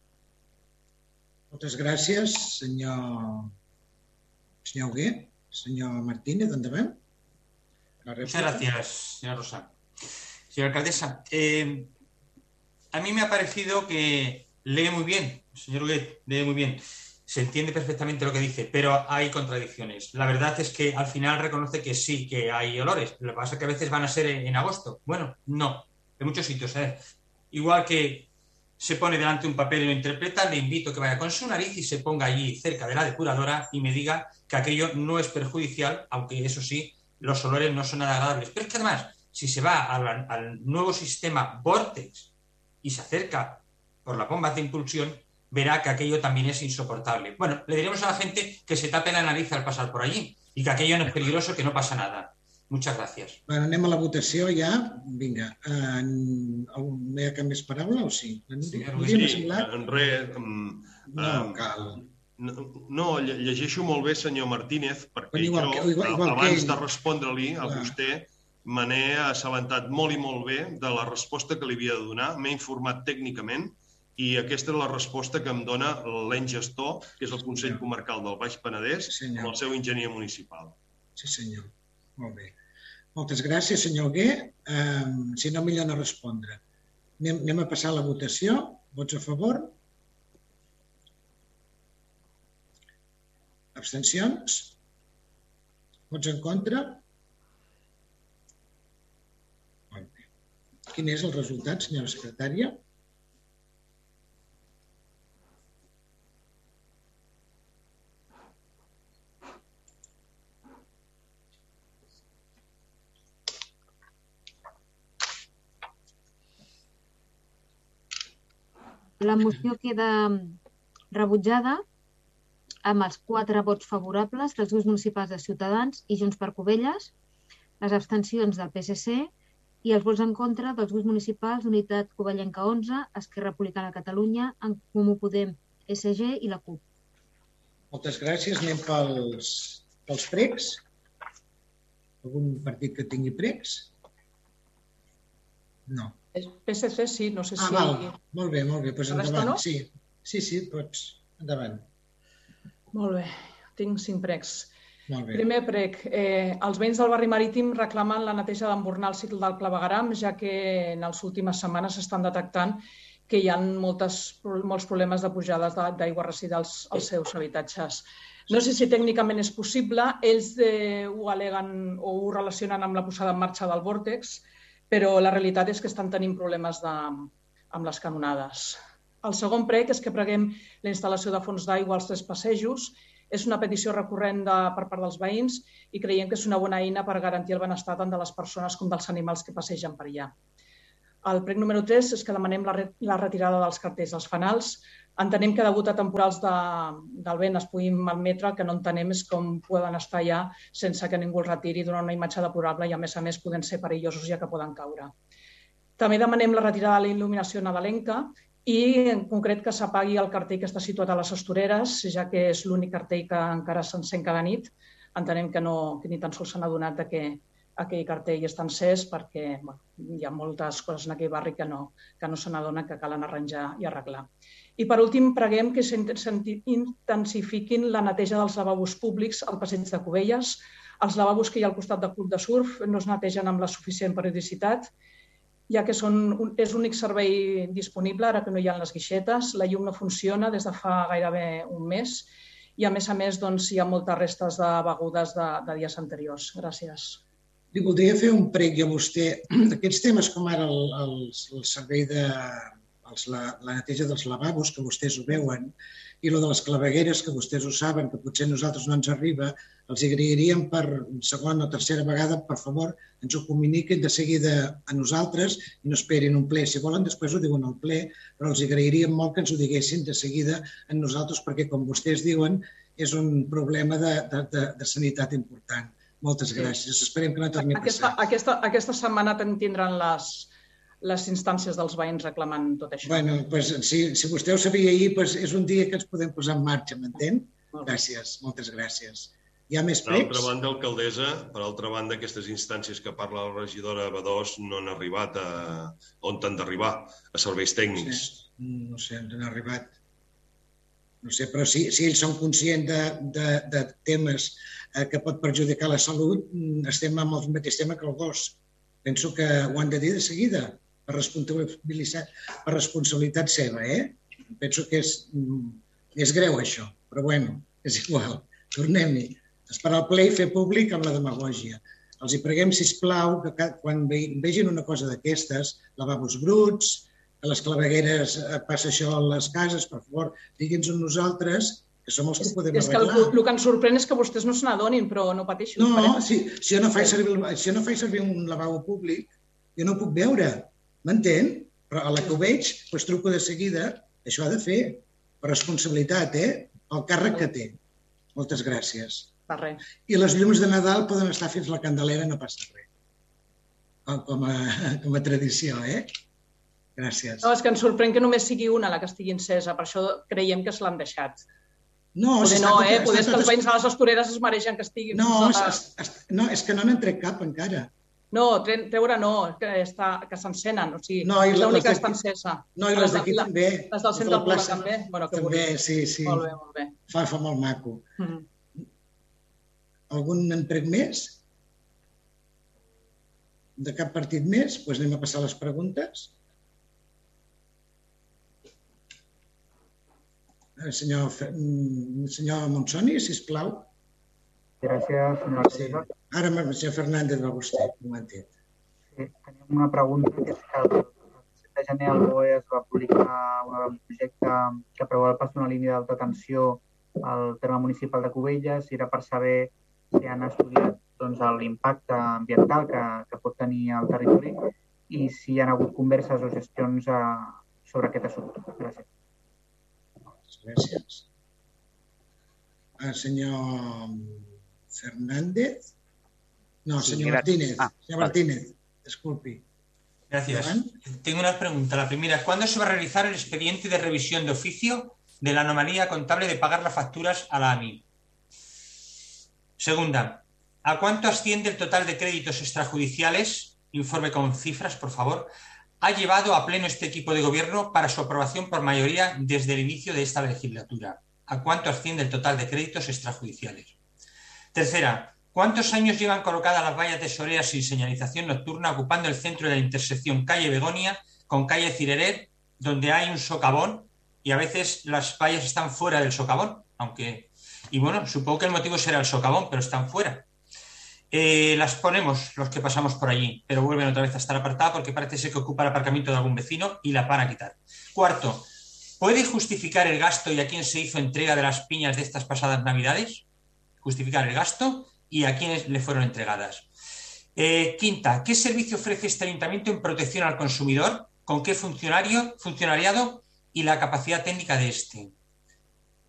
Moltes gràcies, senyor Senyor Huguet, señor Martínez, endavant. Muchas gracias, señora Rosa. Señora alcaldesa, eh, a mí me ha parecido que lee muy bien, señor Huguet, lee muy bien. Se entiende perfectamente lo que dice, pero hay contradicciones. La verdad es que al final reconoce que sí, que hay olores. Lo que pasa es que a veces van a ser en, agosto. Bueno, no, en muchos sitios. ¿eh? Igual que se pone delante un papel y lo interpreta, le invito a que vaya con su nariz y se ponga allí cerca de la depuradora y me diga que aquello no es perjudicial, aunque eso sí, los olores no son nada agradables. Pero es que además, si se va al, nuevo sistema Vortex y se acerca por la bomba de impulsión, verá que aquello también es insoportable. Bueno, le diremos a la gente que se tape la nariz al pasar por allí y que aquello no es peligroso, que no pasa nada. Muchas gràcies. Bueno, anem a la votació ja. Vinga. En, no hi ha cap més paraula o sí? Sí, sí en res... no um, cal. No, no, llegeixo molt bé, senyor Martínez, perquè igual, jo, igual, igual abans ell... de respondre-li a vostè, me n'he assabentat molt i molt bé de la resposta que li havia de donar. M'he informat tècnicament i aquesta és la resposta que em dona l'en gestor, que és el Consell Comarcal del Baix Penedès, sí, amb el seu enginyer municipal. Sí, senyor. Molt bé. Moltes gràcies, senyor Gué. Um, si no, millor no respondre. Anem, anem a passar a la votació. Vots a favor? Abstencions? Vots en contra? Quin és el resultat, senyora secretària? La moció queda rebutjada amb els quatre vots favorables dels grups municipals de Ciutadans i Junts per Covelles, les abstencions del PSC i els vots en contra dels grups municipals d'Unitat Covellenca 11, Esquerra Republicana de Catalunya, en Comú Podem, SG i la CUP. Moltes gràcies. Anem pels, pels pregs. Algun partit que tingui pregs? No. PSC sí, no sé ah, si... Val. Molt bé, molt bé. Pues endavant. No? Sí. sí, sí, pots. Endavant. Molt bé. Tinc cinc pregs. Molt bé. Primer prec. Eh, els veïns del barri marítim reclamen la neteja d'embornar el cicle del clavegaram, ja que en les últimes setmanes s'estan detectant que hi ha moltes, molts problemes de pujades d'aigua residals als seus habitatges. No sé si tècnicament és possible, ells eh, ho aleguen o ho relacionen amb la posada en marxa del vòrtex, però la realitat és que estan tenint problemes de, amb les canonades. El segon prec és que preguem la instal·lació de fons d'aigua als tres passejos. És una petició recurrent de, per part dels veïns i creiem que és una bona eina per garantir el benestar tant de les persones com dels animals que passegen per allà. El prec número 3 és que demanem la, la retirada dels cartells dels fanals. Entenem que degut a temporals de, del vent es puguin malmetre, que no entenem és com poden estar allà sense que ningú els retiri, donar una imatge deplorable i a més a més poden ser perillosos ja que poden caure. També demanem la retirada de la il·luminació nadalenca i en concret que s'apagui el cartell que està situat a les Estoreres, ja que és l'únic cartell que encara s'encén cada nit. Entenem que, no, que ni tan sols s'han adonat de que aquell cartell està encès perquè bueno, hi ha moltes coses en aquell barri que no, que no se n'adona que calen arranjar i arreglar. I per últim, preguem que s'intensifiquin la neteja dels lavabos públics al passeig de Cubelles. Els lavabos que hi ha al costat del club de surf no es netegen amb la suficient periodicitat, ja que són, és l'únic servei disponible ara que no hi ha les guixetes. La llum no funciona des de fa gairebé un mes i, a més a més, doncs, hi ha moltes restes de begudes de, de dies anteriors. Gràcies. Li voldria fer un prec a vostè <clears throat> d'aquests temes com ara el, el, el servei de els, la, la neteja dels lavabos, que vostès ho veuen, i lo de les clavegueres, que vostès ho saben, que potser nosaltres no ens arriba, els agrairíem per segona o tercera vegada, per favor, ens ho comuniquin de seguida a nosaltres i no esperin un ple. Si volen, després ho diuen al ple, però els agrairíem molt que ens ho diguessin de seguida a nosaltres, perquè, com vostès diuen, és un problema de, de, de, de sanitat important. Moltes gràcies. Esperem que no torni a passar. Aquesta, aquesta, aquesta setmana tindran les, les instàncies dels veïns reclamant tot això. Bueno, pues, si, si vostè ho sabia ahir, pues, és un dia que ens podem posar en marxa, m'entén? Gràcies, moltes gràcies. Hi ha més pregs? Per altra banda, alcaldessa, per altra banda, aquestes instàncies que parla la regidora Badós no han arribat a on han d'arribar, a serveis tècnics. No sé, no sé, han arribat. No sé, però si, si ells són conscients de, de, de temes eh, que pot perjudicar la salut, mm, estem amb el mateix tema que el gos. Penso que ho han de dir de seguida, per responsabilitat, per responsabilitat seva, eh? Penso que és, mm, és greu això, però bueno, és igual. Tornem-hi. Esperar el ple i fer públic amb la demagògia. Els hi preguem, si plau que quan vegin una cosa d'aquestes, lavabos bruts, que les clavegueres eh, passa això a les cases, per favor, digui'ns-ho nosaltres que som els que podem és arreglar. És que el, el que ens sorprèn és que vostès no se n'adonin, però no pateixo. No, si, si, jo no faig servir, si jo no faig servir un lavabo públic, jo no puc veure, m'entén? Però a la que ho veig, doncs truco de seguida, això ha de fer, per responsabilitat, eh? El càrrec que té. Moltes gràcies. Per res. I les llums de Nadal poden estar fins la Candelera, no passa res. Com a, com a tradició, eh? Gràcies. No, és que ens sorprèn que només sigui una la que estigui encesa, per això creiem que se l'han deixat. No, Poder no, eh? Poder que els veïns de les Estoreres es mereixen que estiguin... No, és, és, no, és que no n'han tret cap encara. No, treure no, que, està, que s'encenen, o sigui, no, és l'única que està encesa. No, i les d'aquí també. Les del centre del poble també? Bueno, que també, bonic. sí, sí. Molt bé, molt bé. Fa, fa molt maco. Mm -hmm. Algun empreg més? De cap partit més? Doncs pues anem a passar les preguntes. El senyor, el senyor Monsoni, sisplau. Gràcies, senyora sí. Ara el senyor Fernández va vostè, un momentet. Sí, tenim una pregunta, que és que el 7 de gener al BOE es va publicar un projecte que preveu passar una línia d'alta tensió al terme municipal de Cubelles i era per saber si han estudiat doncs, l'impacte ambiental que, que pot tenir el territori i si hi ha hagut converses o gestions eh, sobre aquest assumpte. Gràcies. Gràcies. El senyor Fernández. No, sí, señor Martínez. Ah, señor vale. Martínez, disculpe. Gracias. Tengo una pregunta. La primera, ¿cuándo se va a realizar el expediente de revisión de oficio de la anomalía contable de pagar las facturas a la AMI? Segunda, ¿a cuánto asciende el total de créditos extrajudiciales? Informe con cifras, por favor, ha llevado a pleno este equipo de gobierno para su aprobación por mayoría desde el inicio de esta legislatura. ¿A cuánto asciende el total de créditos extrajudiciales? Tercera, ¿cuántos años llevan colocadas las vallas tesoreras sin señalización nocturna ocupando el centro de la intersección calle Begonia con calle Cireret, donde hay un socavón y a veces las vallas están fuera del socavón, aunque... Y bueno, supongo que el motivo será el socavón, pero están fuera. Eh, las ponemos los que pasamos por allí, pero vuelven otra vez a estar apartadas porque parece ser que ocupa el aparcamiento de algún vecino y la van a quitar. Cuarto, ¿puede justificar el gasto y a quién se hizo entrega de las piñas de estas pasadas navidades? Justificar el gasto y a quiénes le fueron entregadas. Eh, quinta, ¿qué servicio ofrece este ayuntamiento en protección al consumidor? ¿Con qué funcionario, funcionariado y la capacidad técnica de este?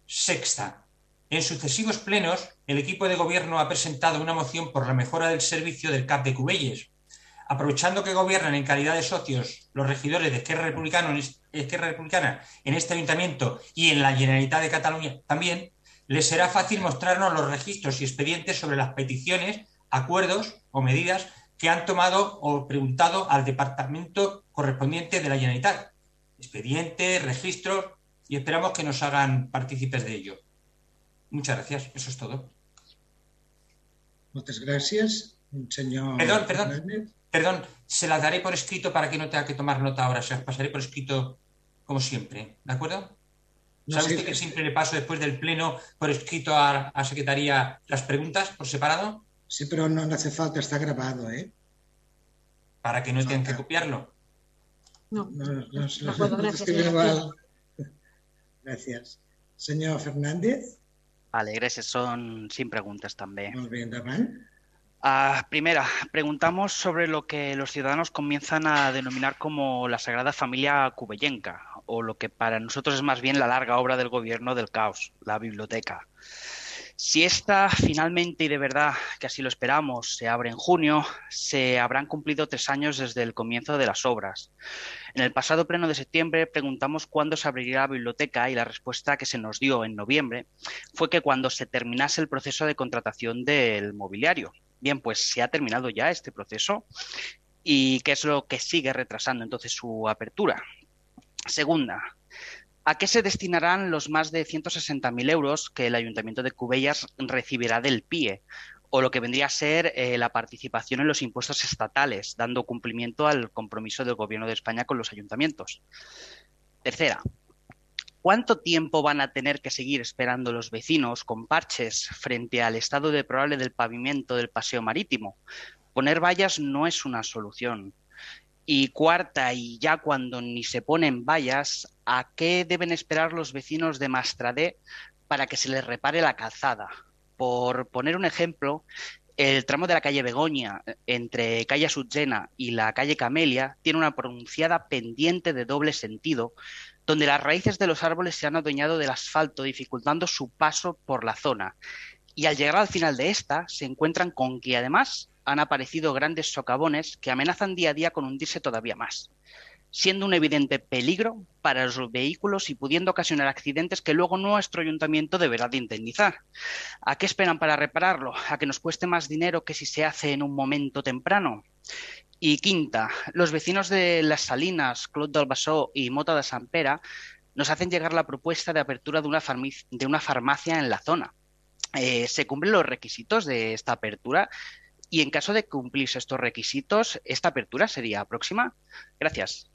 Sexta, en sucesivos plenos, el equipo de gobierno ha presentado una moción por la mejora del servicio del CAP de Cubelles. aprovechando que gobiernan en calidad de socios los regidores de Esquerra, Republicana en este ayuntamiento y en la Generalitat de Cataluña también, les será fácil mostrarnos los registros y expedientes sobre las peticiones, acuerdos o medidas que han tomado o preguntado al departamento correspondiente de la Generalitat. Expedientes, registros y esperamos que nos hagan partícipes de ello. Muchas gracias. Eso es todo. Muchas gracias, señor. Perdón, perdón. Perdón, se las daré por escrito para que no tenga que tomar nota ahora. Se las pasaré por escrito como siempre. ¿De acuerdo? ¿Sabe usted que siempre le paso después del pleno por escrito a, a Secretaría las preguntas por separado? Sí, pero no, no hace falta, está grabado, ¿eh? Para que no tengan que copiarlo. No, No, no, no, no gracias, escribe <laughs> señor Fernández, Vale, gràcies. Son sin preguntas també. molt bé, endavant. Ah, primera, preguntamos sobre lo que los ciudadanos comienzan a denominar como la Sagrada Familia Cubellenca, o lo que para nosotros es más bien la larga obra del gobierno del caos, la biblioteca. Si esta finalmente y de verdad, que así lo esperamos, se abre en junio, se habrán cumplido tres años desde el comienzo de las obras. En el pasado pleno de septiembre preguntamos cuándo se abriría la biblioteca y la respuesta que se nos dio en noviembre fue que cuando se terminase el proceso de contratación del mobiliario. Bien, pues se ha terminado ya este proceso y qué es lo que sigue retrasando entonces su apertura. Segunda, ¿a qué se destinarán los más de 160.000 euros que el Ayuntamiento de Cubellas recibirá del PIE? O lo que vendría a ser eh, la participación en los impuestos estatales, dando cumplimiento al compromiso del Gobierno de España con los ayuntamientos. Tercera, ¿Cuánto tiempo van a tener que seguir esperando los vecinos con parches frente al estado deplorable del pavimento del paseo marítimo? Poner vallas no es una solución. Y cuarta, y ya cuando ni se ponen vallas, ¿a qué deben esperar los vecinos de Mastradé para que se les repare la calzada? Por poner un ejemplo, el tramo de la calle Begoña entre calle Sutzena y la calle Camelia tiene una pronunciada pendiente de doble sentido donde las raíces de los árboles se han adueñado del asfalto, dificultando su paso por la zona. Y al llegar al final de esta, se encuentran con que además han aparecido grandes socavones que amenazan día a día con hundirse todavía más, siendo un evidente peligro para los vehículos y pudiendo ocasionar accidentes que luego nuestro ayuntamiento deberá de indemnizar. ¿A qué esperan para repararlo? ¿A que nos cueste más dinero que si se hace en un momento temprano? Y quinta, los vecinos de Las Salinas, Clot del Basó y Mota de Sant Pere nos hacen llegar la propuesta de apertura de una, farmi- de una farmacia en la zona. Eh, ¿Se cumplen los requisitos de esta apertura? Y en caso de cumplirse estos requisitos, ¿esta apertura sería próxima? Gracias.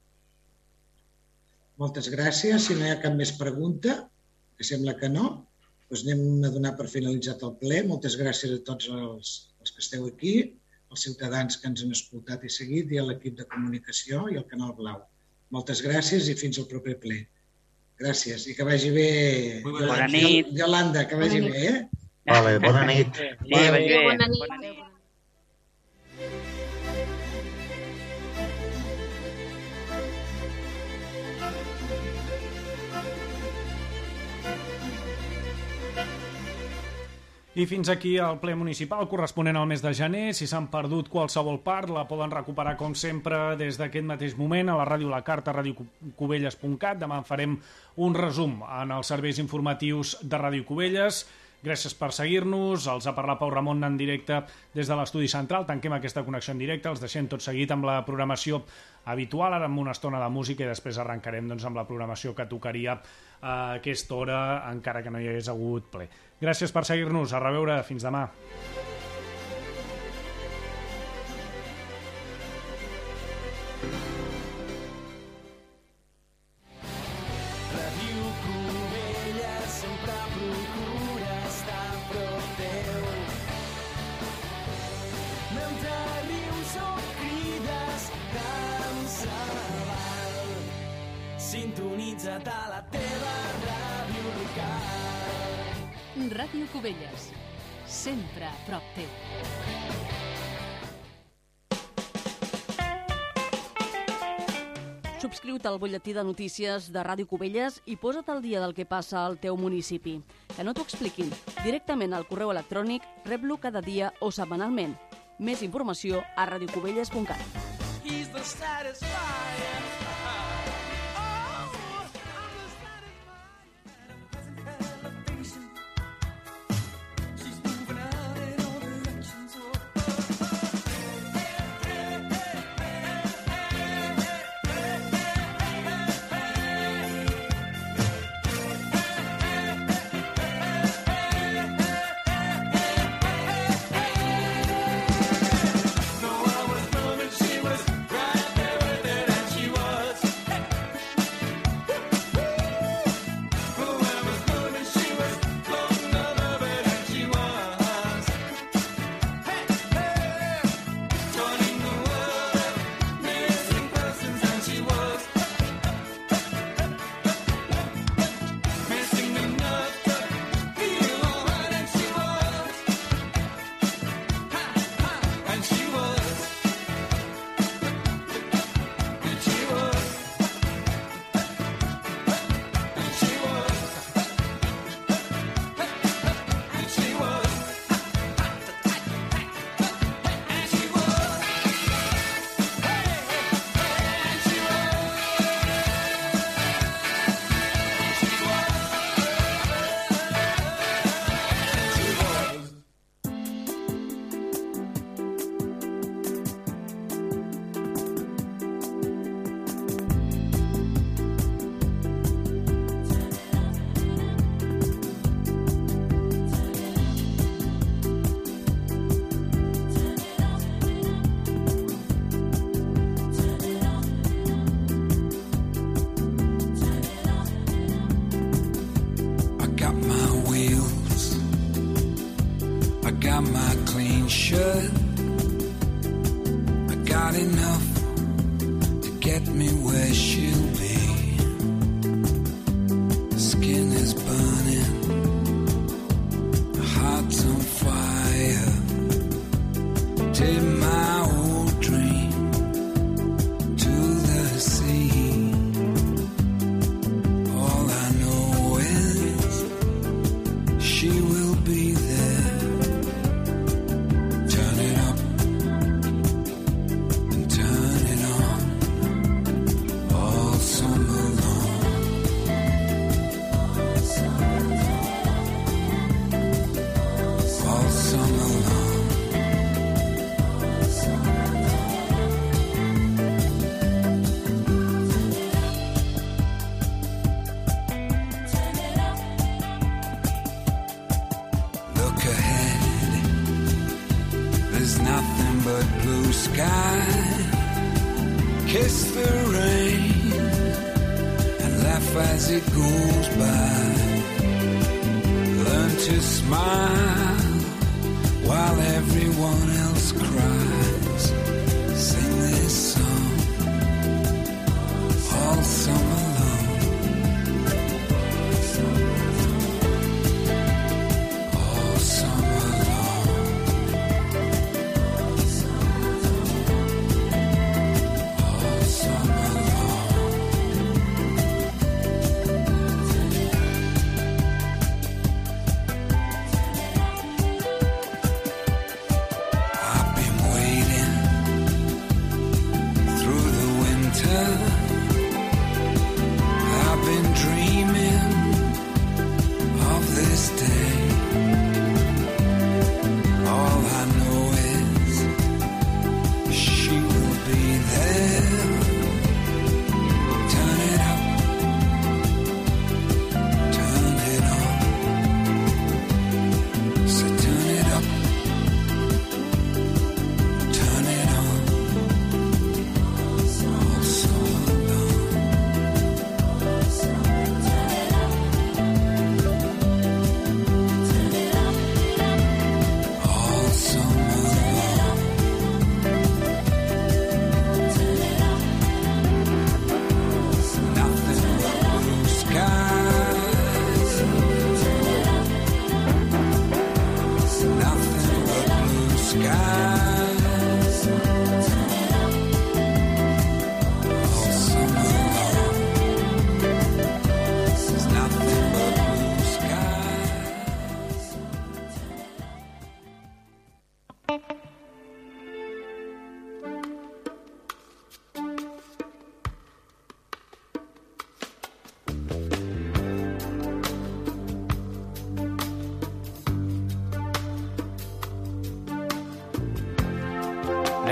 Moltes gràcies. Si no hi ha cap més pregunta, que sembla que no, doncs anem a donar per finalitzat el ple. Moltes gràcies a tots els, els que esteu aquí, als ciutadans que ens han escoltat i seguit i a l'equip de comunicació i al Canal Blau. Moltes gràcies i fins al proper ple. Gràcies i que vagi bé. Bona Yolanda, nit. Yolanda, que vagi Bona nit. bé, eh? Vale, bona nit. Sí, vagi bé. Bona nit. I fins aquí el ple municipal corresponent al mes de gener. Si s'han perdut qualsevol part, la poden recuperar, com sempre, des d'aquest mateix moment a la ràdio La Carta, radiocubelles.cat. Demà farem un resum en els serveis informatius de Ràdio Cubelles. Gràcies per seguir-nos. Els ha parlat Pau Ramon en directe des de l'estudi central. Tanquem aquesta connexió en directe. Els deixem tot seguit amb la programació habitual, ara amb una estona de música i després arrencarem doncs, amb la programació que tocaria a aquesta hora, encara que no hi hagués hagut ple. Gràcies per seguir-nos. A reveure. Fins demà. Prop teu. Subscriu-te al butlletí de notícies de Ràdio Cubelles i posa't al dia del que passa al teu municipi. Que no t'ho expliquin. Directament al correu electrònic rep-lo cada dia o setmanalment. Més informació a radiocubelles.cat. He's the satisfier.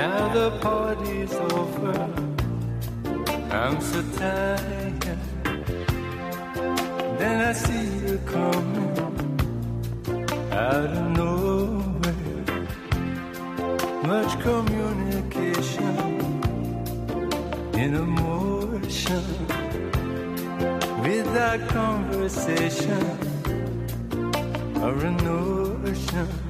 Now the party's over. I'm so tired. Then I see you coming out of nowhere. Much communication in emotion without conversation or a ocean.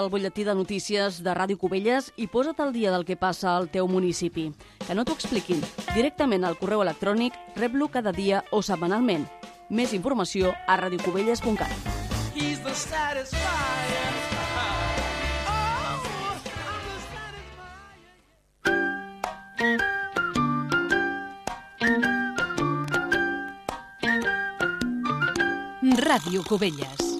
el butlletí de notícies de Ràdio Cubelles i posa't al dia del que passa al teu municipi. Que no t'ho expliquin. Directament al correu electrònic rep-lo cada dia o setmanalment. Més informació a radiocubelles.cat. Ràdio Cubelles.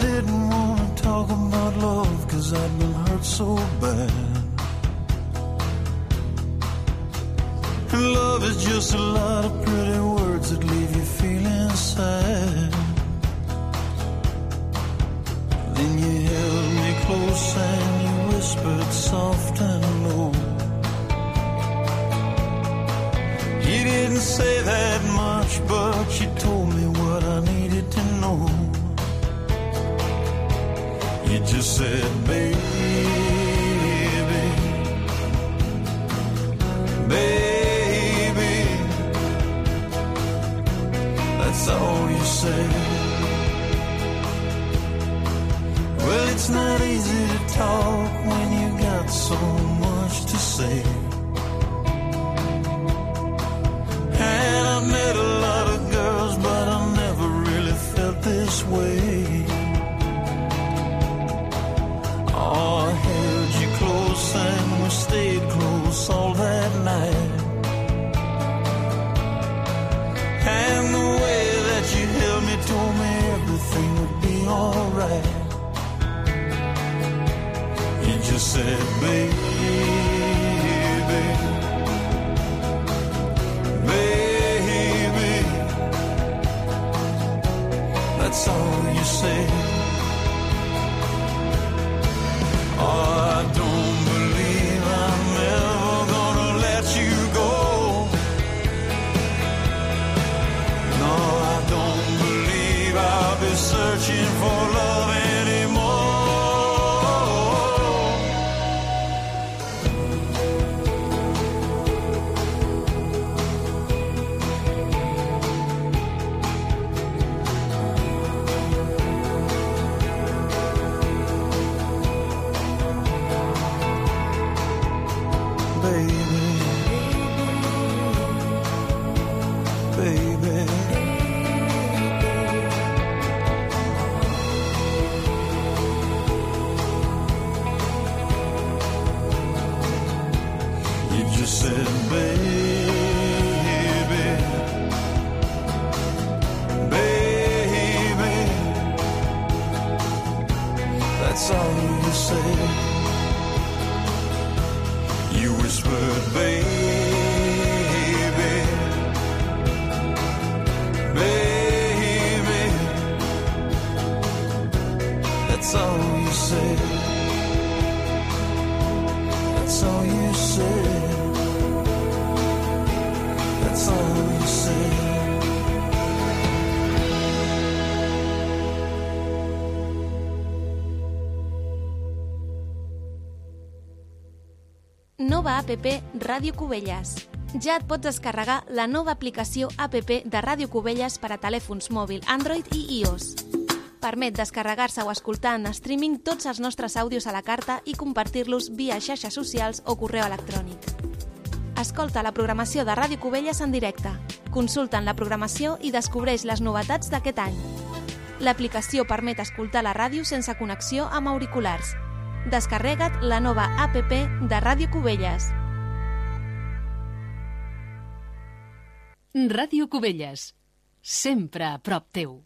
Didn't want to talk about love cause I'd been hurt so bad. And love is just a lot of pretty words that leave you feeling sad. Then you held me close and you whispered soft and low. You didn't say that much, but you told said, baby, baby. That's all you said. Well, it's not easy to talk when you got so much to say. Nova APP Ràdio Cubelles. Ja et pots descarregar la nova aplicació APP de Ràdio Cubelles per a telèfons mòbil Android i iOS. Permet descarregar-se o escoltar en streaming tots els nostres àudios a la carta i compartir-los via xarxes socials o correu electrònic. Escolta la programació de Ràdio Cubelles en directe. Consulta en la programació i descobreix les novetats d'aquest any. L'aplicació permet escoltar la ràdio sense connexió amb auriculars. Descarrega't la nova APP de Ràdio Cubelles. Ràdio Cubelles. Sempre a prop teu.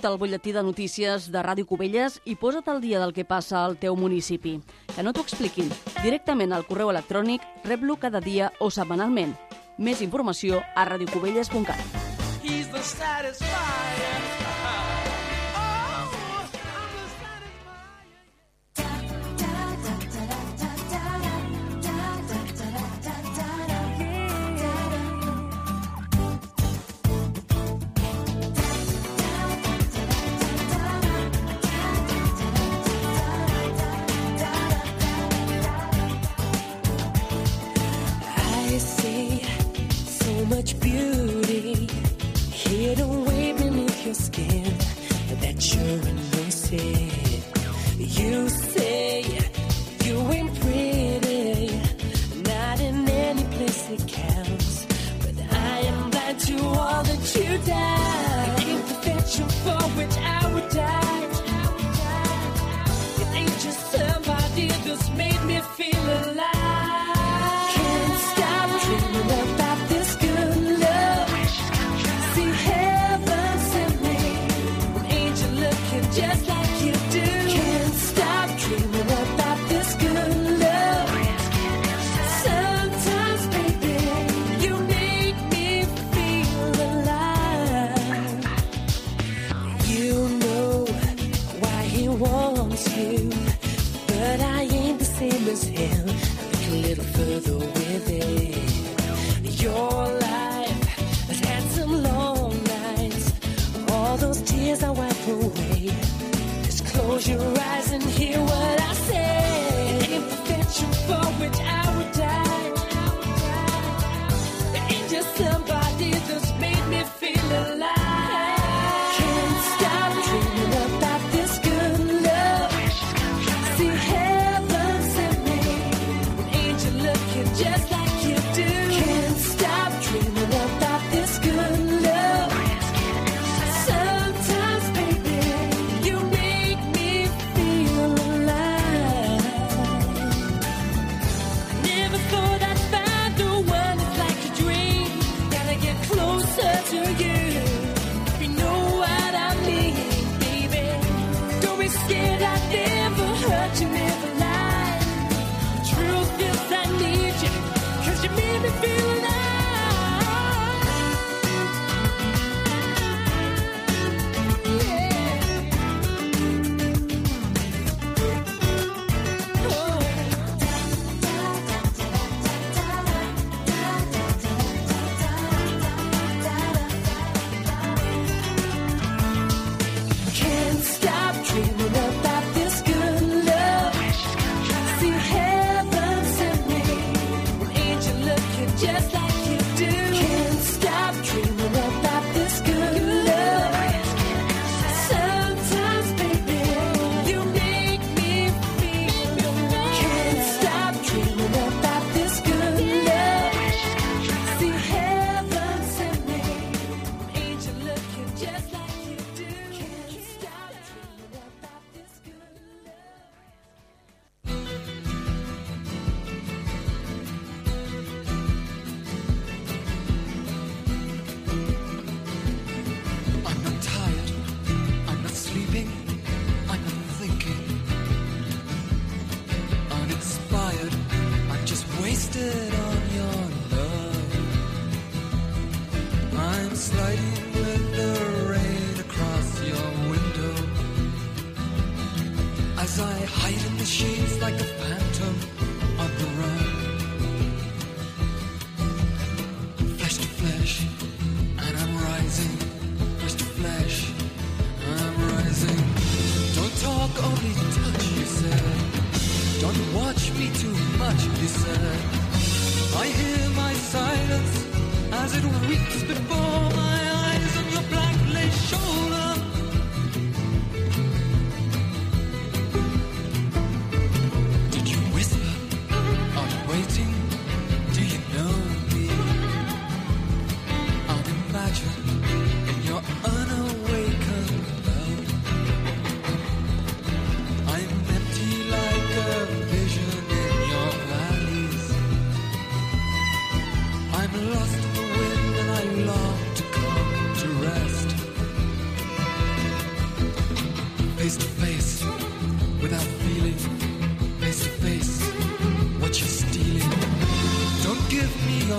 escolta el butlletí de notícies de Ràdio Cubelles i posa't al dia del que passa al teu municipi. Que no t'ho expliquin. Directament al correu electrònic, rep-lo cada dia o setmanalment. Més informació a radiocubelles.cat.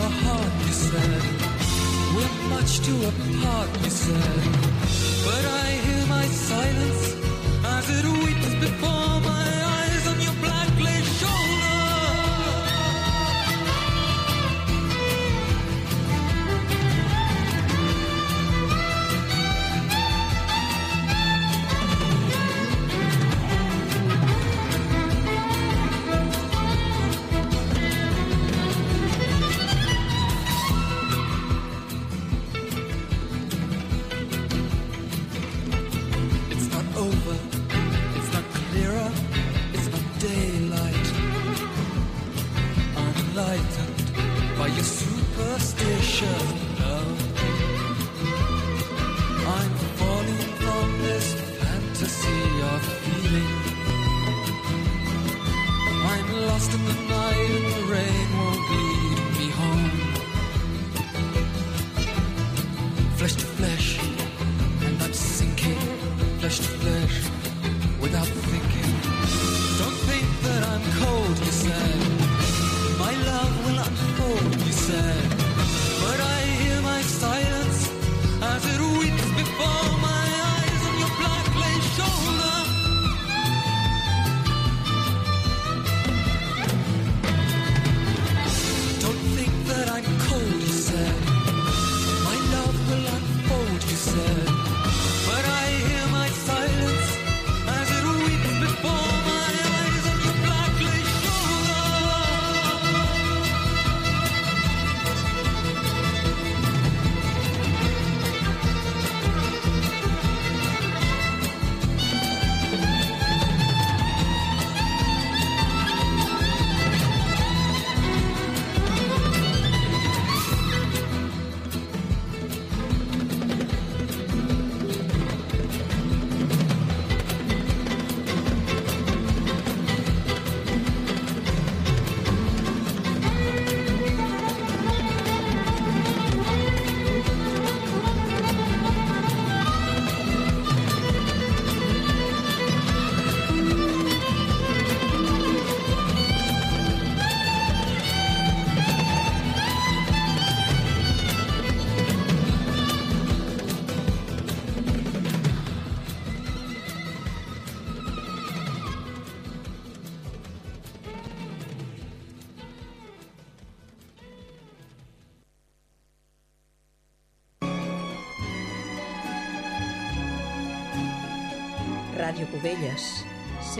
heart, you said. We're much too apart, you said. But I hear my silence as it weeps before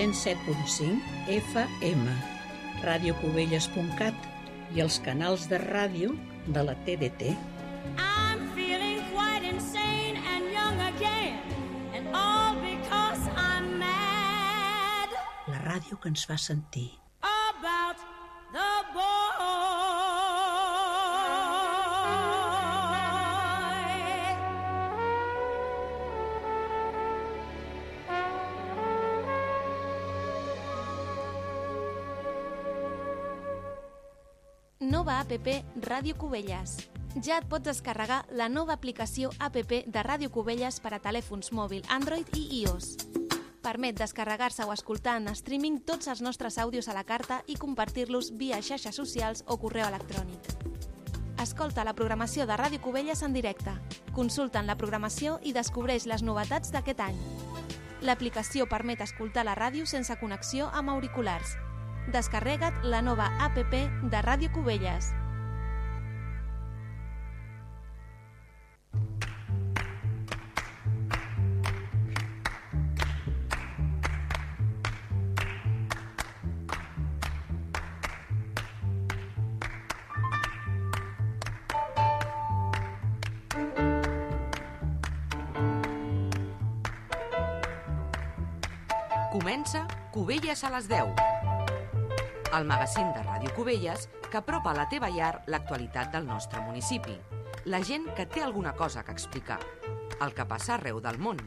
107.5 FM, radiocubelles.cat i els canals de ràdio de la TDT. I'm feeling quite insane and young again, and all because I'm mad La ràdio que ens fa sentir. APP Ràdio Cubelles. Ja et pots descarregar la nova aplicació APP de Ràdio Cubelles per a telèfons mòbil Android i iOS. Permet descarregar-se o escoltar en streaming tots els nostres àudios a la carta i compartir-los via xarxes socials o correu electrònic. Escolta la programació de Ràdio Cubelles en directe. Consulta en la programació i descobreix les novetats d'aquest any. L'aplicació permet escoltar la ràdio sense connexió amb auriculars. Descarrega't la nova APP de Ràdio Cubelles. Cubelles a les 10. El magazín de Ràdio Cubelles que apropa a la teva llar l'actualitat del nostre municipi. La gent que té alguna cosa que explicar. El que passa arreu del món.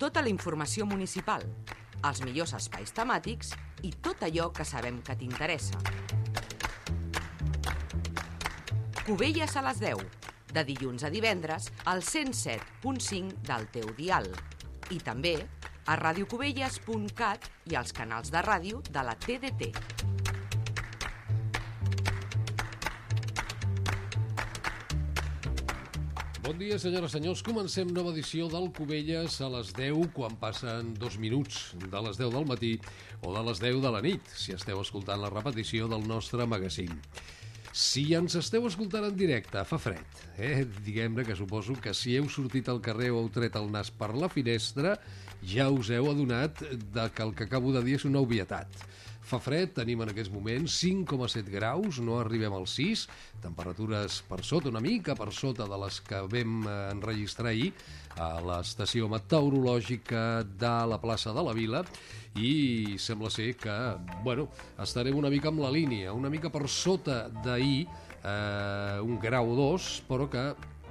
Tota la informació municipal. Els millors espais temàtics i tot allò que sabem que t'interessa. Cubelles a les 10. De dilluns a divendres al 107.5 del teu dial. I també a radiocubelles.cat i als canals de ràdio de la TDT. Bon dia, senyores i senyors. Comencem nova edició del Cubelles a les 10, quan passen dos minuts de les 10 del matí o de les 10 de la nit, si esteu escoltant la repetició del nostre magazín. Si ens esteu escoltant en directe, fa fred, eh? Diguem-ne que suposo que si heu sortit al carrer o heu tret el nas per la finestra, ja us heu adonat de que el que acabo de dir és una obvietat. Fa fred, tenim en aquests moments 5,7 graus, no arribem als 6, temperatures per sota, una mica per sota de les que vam enregistrar ahir a l'estació meteorològica de la plaça de la Vila i sembla ser que, bueno, estarem una mica amb la línia, una mica per sota d'ahir, eh, un grau o dos, però que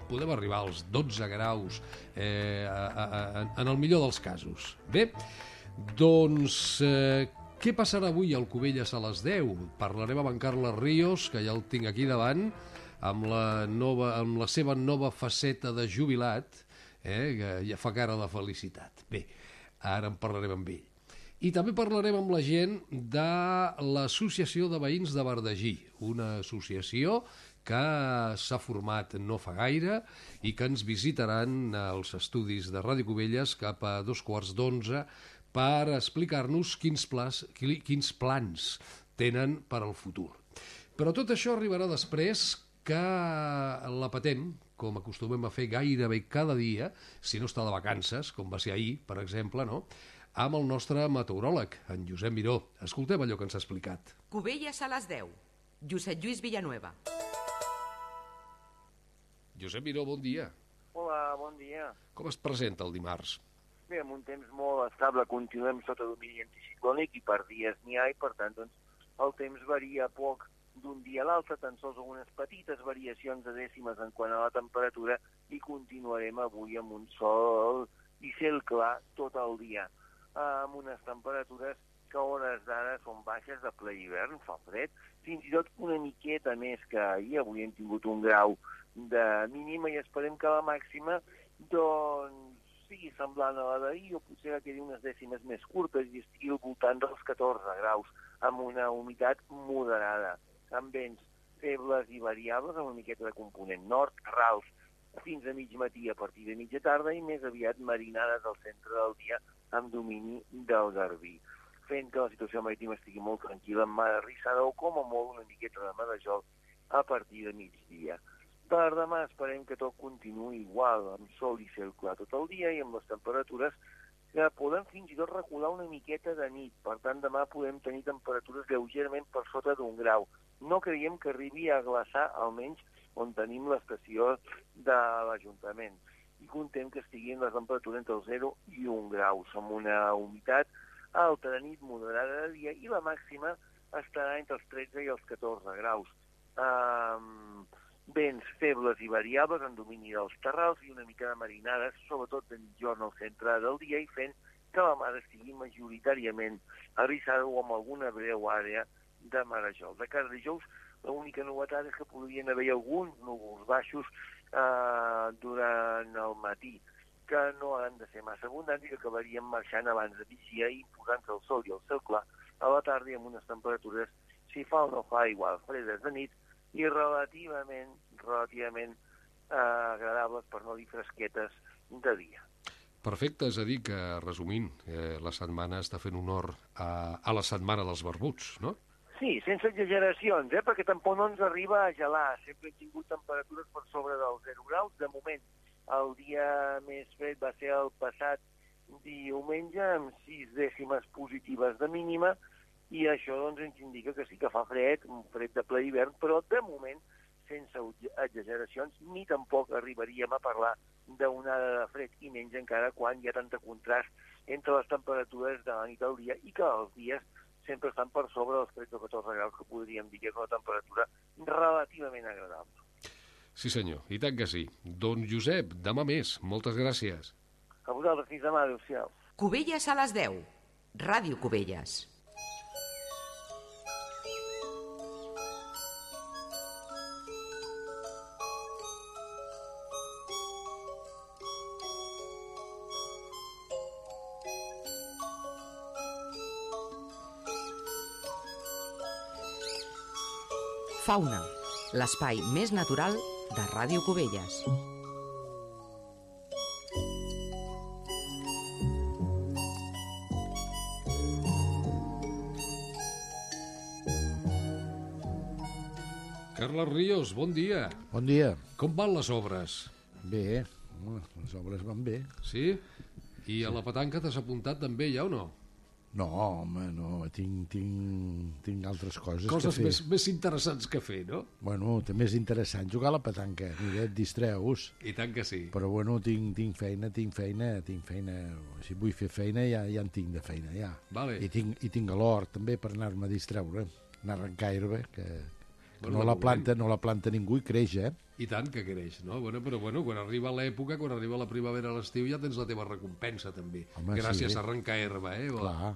podem arribar als 12 graus eh, a, a, a, en el millor dels casos. Bé, doncs eh, què passarà avui al Cubelles a les 10? Parlarem amb en Carles Ríos, que ja el tinc aquí davant, amb la, nova, amb la seva nova faceta de jubilat, eh, que ja fa cara de felicitat. Bé, ara en parlarem amb ell. I també parlarem amb la gent de l'Associació de Veïns de Verdagí, una associació que s'ha format no fa gaire i que ens visitaran als estudis de Ràdio Cubelles cap a dos quarts d'onze per explicar-nos quins, plans, quins plans tenen per al futur. Però tot això arribarà després que la patem, com acostumem a fer gairebé cada dia, si no està de vacances, com va ser ahir, per exemple, no? amb el nostre meteoròleg, en Josep Miró. Escoltem allò que ens ha explicat. Cubelles a les 10. Josep Lluís Villanueva. Josep Miró, bon dia. Hola, bon dia. Com es presenta el dimarts? Bé, amb un temps molt estable, continuem sota domini anticiclònic i per dies n'hi ha i per tant doncs, el temps varia poc d'un dia a l'altre, tan sols algunes petites variacions de dècimes en quant a la temperatura i continuarem avui amb un sol i cel clar tot el dia, amb unes temperatures que hores d'ara són baixes de ple hivern, fa fred, fins i tot una miqueta més que ahir, avui hem tingut un grau de mínima i esperem que la màxima doncs sigui semblant a la d'ahir o potser que quedi unes dècimes més curtes i estigui al voltant dels 14 graus amb una humitat moderada, amb vents febles i variables amb una miqueta de component nord, rals fins a mig matí a partir de mitja tarda i més aviat marinades al centre del dia amb domini del Garbí fent que la situació marítima estigui molt tranquil·la amb mar arrissada o com a molt una miqueta de Madajol a partir de migdia. Per demà esperem que tot continuï igual, amb sol i cel clar tot el dia i amb les temperatures que podem fins i tot recular una miqueta de nit. Per tant, demà podem tenir temperatures lleugerament per sota d'un grau. No creiem que arribi a glaçar, almenys on tenim l'estació de l'Ajuntament. I contem que estiguin les temperatures entre el 0 i 1 graus, amb una humitat alta de nit, moderada de dia, i la màxima estarà entre els 13 i els 14 graus. Um, vents febles i variables en domini dels terrals i una mica de marinades, sobretot de mitjorn al centre del dia i fent que la mar estigui majoritàriament arrissada o amb alguna breu àrea de marejol. De cara a dijous, l'única novetat és que podrien haver alguns núvols baixos eh, durant el matí, que no han de ser massa abundants i que acabarien marxant abans de migdia i posant-se el sol i el cel clar a la tarda amb unes temperatures, si fa o no fa, igual, fredes de nit i relativament, relativament eh, agradables, per no dir fresquetes, de dia. Perfecte, és a dir que, resumint, eh, la setmana està fent honor a, a la setmana dels barbuts, no? Sí, sense exageracions, eh? perquè tampoc no ens arriba a gelar. Sempre hem tingut temperatures per sobre dels 0 graus. De moment, el dia més fred va ser el passat diumenge, amb sis dècimes positives de mínima, i això doncs, ens indica que sí que fa fred, un fred de ple hivern, però de moment sense exageracions, ni tampoc arribaríem a parlar d'onada de fred, i menys encara quan hi ha tanta contrast entre les temperatures de la nit al dia i que els dies sempre estan per sobre dels 13 o 14 graus, que podríem dir que és una temperatura relativament agradable. Sí, senyor, i tant que sí. Don Josep, demà més. Moltes gràcies. A vosaltres, fins demà, adéu-siau. Cubelles a les 10. Ràdio Cubelles. Fauna, l'espai més natural de Ràdio Cubelles. Carles Ríos, bon dia. Bon dia. Com van les obres? Bé, les obres van bé. Sí? I a la petanca t'has apuntat també ja o no? No, home, no, tinc, tinc, tinc altres coses, Coses que fer. més, més interessants que fer, no? Bueno, també és interessant jugar a la petanca, mira, et distreus. I tant que sí. Però bueno, tinc, tinc feina, tinc feina, tinc feina. Si vull fer feina, ja, ja en tinc de feina, ja. Vale. I tinc, i tinc l'hort també per anar-me a distreure, anar a arrencar herba, que, que Bueno, no la planta, no la planta ningú i creix, eh? I tant que creix, no? Bueno, però bueno, quan arriba l'època, quan arriba la primavera a l'estiu, ja tens la teva recompensa, també. Home, Gràcies sí. a arrencar herba, eh? Clar,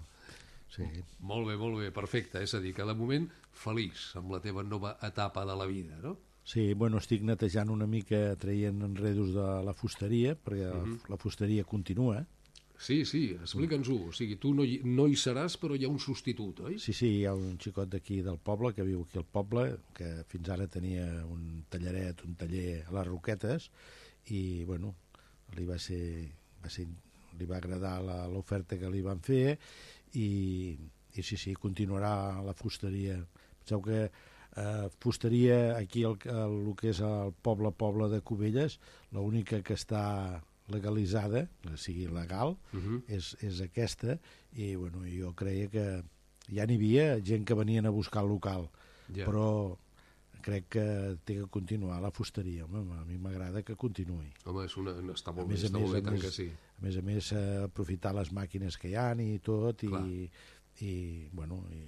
sí. Molt bé, molt bé, perfecte. És a dir, que de moment feliç amb la teva nova etapa de la vida, no? Sí, bueno, estic netejant una mica, traient enredos de la fusteria, perquè Mhm. la fusteria continua. Sí, sí, explica'ns-ho. O sigui, tu no hi, no hi seràs, però hi ha un substitut, oi? Sí, sí, hi ha un xicot d'aquí del poble que viu aquí al poble, que fins ara tenia un tallaret, un taller a les Roquetes, i, bueno, li va ser, va ser li va agradar la- l'oferta que li van fer i, i sí, sí, continuarà la fusteria. Penseu que eh, fusteria aquí el, el, el que és el poble poble de Cubelles, l'única que està legalitzada, que sigui legal, Uh -huh. és, és aquesta i bueno, jo creia que ja n'hi havia gent que venien a buscar el local Ja. però crec que té que continuar la fusteria home, a mi m'agrada que continuï Home, és una, està a molt bé, més a està més, molt bé, a tant més, que sí. A més a més eh, aprofitar les màquines que hi ha i tot Clar. i, i bueno i,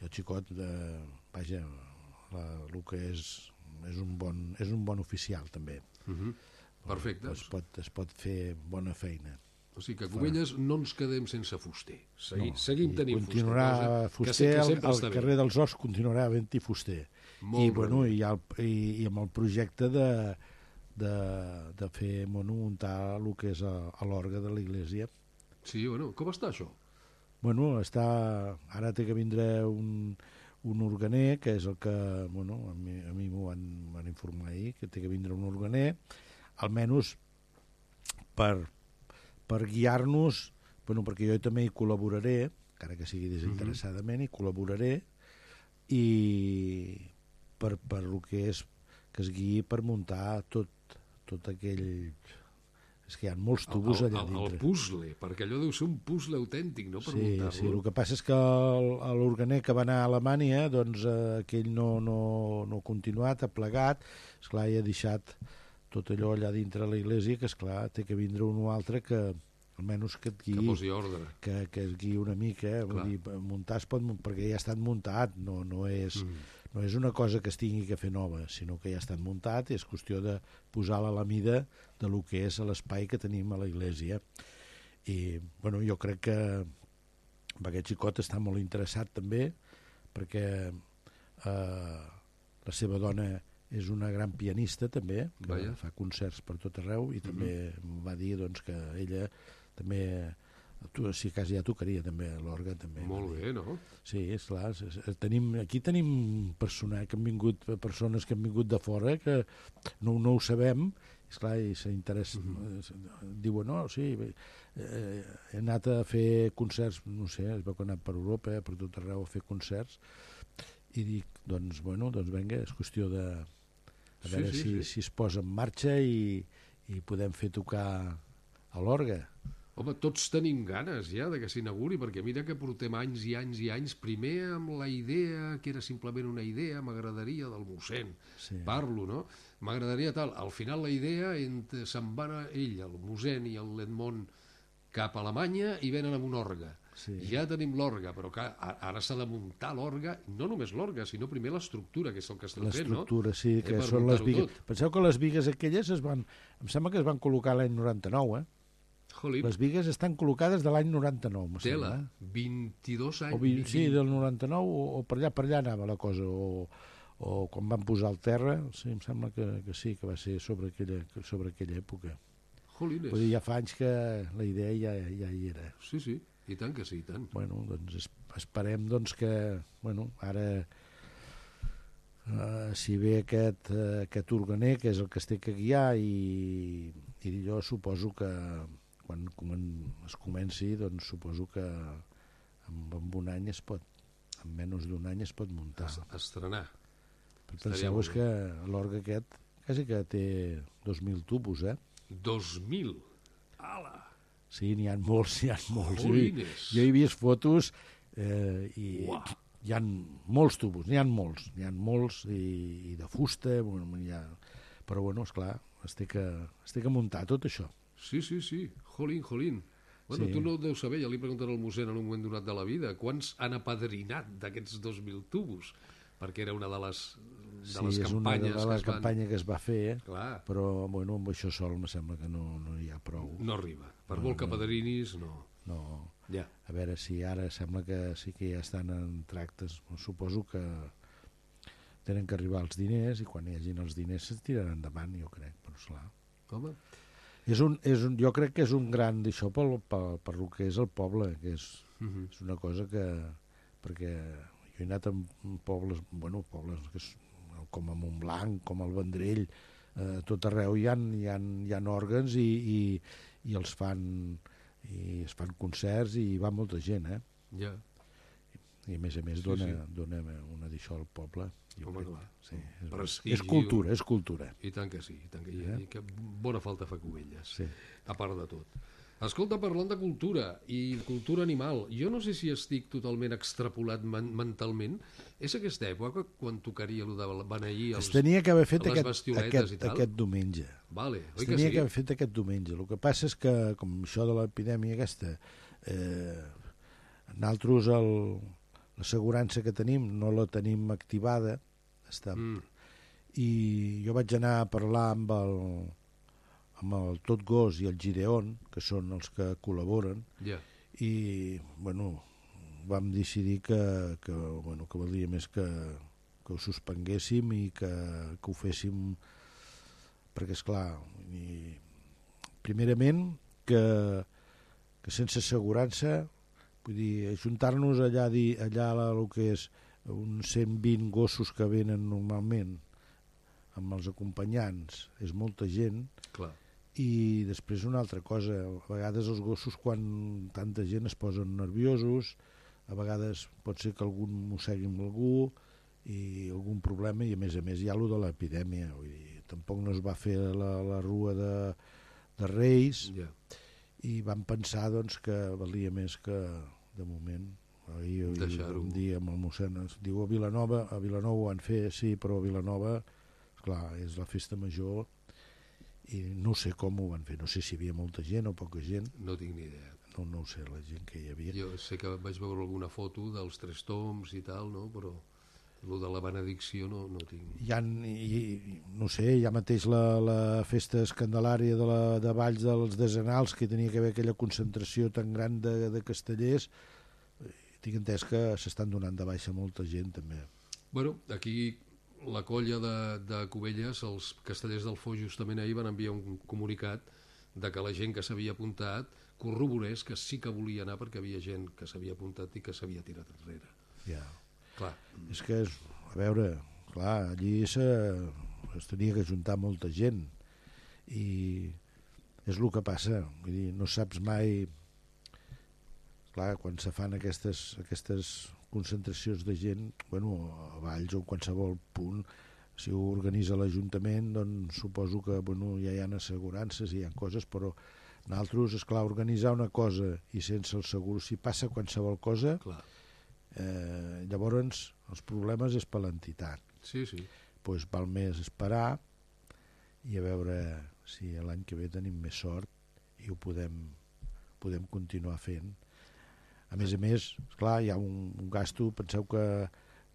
i el xicot de, vaja la, el que és és un bon, és un bon oficial també Uh -huh. Perfecte. es pot, es pot fer bona feina O sigui que a Cubelles no ens quedem sense fuster. Segui, No, seguim i tenint continuarà fuster. fuster, cosa que, que al, carrer dels Horts continuarà havent-hi fuster Molt i, bueno, i, el, i, i amb el projecte de, de, de fer bueno, muntar el que és a, a l'orgue de l'església Sí, bueno, com està això? bueno, està, ara té que vindre un, un organer que és el que bueno, a mi, a mi m'ho van, van informar ahir que té que vindre un organer almenys per, per guiar-nos bueno, perquè jo també hi col·laboraré encara que sigui desinteressadament hi col·laboraré i per, per el que és que es guiï per muntar tot, tot aquell és que hi ha molts tubos el, allà el, dintre. el puzzle, perquè allò deu ser un puzzle autèntic, no? Per Sí, muntar-lo. sí, el que passa és que l'organer que va anar a Alemanya, doncs eh, aquell no, no, no ha continuat, ha plegat, esclar, i ha deixat tot allò allà dintre la iglesia, que esclar, té que vindre un o altre que almenys que et guiï, Que posi ordre. que, que es guiï una mica, eh? Vull Clar. dir, muntar es pot, perquè ja ha estat muntat, no, no, és, Mm. No és una cosa que es tingui que fer nova, sinó que ja estat muntat i és qüestió de posar-la a la mida de lo que és l'espai que tenim a la iglesia. I, bueno, jo crec que aquest xicot està molt interessat també perquè eh, la seva dona és una gran pianista també, que Vaja. fa concerts per tot arreu i també em va dir doncs, que ella també tu, si cas ja tocaria també l'orgue també. Molt bé, no? Sí, és clar. és- és- Tenim, aquí tenim persones que han vingut, persones que han vingut de fora que no, no ho sabem, és clar, i s'interessa, diuen, no, sí, bé, eh, he anat a fer concerts, no sé, es veu que ha anat per Europa, eh, per tot arreu a fer concerts, i dic, doncs, bueno, doncs vinga, és qüestió de a Sí, veure sí, si, sí. si es posa en marxa i, i podem fer tocar a l'orgue. Home, tots tenim ganes ja de que s'inauguri, perquè mira que portem anys i anys i anys, primer amb la idea, que era simplement una idea, m'agradaria del mossèn, Sí. parlo, no? M'agradaria tal. Al final la idea, se'n va ell, el mossèn i l'Edmond, cap a Alemanya i venen amb un orgue. Sí. Ja tenim l'orgue, però que ara s'ha de muntar l'orgue, no només l'orgue, sinó primer l'estructura, que és el que estem fent, no? L'estructura, sí, Eh, que per són les vigues. tot. Penseu que les vigues aquelles es van... Em sembla que es van col·locar l'any 99, eh? Jolín. Les vigues estan col·locades de l'any 99, em Tela, sembla. 22 anys. O vi, sí, del 99, o, o per allà, per allà anava la cosa, o, o quan van posar el terra, sí, em sembla que, que sí, que va ser sobre aquella, sobre aquella època. Jolines. Vull dir, ja fa anys que la idea ja, ja hi era. Sí, sí, i tant que sí, i tant. Bueno, doncs es, esperem doncs, que, bueno, ara eh, si ve aquest, eh, aquest organer, que és el que es té que guiar, i, i jo suposo que quan, es comenci, doncs suposo que en, en un any es pot, en menys d'un any es pot muntar. Estrenar. Però penseu molt que l'orgue aquest quasi que té 2.000 tubos, eh? 2.000? Ala! Sí, n'hi ha molts, n'hi ha molts. Jo, Jolines. jo he vist fotos eh, i Uah. hi ha molts tubos, n'hi ha molts, n'hi ha molts i, i de fusta, bueno, hi ha... però bueno, esclar, es té, que, es té que muntar tot això. Sí, sí, sí. Jolín, jolín. Bueno, Sí. tu no ho deus saber, ja li preguntaré al mossèn en un moment donat de la vida, quants han apadrinat d'aquests 2.000 tubos? Perquè era una de les, de sí, les és una de, campanyes de que la es van... campanya que es va fer, eh? Clar. però bueno, amb això sol me sembla que no, no hi ha prou. No arriba. Per No, molt que no. padrinis, no. No. Ja. A veure si ara sembla que sí que ja estan en tractes. Suposo que tenen que arribar els diners i quan hi hagin els diners se tiraran endavant, jo crec, però esclar. Home, És un, és un, jo crec que és un gran d'això pel, pel, per lo que és el poble, que és, Mhm. és una cosa que... perquè jo he anat en pobles, bueno, pobles que és, com a Montblanc, com al Vendrell, eh, tot arreu hi ha, hi ha, hi ha òrgans i, i, i els fan i es fan concerts i hi va molta gent, eh? ja. I a més a més Sí, dona, sí. dona una d'això al poble. Jo Home, crec. clar. Sí, és, Prestigi, és cultura, és cultura. I tant que sí, i tant que, hi Eh? i que bona falta fa Cubelles, Sí. a part de tot. Escolta, parlant de cultura i cultura animal, jo no sé si estic totalment extrapolat men mentalment. És aquesta època quan tocaria el de beneir els, Es tenia que haver fet les aquest, bestioletes aquest, i tal? aquest diumenge. Vale, Es oi que tenia sí? que haver fet aquest diumenge. El que passa és que, com això de l'epidèmia aquesta, eh, nosaltres el, l'assegurança que tenim no la tenim activada, està, Mm. i jo vaig anar a parlar amb el, amb el Tot Gos i el Gideon, que són els que col·laboren, Ja. i bueno, vam decidir que, que, bueno, que valia més que, que ho suspenguéssim i que, que ho féssim perquè és clar i, primerament que, que sense assegurança vull dir, ajuntar-nos allà, dir, allà a el que és uns 120 gossos que venen normalment amb els acompanyants és molta gent Clar. i després una altra cosa a vegades els gossos quan tanta gent es posen nerviosos a vegades pot ser que algun mossegui amb algú i algun problema i a més a més hi ha allò de l'epidèmia vull dir, tampoc no es va fer la, la rua de, de Reis, Ja. i vam pensar doncs, que valia més que, de moment, ahir, vam dir amb el mossèn, es diu a Vilanova, a Vilanova ho van fer, sí, però a Vilanova, clar, és la festa major, i no sé com ho van fer, no sé si hi havia molta gent o poca gent. No tinc ni idea. No, no ho sé, la gent que hi havia. Jo sé que vaig veure alguna foto dels tres toms i tal, no? però el de la benedicció no, no tinc. Hi ha, i, no sé, ja mateix la, la festa escandalària de, la, de Valls dels Desenals, que tenia que haver aquella concentració tan gran de, de castellers, tinc entès que s'estan donant de baixa molta gent també. Bueno, aquí la colla de, de Cubelles, els castellers del Foix, justament ahir van enviar un comunicat de que la gent que s'havia apuntat corroborés que sí que volia anar perquè havia gent que s'havia apuntat i que s'havia tirat enrere. Ja. Clar. És que, és, a veure, clar, allí se, es tenia que juntar molta gent i és el que passa, vull dir, no saps mai clar, quan se fan aquestes, aquestes concentracions de gent, bueno, a Valls o en qualsevol punt, si ho organitza l'Ajuntament, doncs suposo que bueno, ja hi ha assegurances, hi ha coses, però nosaltres, és clar, organitzar una cosa i sense el segur, si passa qualsevol cosa, clar. Eh, llavors els problemes és per l'entitat. Sí, sí. Pues val més esperar i a veure si l'any que ve tenim més sort i ho podem, podem continuar fent. A més a més, clar, hi ha un, un gasto, penseu que,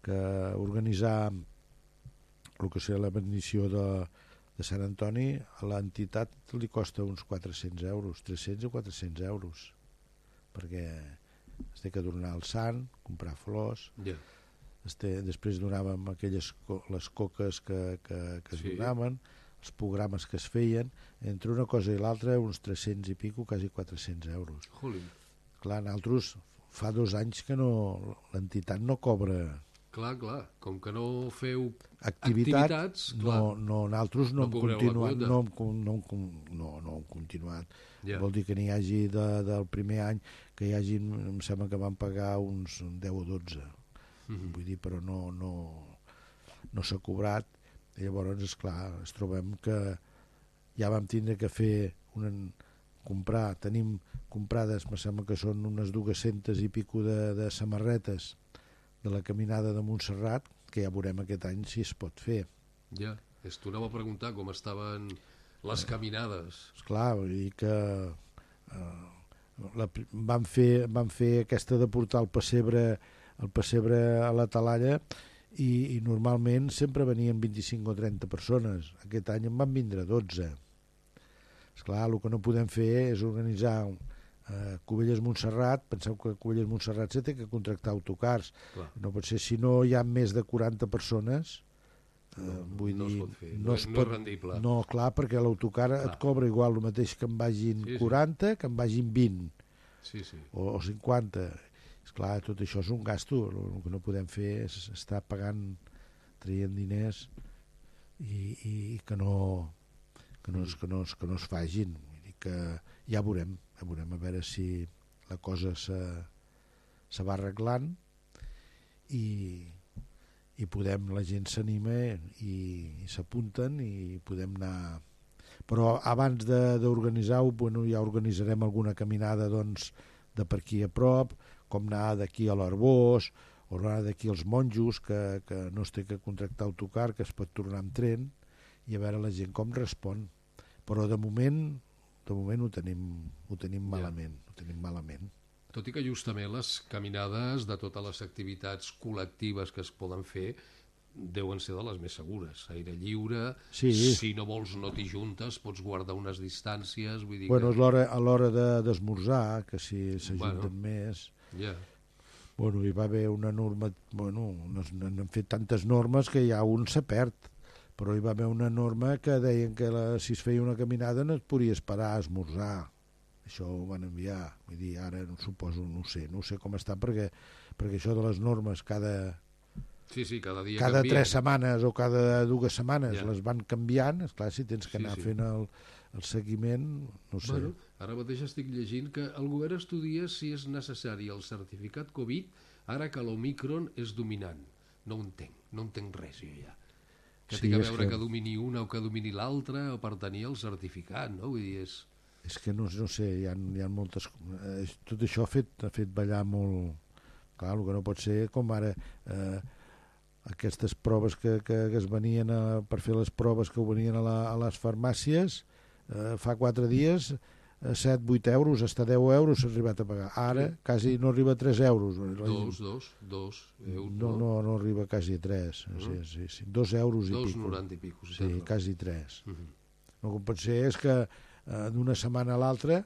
que organitzar el que serà la benedició de, de Sant Antoni a l'entitat li costa uns 400 euros, 300 o 400 euros, perquè es té que donar el sant, comprar flors, Ja. es té, després donàvem aquelles co les coques que, que, que es Sí. donaven, els programes que es feien, entre una cosa i l'altra uns 300 i pico, quasi 400 euros. Jolín. Clar, nosaltres fa dos anys que no l'entitat no cobra Clar, clar, com que no feu activitat, activitats, clar, no, no, nosaltres no, no hem continuat, no, hem no, no, no hem continuat. Ja. Vol dir que n'hi hagi de, del primer any que hi hagi, em sembla que van pagar uns 10 o 12. Mhm. Vull dir, però no, no, no s'ha cobrat. I llavors, és clar, ens trobem que ja vam tindre que fer una, comprar, tenim comprades, me sembla que són unes 200 i pico de, de samarretes de la caminada de Montserrat, que ja veurem aquest any si es pot fer. ja. És, t'ho anava a preguntar com estaven les caminades. Esclar, vull dir que eh, la, van, fer, van fer aquesta de portar el pessebre, el pessebre a la talalla i, i normalment sempre venien 25 o 30 persones. Aquest any en van vindre 12. Esclar, el que no podem fer és organitzar eh, Cubelles Montserrat, penseu que Cubelles Montserrat se té que contractar autocars. Clar. No pot ser, si no hi ha més de 40 persones, eh, vull no es dir, pot fer, no és- no és rendible. No, clar, perquè l'autocar et cobra igual el mateix que en vagin Sí, sí. 40 que en vagin 20 Sí, sí. o, o 50. Esclar, tot això és un gasto. El, el que no podem fer és estar pagant, traient diners i, i, i que no que no, es, que, no, es- que no es fagin. Vull dir que ja veurem, ja veurem a veure si la cosa se, se va arreglant i, i podem, la gent s'anima i, i s'apunten i podem anar. Però abans de- d'organitzar-ho bueno, ja organitzarem alguna caminada doncs, de per aquí a prop com anar d'aquí a l'Arbós o anar d'aquí als monjos que, que no es té que contractar autocar que es pot tornar amb tren i a veure la gent com respon. Però de moment de moment ho tenim, ho tenim malament ho tenim malament Tot i que justament les caminades de totes les activitats col·lectives que es poden fer deuen ser de les més segures. Aire lliure, Sí. si no vols no t'hi juntes, pots guardar unes distàncies, vull dir bueno, que... a l'hora de- d'esmorzar que si s'ajunten Bueno. més Ja. Bueno, hi va haver una norma... Bueno, no, no han fet tantes normes que ja un se perd, però hi va haver una norma que deien que la, si es feia una caminada no et podies parar a esmorzar. Això ho van enviar. Vull dir, ara no suposo, no ho sé, no ho sé com està, perquè, perquè això de les normes cada, Sí, sí, cada dia cada canvien. tres setmanes o cada dues setmanes Ja. les van canviant, és clar si tens que Sí, anar sí. fent el, el seguiment, no sé. Bueno, ara mateix estic llegint que el govern estudia si és necessari el certificat Covid ara que l'Omicron és dominant. No ho entenc, no entenc res jo ja. Que Sí, té és veure que- que... domini una o que domini l'altra o per tenir el certificat, no? Vull dir, és... És que no, no sé, hi ha, hi ha moltes... Eh, tot això ha fet, ha fet ballar molt... Clar, el que no pot ser com ara eh, aquestes proves que, que, que es venien a, per fer les proves que ho venien a, la, a les farmàcies eh, fa quatre dies a 7-8 euros, hasta 10 euros s'ha arribat a pagar. Ara sí. quasi no arriba a 3 euros. Dos, dos, dos euros. No, no, no arriba quasi a 3. No? Sí, sí, sí. Dos euros i Dos pico. noranta i pico, sí, Sí, quasi 3. Uh -huh. El que pot ser és que eh, d'una setmana a l'altra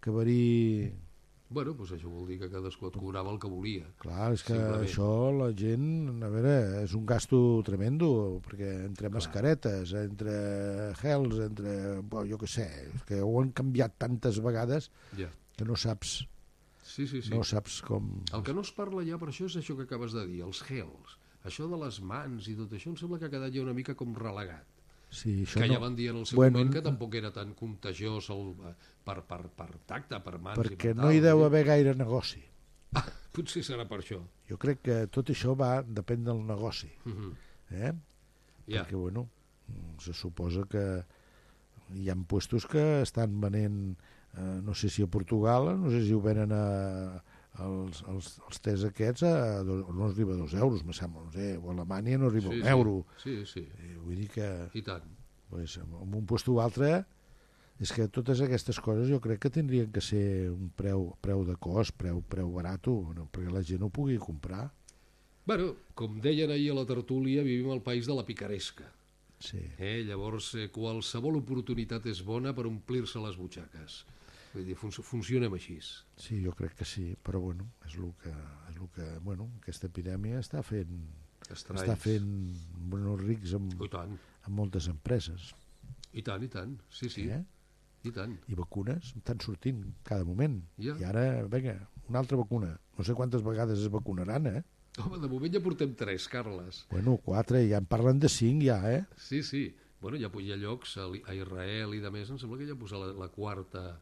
que varia... Bueno, doncs això vol dir que cadascú et cobrava el que volia. Clar, és que Simplement. això la gent, a veure, és un gasto tremendo, perquè entre mascaretes, entre gels, entre... Bo, jo què sé, que ho han canviat tantes vegades Ja. que no saps... Sí, sí, sí. No saps com... El que no es parla ja per això és això que acabes de dir, els gels. Això de les mans i tot això em sembla que ha quedat ja una mica com relegat. Sí, això que no... ja van dir en el seu Bueno, moment que tampoc era tan contagiós el, per, per, per tacte, per mans i Perquè per no hi deu haver gaire negoci. Potser serà per això. Jo crec que tot això va depèn del negoci. Mhm. eh? Ja. Perquè, bueno, se suposa que hi ha puestos que estan venent, eh, no sé si a Portugal, no sé si ho venen a, els, els, els tes aquests a, do- no arriba a dos euros, me sembla, no sé, o a Alemanya no arriba a Sí, un sí. euro. Sí, sí. Eh, vull dir que... I tant. Pues, en un puesto o altre, és que totes aquestes coses jo crec que tindrien que ser un preu, preu de cost, preu, preu barato, no? perquè la gent ho pugui comprar. Bueno, com deien ahir a la tertúlia, vivim al país de la picaresca. Sí. Eh? Llavors, eh, qualsevol oportunitat és bona per omplir-se les butxaques. Vull dir, fun funcionem així. Sí, jo crec que sí, però bueno, és el que, és el que bueno, aquesta epidèmia està fent Estralls. està fent bueno, rics amb, I tant. amb moltes empreses. I tant, i tant. Sí, sí. Eh? I tant. I vacunes estan sortint cada moment. Ja. I ara, vinga, una altra vacuna. No sé quantes vegades es vacunaran, eh? Home, de moment ja portem tres, Carles. Bueno, quatre, ja en parlen de cinc, ja, eh? Sí, sí. Bueno, ja hi ha llocs a Israel i de més, em sembla que ja posa la, la quarta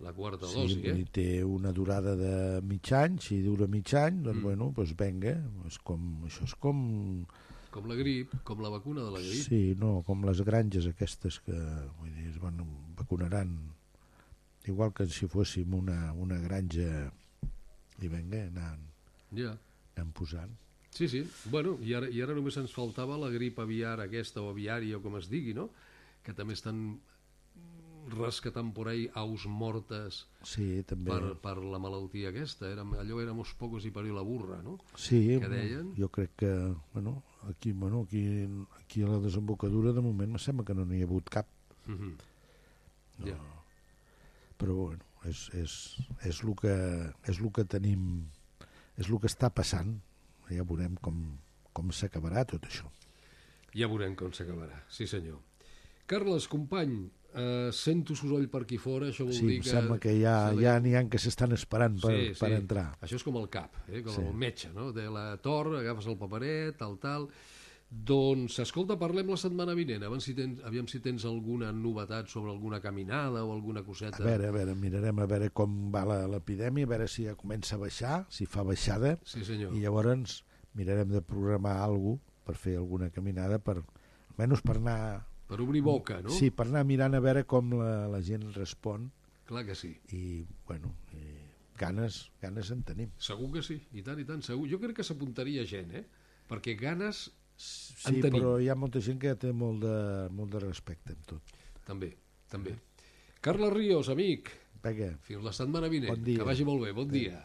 la quarta Sí, dosi, eh? té una durada de mig any, si dura mig any, doncs, Mm. bueno, doncs vinga, és com, això és com... Com la grip, com la vacuna de la grip. Sí, no, com les granges aquestes que vull dir, es van, vacunaran igual que si fóssim una, una granja i vinga, anant, Ja. anant posant. Sí, sí. Bueno, i ara, i ara només ens faltava la grip aviar aquesta o aviària o com es digui, no? Que també estan rescatant por ahí aus mortes Sí, també. per, per la malaltia aquesta. Érem, allò éramos pocos i pariu la burra, no? Sí, que deien. jo crec que bueno, aquí, bueno, aquí, aquí a la desembocadura de moment me sembla que no n'hi ha hagut cap. Mhm. No. Ja. Però bueno, és, és, és, el que, és el que tenim, és el que està passant. Ja veurem com, com s'acabarà tot això. Ja veurem com s'acabarà, sí senyor. Carles, company, eh, sento soroll per aquí fora, això vol Sí, dir que... sembla que ja, s'ha de- ja n'hi ha que s'estan esperant per, sí, per sí. entrar. Això és com el cap, eh? com Sí. el metge, no? De la tor, agafes el paperet, tal, tal... Doncs, escolta, parlem la setmana vinent, aviam si tens, aviam si tens alguna novetat sobre alguna caminada o alguna coseta. A veure, a veure, mirarem a veure com va la- l'epidèmia, a veure si ja comença a baixar, si fa baixada, Sí, senyor. i llavors mirarem de programar alguna per fer alguna caminada, per, almenys per anar... Per obrir boca, no? Sí, per anar mirant a veure com la, la gent respon, Clar que sí. i, bueno, i ganes, ganes en tenim. Segur que sí, i tant, i tant, segur. Jo crec que s'apuntaria gent, eh? Perquè ganes Sí, en tenim. però hi ha molta gent que té molt de, molt de respecte en tot. També, també. Carles Ríos, amic. Vinga. Fins la setmana vinent. Bon dia. Que vagi molt bé. Bon dia.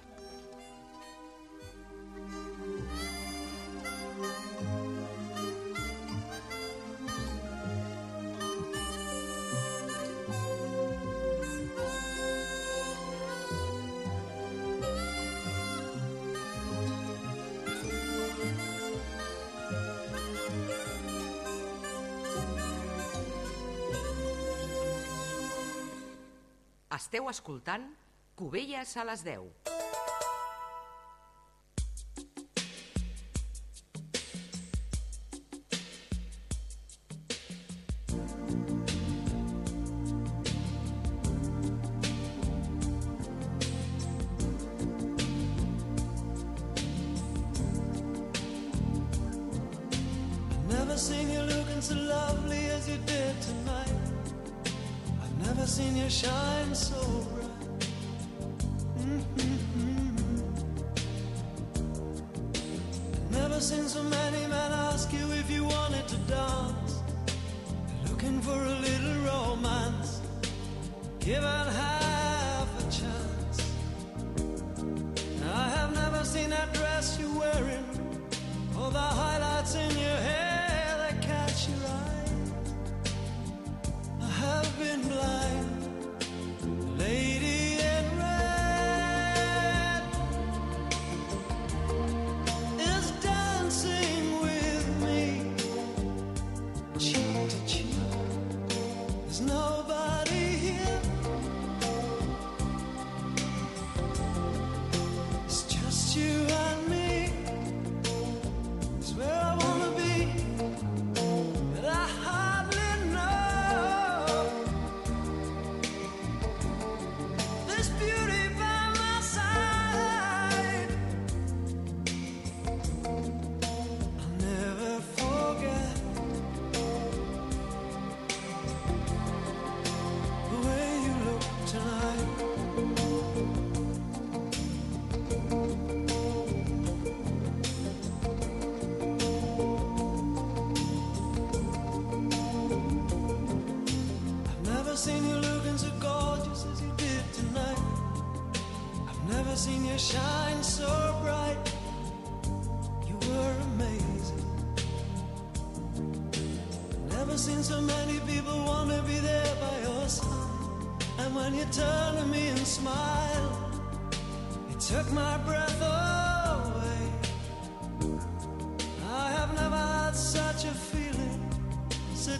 Esteu escoltant Cubelles a les 10.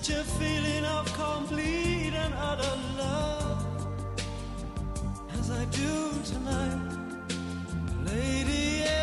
such a feeling of complete and utter love as I do tonight, Lady.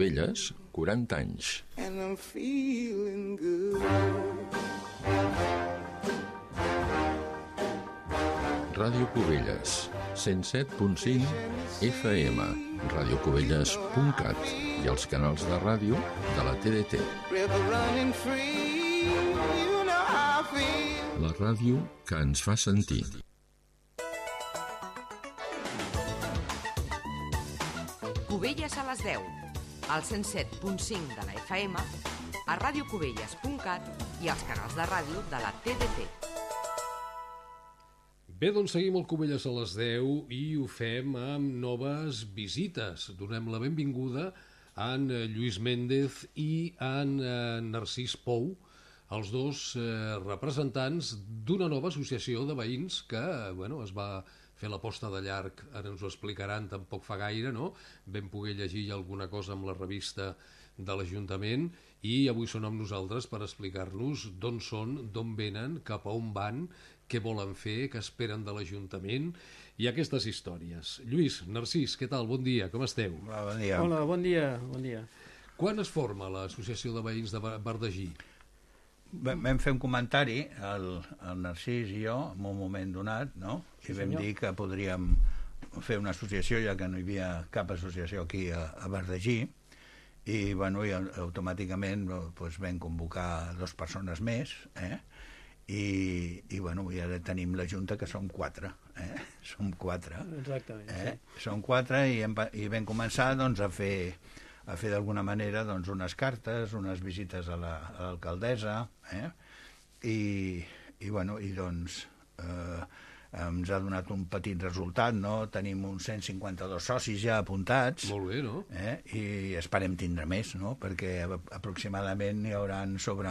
Cubelles, 40 anys. and I'm feeling good. Ràdio Cubelles, 107.5 FM, radiocubelles.cat i els canals de ràdio de la TDT. La ràdio que ens fa sentir. Al 107.5 de la FM, a radiocubelles.cat i als canals de ràdio de la TDT. Bé, doncs seguim el Cubelles a les 10 i ho fem amb noves visites. Donem la benvinguda a en eh, Lluís Méndez i a en eh, Narcís Pou, els dos eh, representants d'una nova associació de veïns que eh, bueno, es va fer la posta de llarg, ara ens ho explicaran, tampoc fa gaire, no? Vam poder llegir alguna cosa amb la revista de l'Ajuntament i avui són amb nosaltres per explicar-nos d'on són, d'on venen, cap a on van, què volen fer, què esperen de l'Ajuntament i aquestes històries. Lluís, Narcís, què tal? Bon dia, com esteu? Hola, bon dia. Hola, bon dia, bon dia. Quan es forma l'Associació de Veïns de Bar- Bardagí? Vam vam fer un comentari, el, el Narcís i jo, en un moment donat, no? Sí, I vam senyor. dir que podríem fer una associació, ja que no hi havia cap associació aquí a, a Bardagí, i, bueno, i au- automàticament doncs, vam convocar dues persones més, eh? I, i, bueno, i ara tenim la Junta, que som quatre, eh? <laughs> Som quatre. Exactament, Eh? sí. Som quatre i, hem, i vam començar doncs, a fer a fer d'alguna manera doncs, unes cartes, unes visites a la- a l'alcaldessa, eh? I, i, bueno, i doncs eh, ens ha donat un petit resultat, no? Tenim uns 152 socis ja apuntats. Molt bé, no? Eh? I esperem tindre més, no? Perquè aproximadament hi hauran sobre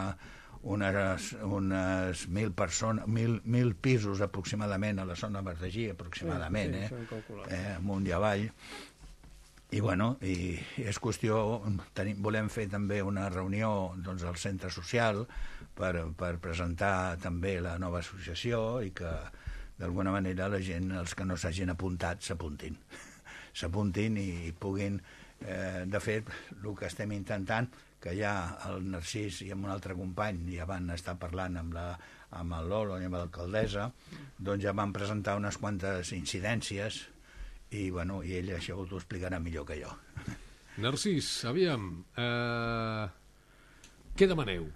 unes, unes mil persones, mil, mil pisos aproximadament a la zona de Bardagí, aproximadament, Sí, sí, eh? eh? Amunt i avall. I, bueno, i, és qüestió, tenim, volem fer també una reunió doncs, al centre social per, per presentar també la nova associació i que d'alguna manera la gent, els que no s'hagin apuntat, s'apuntin. <laughs> S'apuntin i, i puguin, eh, de fet, el que estem intentant, que ja el Narcís i amb un altre company ja van estar parlant amb, la, amb el Lolo i amb l'alcaldessa, doncs ja van presentar unes quantes incidències i, bueno, i ell això t'ho explicarà millor que jo. <laughs> Narcís, aviam, eh, què demaneu?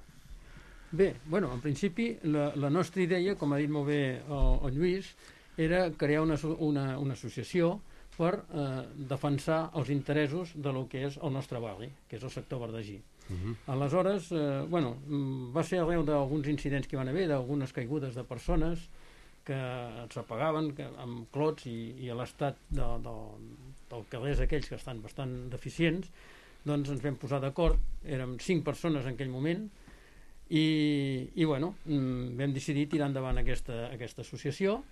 Bé, bueno, en principi la, la nostra idea, com ha dit molt bé el, el Lluís, era crear una, una, una associació per eh, defensar els interessos de lo que és el nostre barri, que és el sector verdagí. Uh -huh. Aleshores, eh, bueno, mm, va ser arreu d'alguns incidents que hi van haver, d'algunes caigudes de persones que s'apagaven que- amb clots i, i a l'estat de, de, del carrers aquells que estan bastant deficients, doncs ens vam posar d'acord, érem cinc persones en aquell moment, i, i bueno, mm, vam decidir tirar endavant aquesta, aquesta associació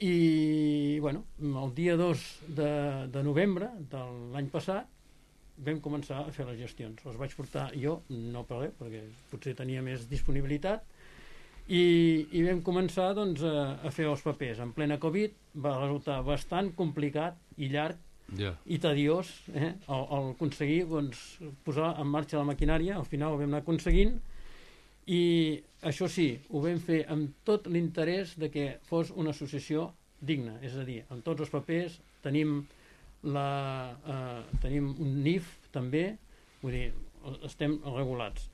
i bueno, el dia 2 de, de novembre de l'any passat vam començar a fer les gestions. Les vaig portar jo, no res, perquè potser tenia més disponibilitat, i, i vam començar doncs, a, a fer els papers. En plena Covid va resultar bastant complicat i llarg Ja. i tediós eh? el, el aconseguir doncs, posar en marxa la maquinària, al final ho vam anar aconseguint i això sí, ho vam fer amb tot l'interès de que fos una associació digna, és a dir, amb tots els papers tenim, la, eh, tenim un NIF també, vull dir, estem regulats.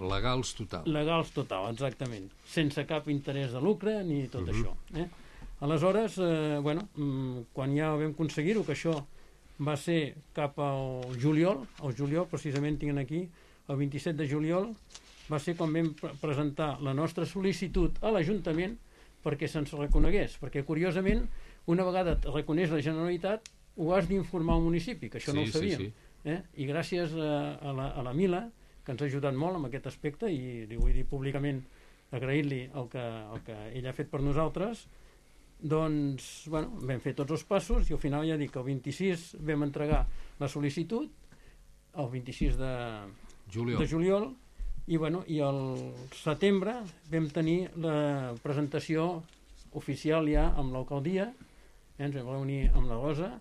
Legals total. Legals total, exactament. Sense cap interès de lucre ni tot Mhm. això. Eh? Aleshores, eh, bueno, mm, quan ja vam aconseguir-ho, que això va ser cap al juliol, el juliol precisament tinc aquí, el 27 de juliol, va ser quan vam pre- presentar la nostra sol·licitud a l'Ajuntament perquè se'ns reconegués, perquè curiosament, una vegada et reconeix la Generalitat, ho has d'informar al municipi, que això no Sí, ho sí, sabíem. sí. Eh? I gràcies a, a, la, a la Mila, que ens ha ajudat molt en aquest aspecte, i li vull dir públicament agrair-li el, que, el que ell ha fet per nosaltres, doncs, bueno, vam fer tots els passos i al final ja dic que el 26 vam entregar la sol·licitud, el 26 de Juliol. de juliol i, bueno, i el setembre vam tenir la presentació oficial ja amb l'alcaldia, eh, ens vam reunir amb la Rosa,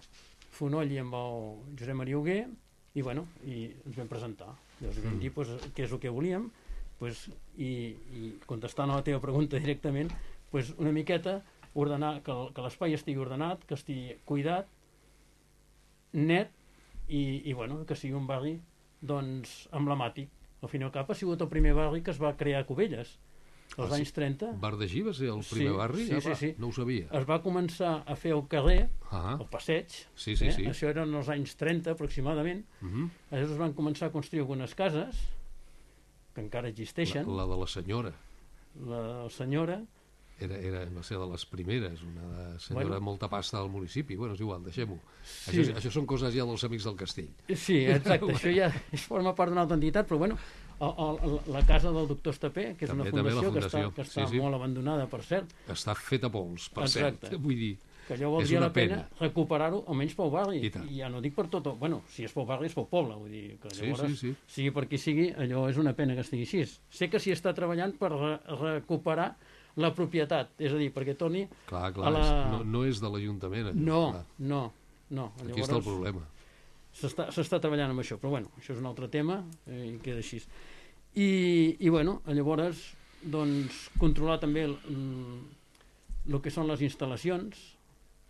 Fonoll i amb el Josep Maria Huguer, i, bueno, i ens vam presentar. Llavors vam Mm. dir pues, què és el que volíem pues, i, i contestant a la teva pregunta directament, pues, una miqueta ordenar que, que l'espai estigui ordenat, que estigui cuidat, net i, i bueno, que sigui un barri doncs, emblemàtic. Al fin i al cap ha sigut el primer barri que es va crear a Cubelles, als Ah, sí? anys 30. Bardagí va ser el primer barri? Sí, Ja sí, va, sí. no ho sabia. Es va començar a fer el carrer, Ah. el passeig, Sí, sí, eh? sí. això eren els anys 30 aproximadament, Mhm. Aleshores van començar a construir algunes cases que encara existeixen. La, la de la senyora. La senyora... Era, era, va ser de les primeres, una senyora Bueno. molta pasta del municipi. Bueno, és igual, deixem-ho. Sí. Això, això són coses ja dels amics del castell. Sí, exacte, això ja <laughs> forma part d'una altra entitat, però bueno, el, el, la casa del doctor Estapé, que és També, una la fundació, que està, fundació, que està sí, sí. molt abandonada, per cert. Està fet a pols, per Exacte. cert. Vull dir, que allò valdria la pena, pena. recuperar-ho, almenys pel barri. I tant. I ja no dic per tot, el- bueno, si és pel barri és pel poble, vull dir que Sí, llavors, sí, sí. sigui per qui sigui, allò és una pena que estigui així. Sé que s'hi està treballant per re recuperar la propietat, és a dir, perquè torni clar, clar, a la... és, no, no és de l'Ajuntament. No, clar. no, no. Aquí està el problema. S'està s'està treballant amb això, però bueno, això és un altre tema eh, i queda així. I, i bueno, llavors, doncs, controlar també el, mm, el que són les instal·lacions.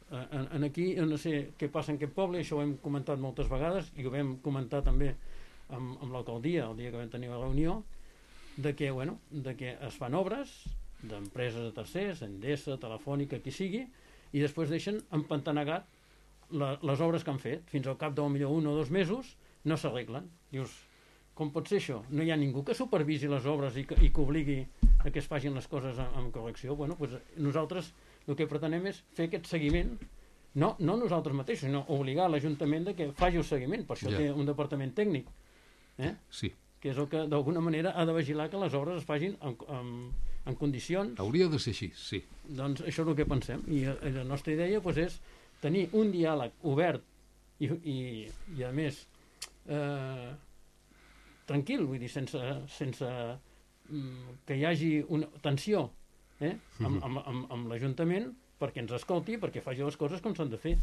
En, en aquí, no sé què passa en aquest poble, això ho hem comentat moltes vegades i ho vam comentar també amb, amb l'alcaldia el dia que vam tenir la reunió, de que, bueno, de que es fan obres d'empreses de tercers, Endesa, Telefònica, qui sigui, i després deixen empantanegat la, les obres que han fet. Fins al cap de millor un o dos mesos no s'arreglen. Dius, com pot ser això? No hi ha ningú que supervisi les obres i que, i que obligui a que es facin les coses amb, amb correcció. Bueno, doncs nosaltres el que pretenem és fer aquest seguiment no, no nosaltres mateixos, sinó obligar l'Ajuntament que faci el seguiment. Per això Ja. té un departament tècnic. Eh? Sí. que és el que d'alguna manera ha de vigilar que les obres es facin en, en, en condicions Hauria de ser així, sí. doncs això és el que pensem i, la nostra idea doncs, és tenir un diàleg obert i, i, i a més eh, tranquil, vull dir, sense, sense mm, que hi hagi una tensió eh, amb, amb, amb, amb l'Ajuntament perquè ens escolti, perquè faci les coses com s'han de fer.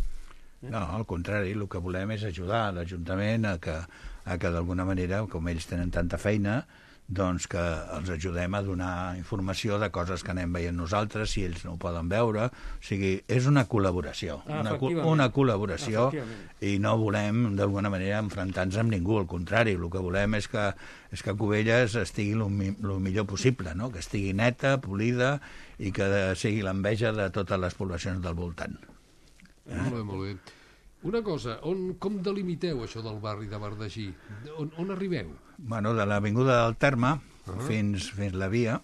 No, al contrari, el que volem és ajudar l'Ajuntament a que, a que d'alguna manera, com ells tenen tanta feina, doncs que els ajudem a donar informació de coses que anem veient nosaltres, si ells no ho poden veure. O sigui, és una col·laboració, Ah, una, una col·laboració Efectivament. i no volem d'alguna manera enfrontar-nos amb ningú, al contrari, el que volem és que, és que Cubelles estigui el, mi, el millor possible, no? que estigui neta, polida i que sigui l'enveja de totes les poblacions del voltant. Molt bé, molt bé. Una cosa, on, com delimiteu això del barri de Bardagí? On, on arribeu? bueno, de l'Avinguda del Terme Ah. fins, fins la via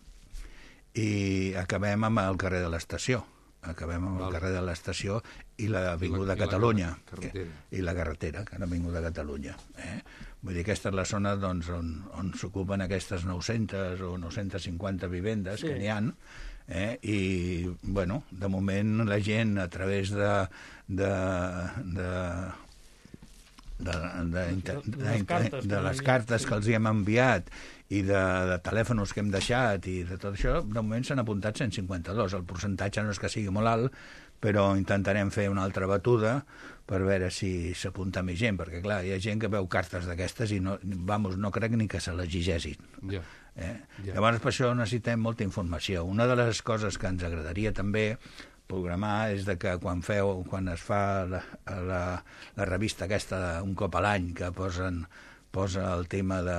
i acabem amb el carrer de l'estació acabem amb el carrer de l'estació i l'Avinguda I la- i la Catalunya carretera. i, i la carretera, que l'Avinguda Catalunya eh? vull dir, aquesta és la zona doncs, on, on s'ocupen aquestes 900 o 950 vivendes Sí. que n'hi han eh? i bueno, de moment la gent a través de, de, de de, de, De- de de, les inter- cartes de que les cartes que els hi hem enviat i de, de telèfons que hem deixat i de tot això, de moment s'han apuntat 152. El percentatge no és que sigui molt alt, però intentarem fer una altra batuda per veure si s'apunta més gent, perquè clar, hi ha gent que veu cartes d'aquestes i no, vamos, no crec ni que se les llegeixin. Ja. Eh? Ja. Llavors, per això necessitem molta informació. Una de les coses que ens agradaria també programar és de que quan feu, quan es fa la, la, la revista aquesta un cop a l'any que posen, posa el tema de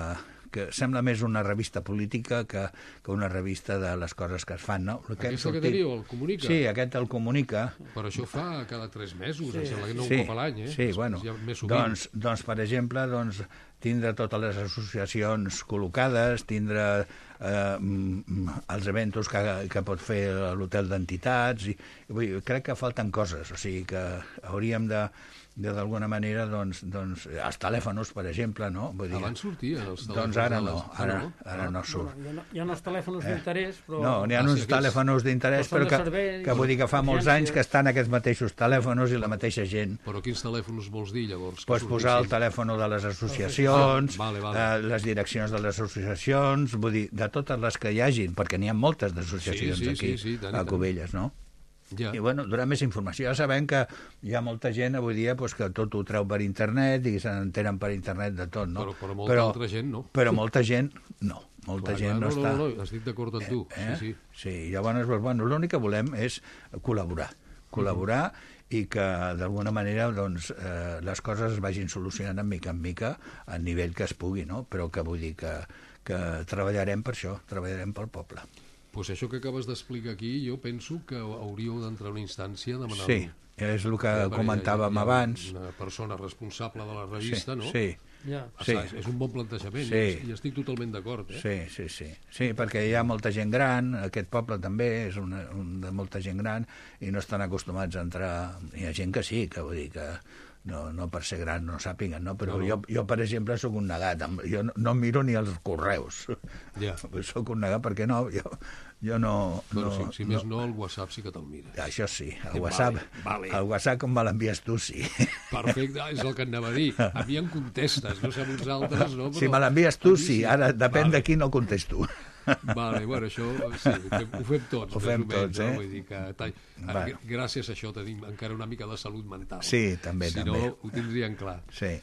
que sembla més una revista política que, que una revista de les coses que es fan, no? El que Aquesta que teniu, el Comunica? Sí, aquest el comunica. Però això fa cada tres mesos, Sí. em sembla que no sí, un cop a l'any, eh? Sí, bueno, Ja més sovint. doncs, doncs, per exemple, doncs, tindre totes les associacions col·locades, tindre eh, mm, els eventos que, que pot fer l'hotel d'entitats, i, i vull, dir, crec que falten coses, o sigui que hauríem de d'alguna manera, doncs, doncs, els telèfons, per exemple, no? Vull dir, Abans sortien els telèfons Doncs ara no, ara, no? ara no surt. Hi ha, hi ha els telèfons Eh. d'interès, però... No, n'hi ha Ah, sí, uns telèfons d'interès, Però que, servei, que vull dir que fa molts anys que estan aquests mateixos telèfons i la mateixa gent. Però quins telèfons vols dir, llavors? Pots posar el telèfon de les associacions, Ah, vale, vale. Eh, les direccions de les associacions, vull dir, de totes les que hi hagin, perquè n'hi ha moltes d'associacions Sí, sí, aquí, sí, sí, tant a. Cubelles, no? Ja. I bueno, donar més informació. Ja sabem que hi ha molta gent avui dia pues, que tot ho treu per internet i se n'entenen per internet de tot, no? Però- però molta altra gent no. Però molta gent no. Molta Clar, gent clar, no, no, està... no, no, estic d'acord amb tu, sí, sí. Sí, llavors, bueno, l'únic que volem és col·laborar. Col·laborar i que d'alguna manera doncs, eh, les coses es vagin solucionant de mica en mica a nivell que es pugui, no? però que vull dir que, que treballarem per això, treballarem pel poble. Pues això que acabes d'explicar aquí, jo penso que hauríeu d'entrar en una instància demanant... Sí, és el que Ja, comentàvem ha abans. Una persona responsable de la revista, Sí, no? sí. Ja. Sí. És, és un bon plantejament Sí. i estic totalment d'acord, eh? Sí, sí, sí. Sí, perquè hi ha molta gent gran, aquest poble també és una, un de molta gent gran i no estan acostumats a entrar... Hi ha gent que sí, que vull dir que no, no per ser gran no sàpiguen, no? però No, no. Jo, jo, per exemple, sóc un negat. Jo no, no miro ni els correus. Ja. <laughs> Sóc un negat perquè no, jo, jo no... Bueno, no, si, si més no, el WhatsApp sí que te'l mires. Això sí, el Vale, WhatsApp, vale. el WhatsApp com me l'envies tu, sí. Perfecte, és el que anava a dir. A mi em contestes, no sé amb uns altres, no? Però... Si me l'envies tu, a mi sí. Ara depèn Vale. de qui no contesto. <laughs> Vale, bueno, això sí, ho fem, ho fem tots. Ho fem menys, tots, eh? No? Vull dir que, ara, gràcies a això tenim encara una mica de salut mental. Sí, també, si també. no, ho tindrien clar. Sí.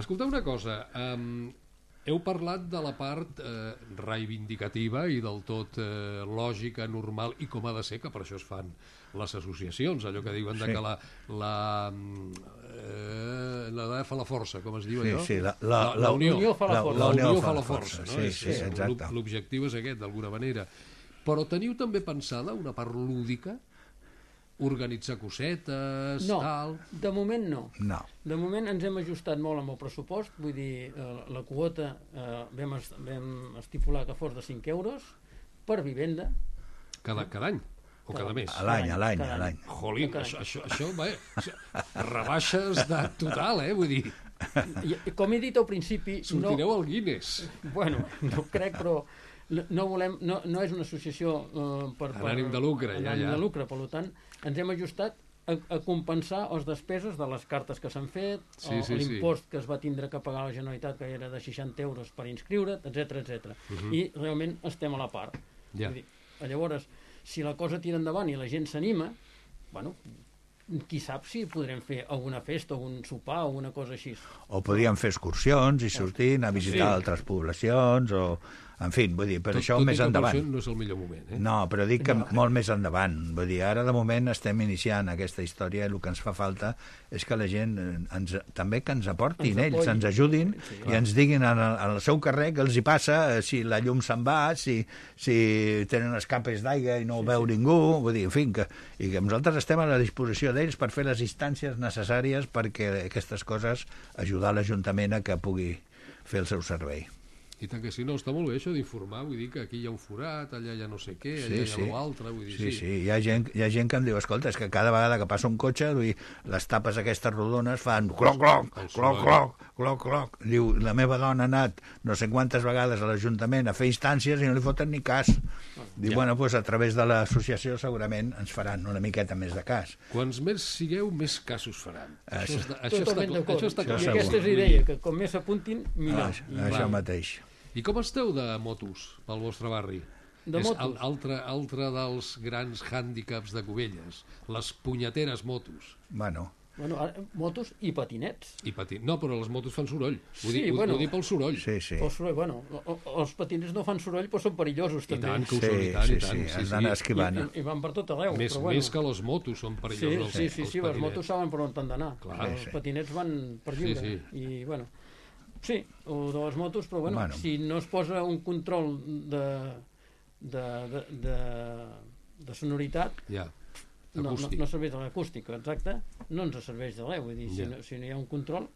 Escolta una cosa, um, heu parlat de la part eh, reivindicativa i del tot eh, lògica, normal i com ha de ser, que per això es fan les associacions, allò que diuen de Sí. que la, la, eh, la de fa la força, com es diu Sí, allò? sí, la- la- la- unió, unió fa la la, força. la unió fa la força, no? sí, sí, és- exacte. L'objectiu és aquest, d'alguna manera. Però teniu també pensada una part lúdica? Organitzar cosetes, No, tal... de moment no. No. De moment ens hem ajustat molt amb el pressupost, vull dir, eh, la quota eh, vam, est vam estipular que fos de 5 euros per vivenda. Cada, cada any? O cada mes? A l'any, a l'any, a l'any. Jolín, això, això, això, va, això, rebaixes de total, eh? Vull dir, I, i com he dit al principi... sortireu no, al Guinness. Bueno, no crec, però no, no volem, no, no és una associació eh, per, per... Ànim de lucre, ja, ja. de lucre, per tant, ens hem ajustat a, a compensar les despeses de les cartes que s'han fet, Sí, o sí, sí. l'impost que es va tindre que pagar la Generalitat, que era de 60 euros per inscriure't, etc etc. Mhm. I realment estem a la part. Ja. Vull dir, llavors, si la cosa tira endavant i la gent s'anima, bueno, qui sap si podrem fer alguna festa, un sopar o una cosa així. O podríem fer excursions i sortir, anar a visitar Sí. altres poblacions, o... En fi, vull dir, per Tot- això tot i més que endavant. no és el millor moment, eh? No, però dic que No. molt més endavant. Vull dir, ara de moment estem iniciant aquesta història i el que ens fa falta és que la gent eh, ens, també que ens aportin Ens ells, ens ajudin Sí, i ens diguin en el, en el seu carrer què els hi passa, eh, si la llum se'n va, si, si tenen escapes d'aigua i no ho veu ningú, vull dir, en fi, que, i que nosaltres estem a la disposició d'ells per fer les instàncies necessàries perquè aquestes coses ajudar l'Ajuntament a que pugui fer el seu servei. I tant que sí, no, està molt bé això d'informar, vull dir que aquí hi ha un forat, allà hi ha no sé què, allà hi ha l'altre, vull dir, sí, sí. Hi, ha gent, hi ha gent que em diu, escolta, és que cada vegada que passa un cotxe, vull dir, les tapes aquestes rodones fan cloc, cloc, cloc, cloc, cloc, cloc. Diu, la meva dona ha anat no sé quantes vegades a l'Ajuntament a fer instàncies i no li foten ni cas. Diu, Ja. bueno, doncs a través de l'associació segurament ens faran una miqueta més de cas. Quants més sigueu, més casos faran. Això, Això- està, això, està, això està I clar. aquesta és la idea, que com més s'apuntin, millor. Això, I- això mateix. I com esteu de motos pel vostre barri? De és motos? al- altre, altre dels grans hàndicaps de Cubelles, les punyeteres motos. Bueno, Bueno, ara, motos i patinets. I patin... No, però les motos fan soroll. Ho, Sí, dic, ho, bueno. ho dic pel soroll. Sí, sí. El soroll, bueno, o- o- els patinets no fan soroll, però són perillosos, també. tant que ho Sí, són, i tant, sí, i tant. sí, Sí, sí. d'anar esquivant. I, i, I van per tot arreu. Més, però bueno. més que les motos són Sí, perillosos. sí, els- sí, els sí, les patinets. motos saben per on han d'anar. Els Sí, sí. patinets van per Sí, lliure. sí. I, bueno, sí, o de les motos, però bueno, Bueno. si no es posa un control de, de, de, de, de sonoritat, Ja, no, no, no serveix de l'acústica, exacte, no ens serveix de res, vull dir, si, Ja. no, si no hi ha un control...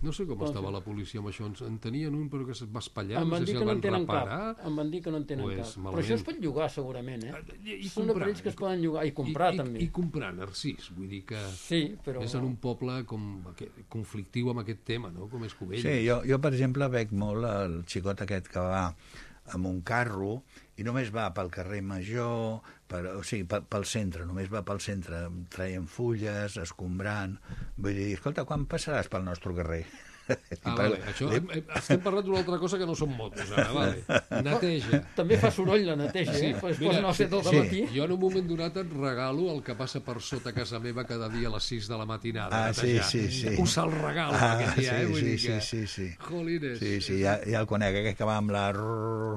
No sé com Doncs- estava la policia amb això. Ens- En tenien un però que es va espatllar. em no van sé dir si que el no van en tenen reparar. cap. Em van dir que no en tenen Pues, cap. Però això es pot llogar, segurament, eh? I, i Són comprar, aparells que es i- poden llogar i comprar, i, també. I, I comprar, Narcís. Vull dir que Sí, però- és en un poble com, aquest- conflictiu amb aquest tema, no? Com és Cubelles. Sí, jo, jo, per exemple, veig molt el xicot aquest que va amb un carro i només va pel carrer Major, per, o sigui, pel, centre, només va pel centre, traient fulles, escombrant... Vull dir, escolta, quan passaràs pel nostre carrer? <laughs> Ah, vale. Això, hem, hem- estem parlant d'una altra cosa que no són motos, ara, vale. <laughs> Neteja. També fa soroll la neteja, eh? Pues posen el set del sí. matí. Jo en un moment donat et regalo el que passa per sota casa meva cada dia a les 6 de la matinada. Ah, sí, netejar. sí, sí. Us el regalo Ah, aquest dia, sí, eh? Vull sí, dir sí, que... sí, sí. Jolines. Sí, sí, ja, ja el conec, aquest que va amb la...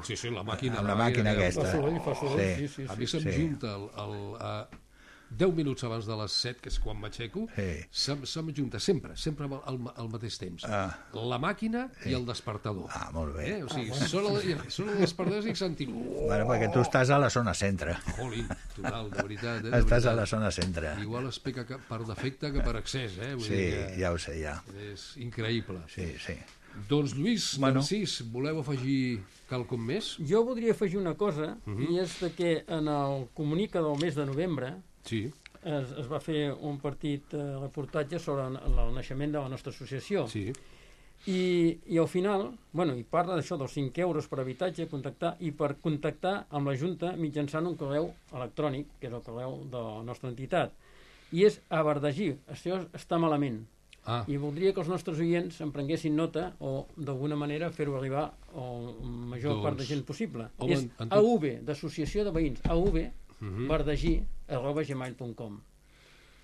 Sí, sí, la màquina. Amb la màquina aquesta. Fa soroll, fa soroll, sí, sí, A mi se'm sí. junta el, el, uh, 10 minuts abans de les 7, que és quan m'aixeco, Sí. se'm, se'm junta sempre, sempre al, al, al mateix temps. Ah. La màquina i el despertador. Ah, molt bé. Eh? O sigui, Ah, bueno. sona, el, sona el despertador i sentim... Bueno, perquè tu estàs a la zona centre. Jolín, total, de veritat. Eh? De Estàs veritat. a la zona centre. Igual es peca per defecte que per excés, eh? Vull Sí, dir que ja ho sé, ja. És increïble. Sí, sí. Doncs, Lluís, Bueno. Narcís, voleu afegir quelcom més? Jo voldria afegir una cosa, Mhm. i és que en el comunica del mes de novembre Sí. es, es va fer un partit eh, reportatge sobre el, el naixement de la nostra associació. Sí. I, I al final, bueno, i parla d'això dels 5 euros per habitatge, contactar, i per contactar amb la Junta mitjançant un correu electrònic, que és el correu de la nostra entitat. I és a Verdagí, això està malament. Ah. I voldria que els nostres oients en prenguessin nota o d'alguna manera fer-ho arribar a la major Doncs, part de gent possible. home, és en- en tot- AV, d'Associació de Veïns, AV, Mhm. verdagí, arroba gmail.com.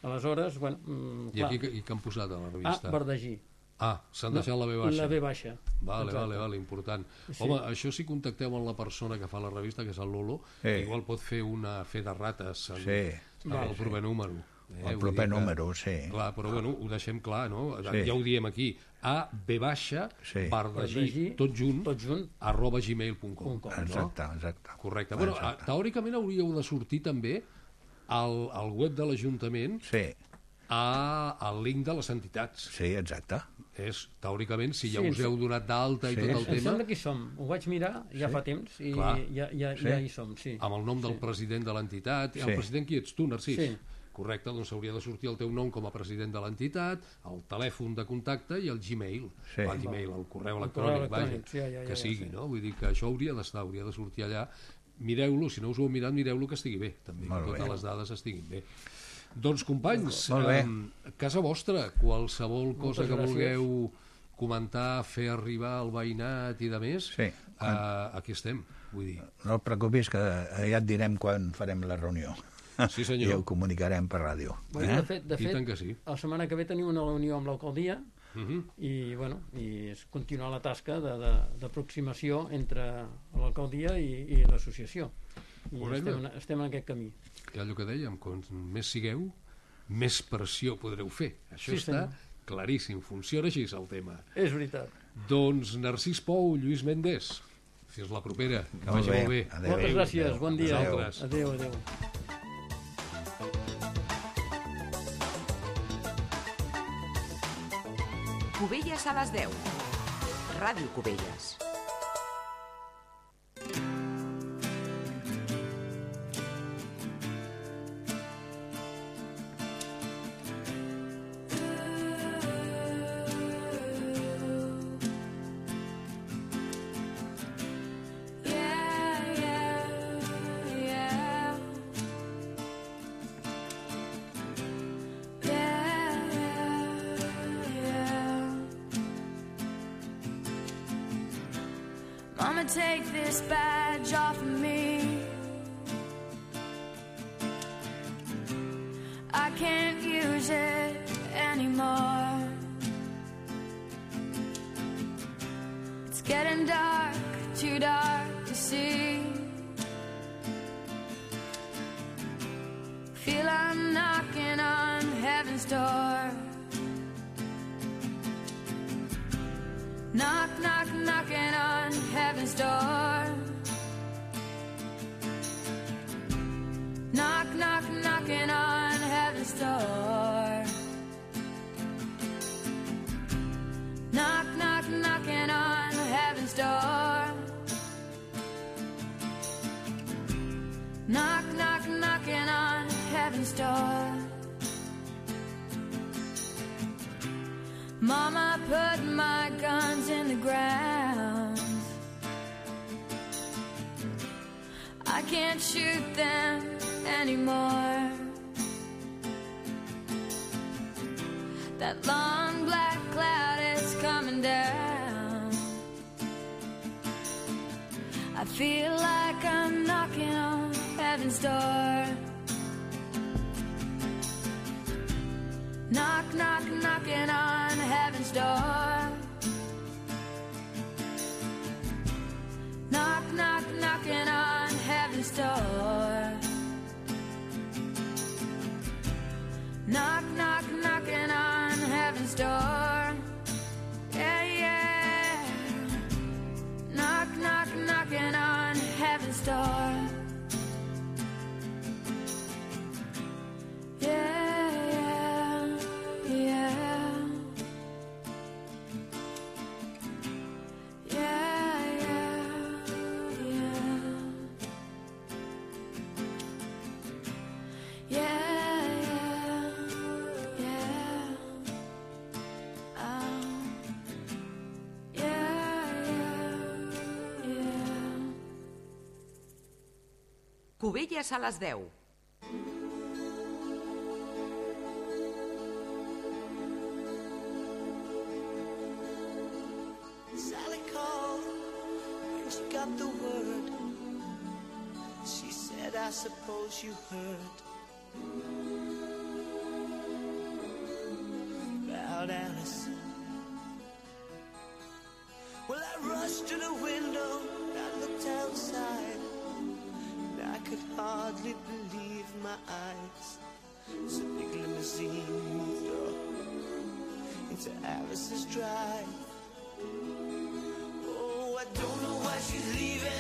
Aleshores, bueno, mm, I clar. aquí, i què han posat a la A, revista? verdagí. Ah, s'han deixat la B baixa. La B baixa. Vale, Exacte. vale, vale, important. Sí. Home, això si contacteu amb la persona que fa la revista, que és el Lolo, Sí. igual pot fer una fe de rates en, Sí. en Vale. el proper número. El vull proper dir que- número, sí. Clar, però bueno, ho deixem clar, no? Sí. Ja ho diem aquí. A, B baixa, Sí. Bardagí, tot junt, tot junt, arroba gmail.com. Exacte, exacte. Correcte. Bueno, Exacte. teòricament hauríeu de sortir també al, al web de l'Ajuntament Sí. a, al link de les entitats. Sí, exacte. És, teòricament, si ja Sí, us sí. heu donat d'alta i Sí, tot el Em tema... sembla que hi som. Ho vaig mirar ja Sí. fa temps i Clar. ja, ja, Sí. ja hi som, sí. amb el nom del Sí. president de l'entitat. Sí. El president qui ets tu, Narcís? Sí. Correcte, doncs hauria de sortir el teu nom com a president de l'entitat, el telèfon de contacte i el Gmail. Sí. El Gmail, el correu El correu electrònic, vaja, electrònic, sí, ja, ja, que ja, sigui, sí. no? Vull dir que això hauria d'estar, hauria de sortir allà. Mireu-lo, si no us ho heu mirat, mireu-lo que estigui bé, també, Molt que totes bé. les dades estiguin bé. Doncs, companys, em, casa vostra, qualsevol cosa Moltes que gràcies. vulgueu comentar, fer arribar al veïnat i de més, Sí. eh, aquí estem, vull dir. No et preocupis, que ja et direm quan farem la reunió. Sí, senyor. I ho comunicarem per ràdio. Bueno, eh? de fet, de fet que sí. la setmana que ve tenim una reunió amb l'alcaldia Mhm. i, bueno, i és continuar la tasca de- de- d'aproximació entre l'alcaldia i, i l'associació. I Correcte. estem, estem en aquest camí. I allò que dèiem, com més sigueu, més pressió podreu fer. Això Sí, està senyor. claríssim, funciona així el tema. És veritat. Doncs Narcís Pou, Lluís Méndez, fins la propera, que Molt vagi bé. molt bé. Adéu. Moltes gràcies, adéu. bon dia. Vosaltres. Adéu, adéu. Cubelles a les 10. Ràdio Cubelles. Cubelles a les 10. Sally called when she got the word. She said, I suppose you heard. About Alice. Well, I rushed to the window, I looked outside could hardly believe my eyes. As a big limousine moved up Into Alice's drive. Oh, I don't know why she's leaving.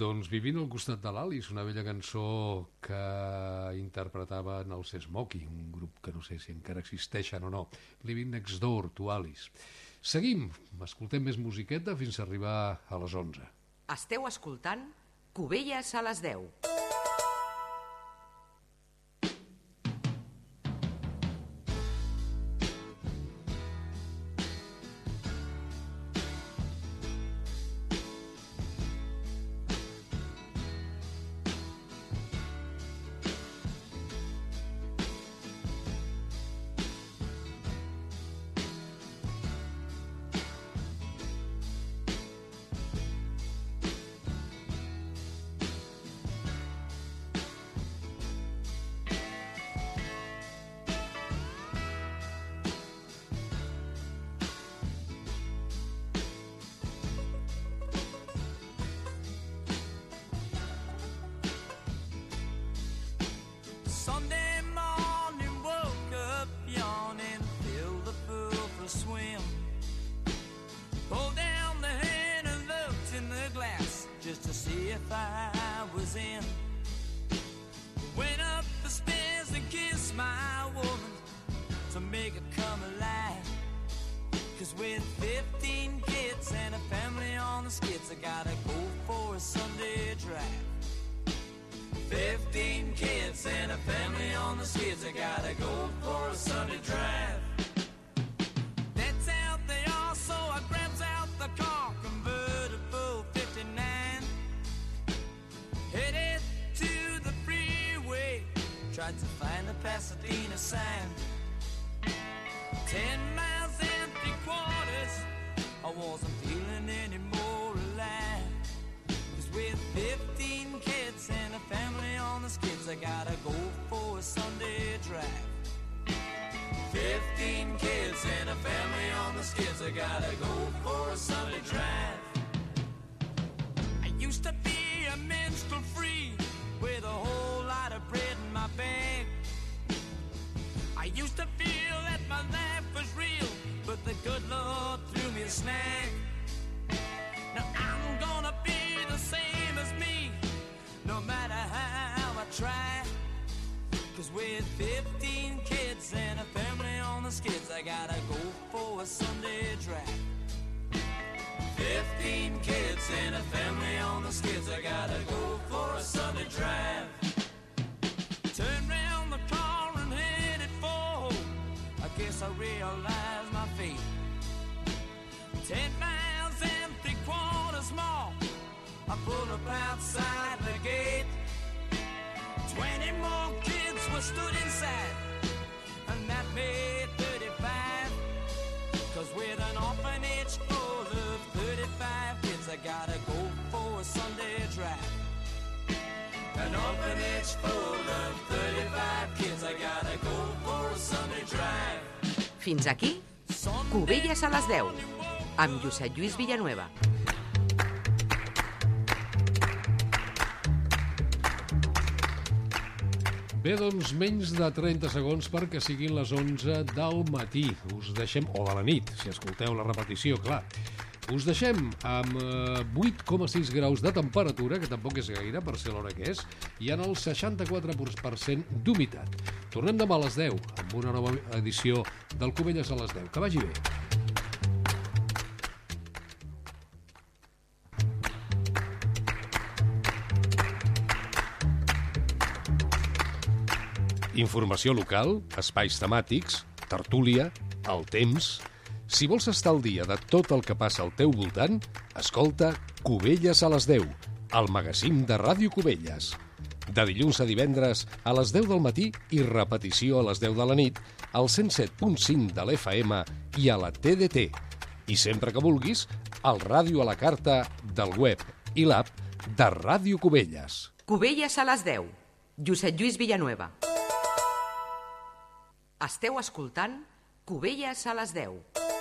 Doncs Vivint al costat de l'Alice, una vella cançó que interpretaven els Smoky, un grup que no sé si encara existeixen o no. Living Next Door, to Alice. Seguim, escoltem més musiqueta fins a arribar a les 11. Esteu escoltant Covelles a les 10. Ten Fins aquí, Cubelles a les 10, amb Josep Lluís Villanueva. Bé, doncs menys de 30 segons perquè siguin les 11 del matí. Us deixem, o de la nit, si escolteu la repetició, clar. Us deixem amb eh, 8,6 graus de temperatura, que tampoc és gaire per ser l'hora que és, i en el 64% d'humitat. Tornem demà a les 10 amb una nova edició del Covelles a les 10. Que vagi bé. Informació local, espais temàtics, tertúlia, el temps... Si vols estar al dia de tot el que passa al teu voltant, escolta Cubelles a les 10, el magazín de Ràdio Cubelles. De dilluns a divendres a les 10 del matí i repetició a les 10 de la nit al 107.5 de l'FM i a la TDT. I sempre que vulguis, al ràdio a la carta del web i l'app de Ràdio Cubelles. Cubelles a les 10. Josep Lluís Villanueva. Esteu escoltant Cubelles a les 10.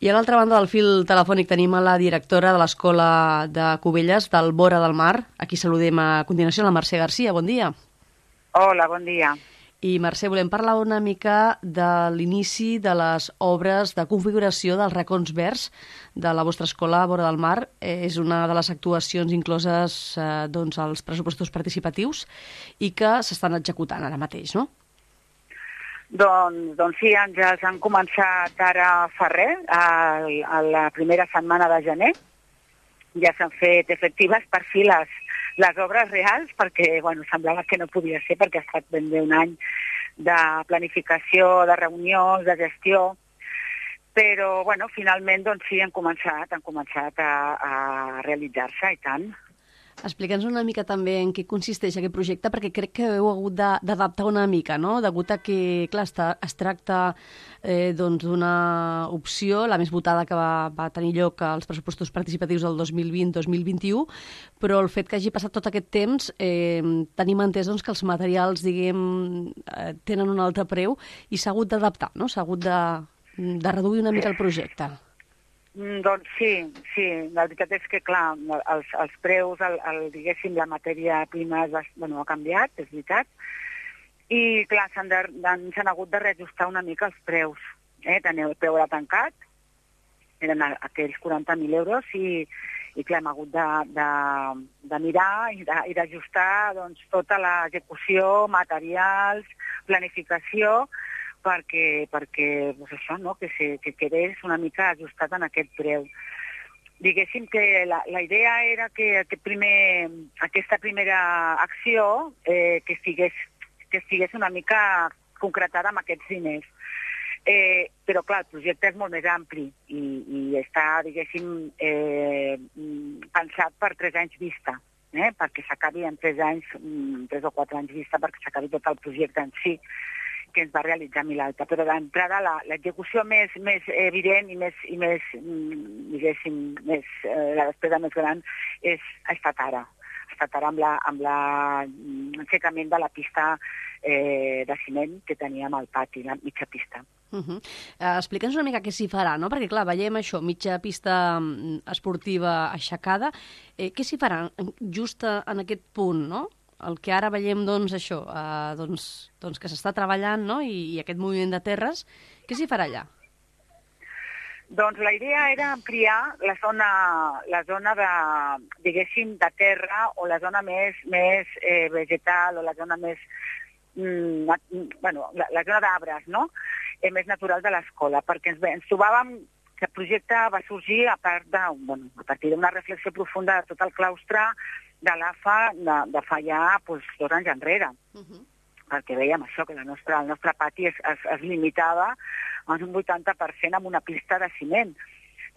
I a l'altra banda del fil telefònic tenim a la directora de l'Escola de Cubelles del Vora del Mar. Aquí saludem a continuació la Mercè Garcia. Bon dia. Hola, bon dia. I Mercè, volem parlar una mica de l'inici de les obres de configuració dels racons verds de la vostra escola a Vora del Mar. És una de les actuacions incloses eh, doncs, als pressupostos participatius i que s'estan executant ara mateix, no? Doncs, doncs sí, Àngels, han començat ara fa res, a, a la primera setmana de gener. Ja s'han fet efectives per fi les, les obres reals, perquè bueno, semblava que no podia ser, perquè ha estat ben bé un any de planificació, de reunions, de gestió, però bueno, finalment doncs sí, han començat, han començat a, a realitzar-se i tant. Explica'ns una mica també en què consisteix aquest projecte, perquè crec que heu hagut d'adaptar una mica, no? Degut a que, clar, està, es tracta eh, doncs d'una opció, la més votada que va, va tenir lloc als pressupostos participatius del 2020-2021, però el fet que hagi passat tot aquest temps, eh, tenim entès doncs, que els materials, diguem, eh, tenen un altre preu i s'ha hagut d'adaptar, no? S'ha hagut de, de reduir una mica el projecte. Mm, Doncs sí, sí. La veritat és que, clar, els, els preus, el, el, diguéssim, la matèria prima va, bueno, ha canviat, és veritat, i, clar, s'han hagut de reajustar una mica els preus. Eh? Teniu el preu era tancat, eren aquells 40.000 euros, i, i clar, hem hagut de, de, de mirar i d'ajustar doncs, tota l'execució, materials, planificació, perquè, perquè doncs això, no? que, se, que quedés una mica ajustat en aquest preu. Diguéssim que la, la idea era que aquest primer, aquesta primera acció eh, que, estigués, que estigués una mica concretada amb aquests diners. Eh, però, clar, el projecte és molt més ampli i, i està, diguéssim, eh, pensat per tres anys vista, eh, perquè s'acabi en tres anys, mm, tres o quatre anys vista, perquè s'acabi tot el projecte en si que ens va realitzar Milalta. Però d'entrada l'execució més, més evident i més, i més mm, diguéssim, més, eh, la despesa més gran és, ha estat ara. Ha estat ara amb la- amb la- mm, l'aixecament de la pista eh, de ciment que teníem al pati, la mitja pista. Uh -huh. uh, Explica'ns una mica què s'hi farà, no? Perquè, clar, veiem això, mitja pista mm, esportiva aixecada. Eh, què s'hi farà just en aquest punt, no? El que ara veiem, doncs, això, uh, doncs, doncs que s'està treballant, no?, I, i aquest moviment de terres, què s'hi farà allà? Doncs la idea era ampliar la zona, la zona de, diguéssim, de terra o la zona més, més eh, vegetal o la zona més, mm, mm, bueno, la, la zona d'arbres, no?, eh, més natural de l'escola, perquè ens, ens trobàvem que el projecte va sorgir a, part de, bueno, a partir d'una reflexió profunda de tot el claustre de l'AFA de, de fa ja pues, dos anys enrere. Perquè veiem això, que la nostra, el nostre pati es, es, es limitava en un 80% amb una pista de ciment.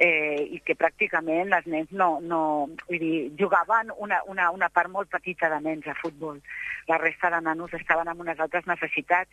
Eh, i que pràcticament els nens no, no vull dir, jugaven una, una, una part molt petita de nens a futbol. La resta de nanos estaven amb unes altres necessitats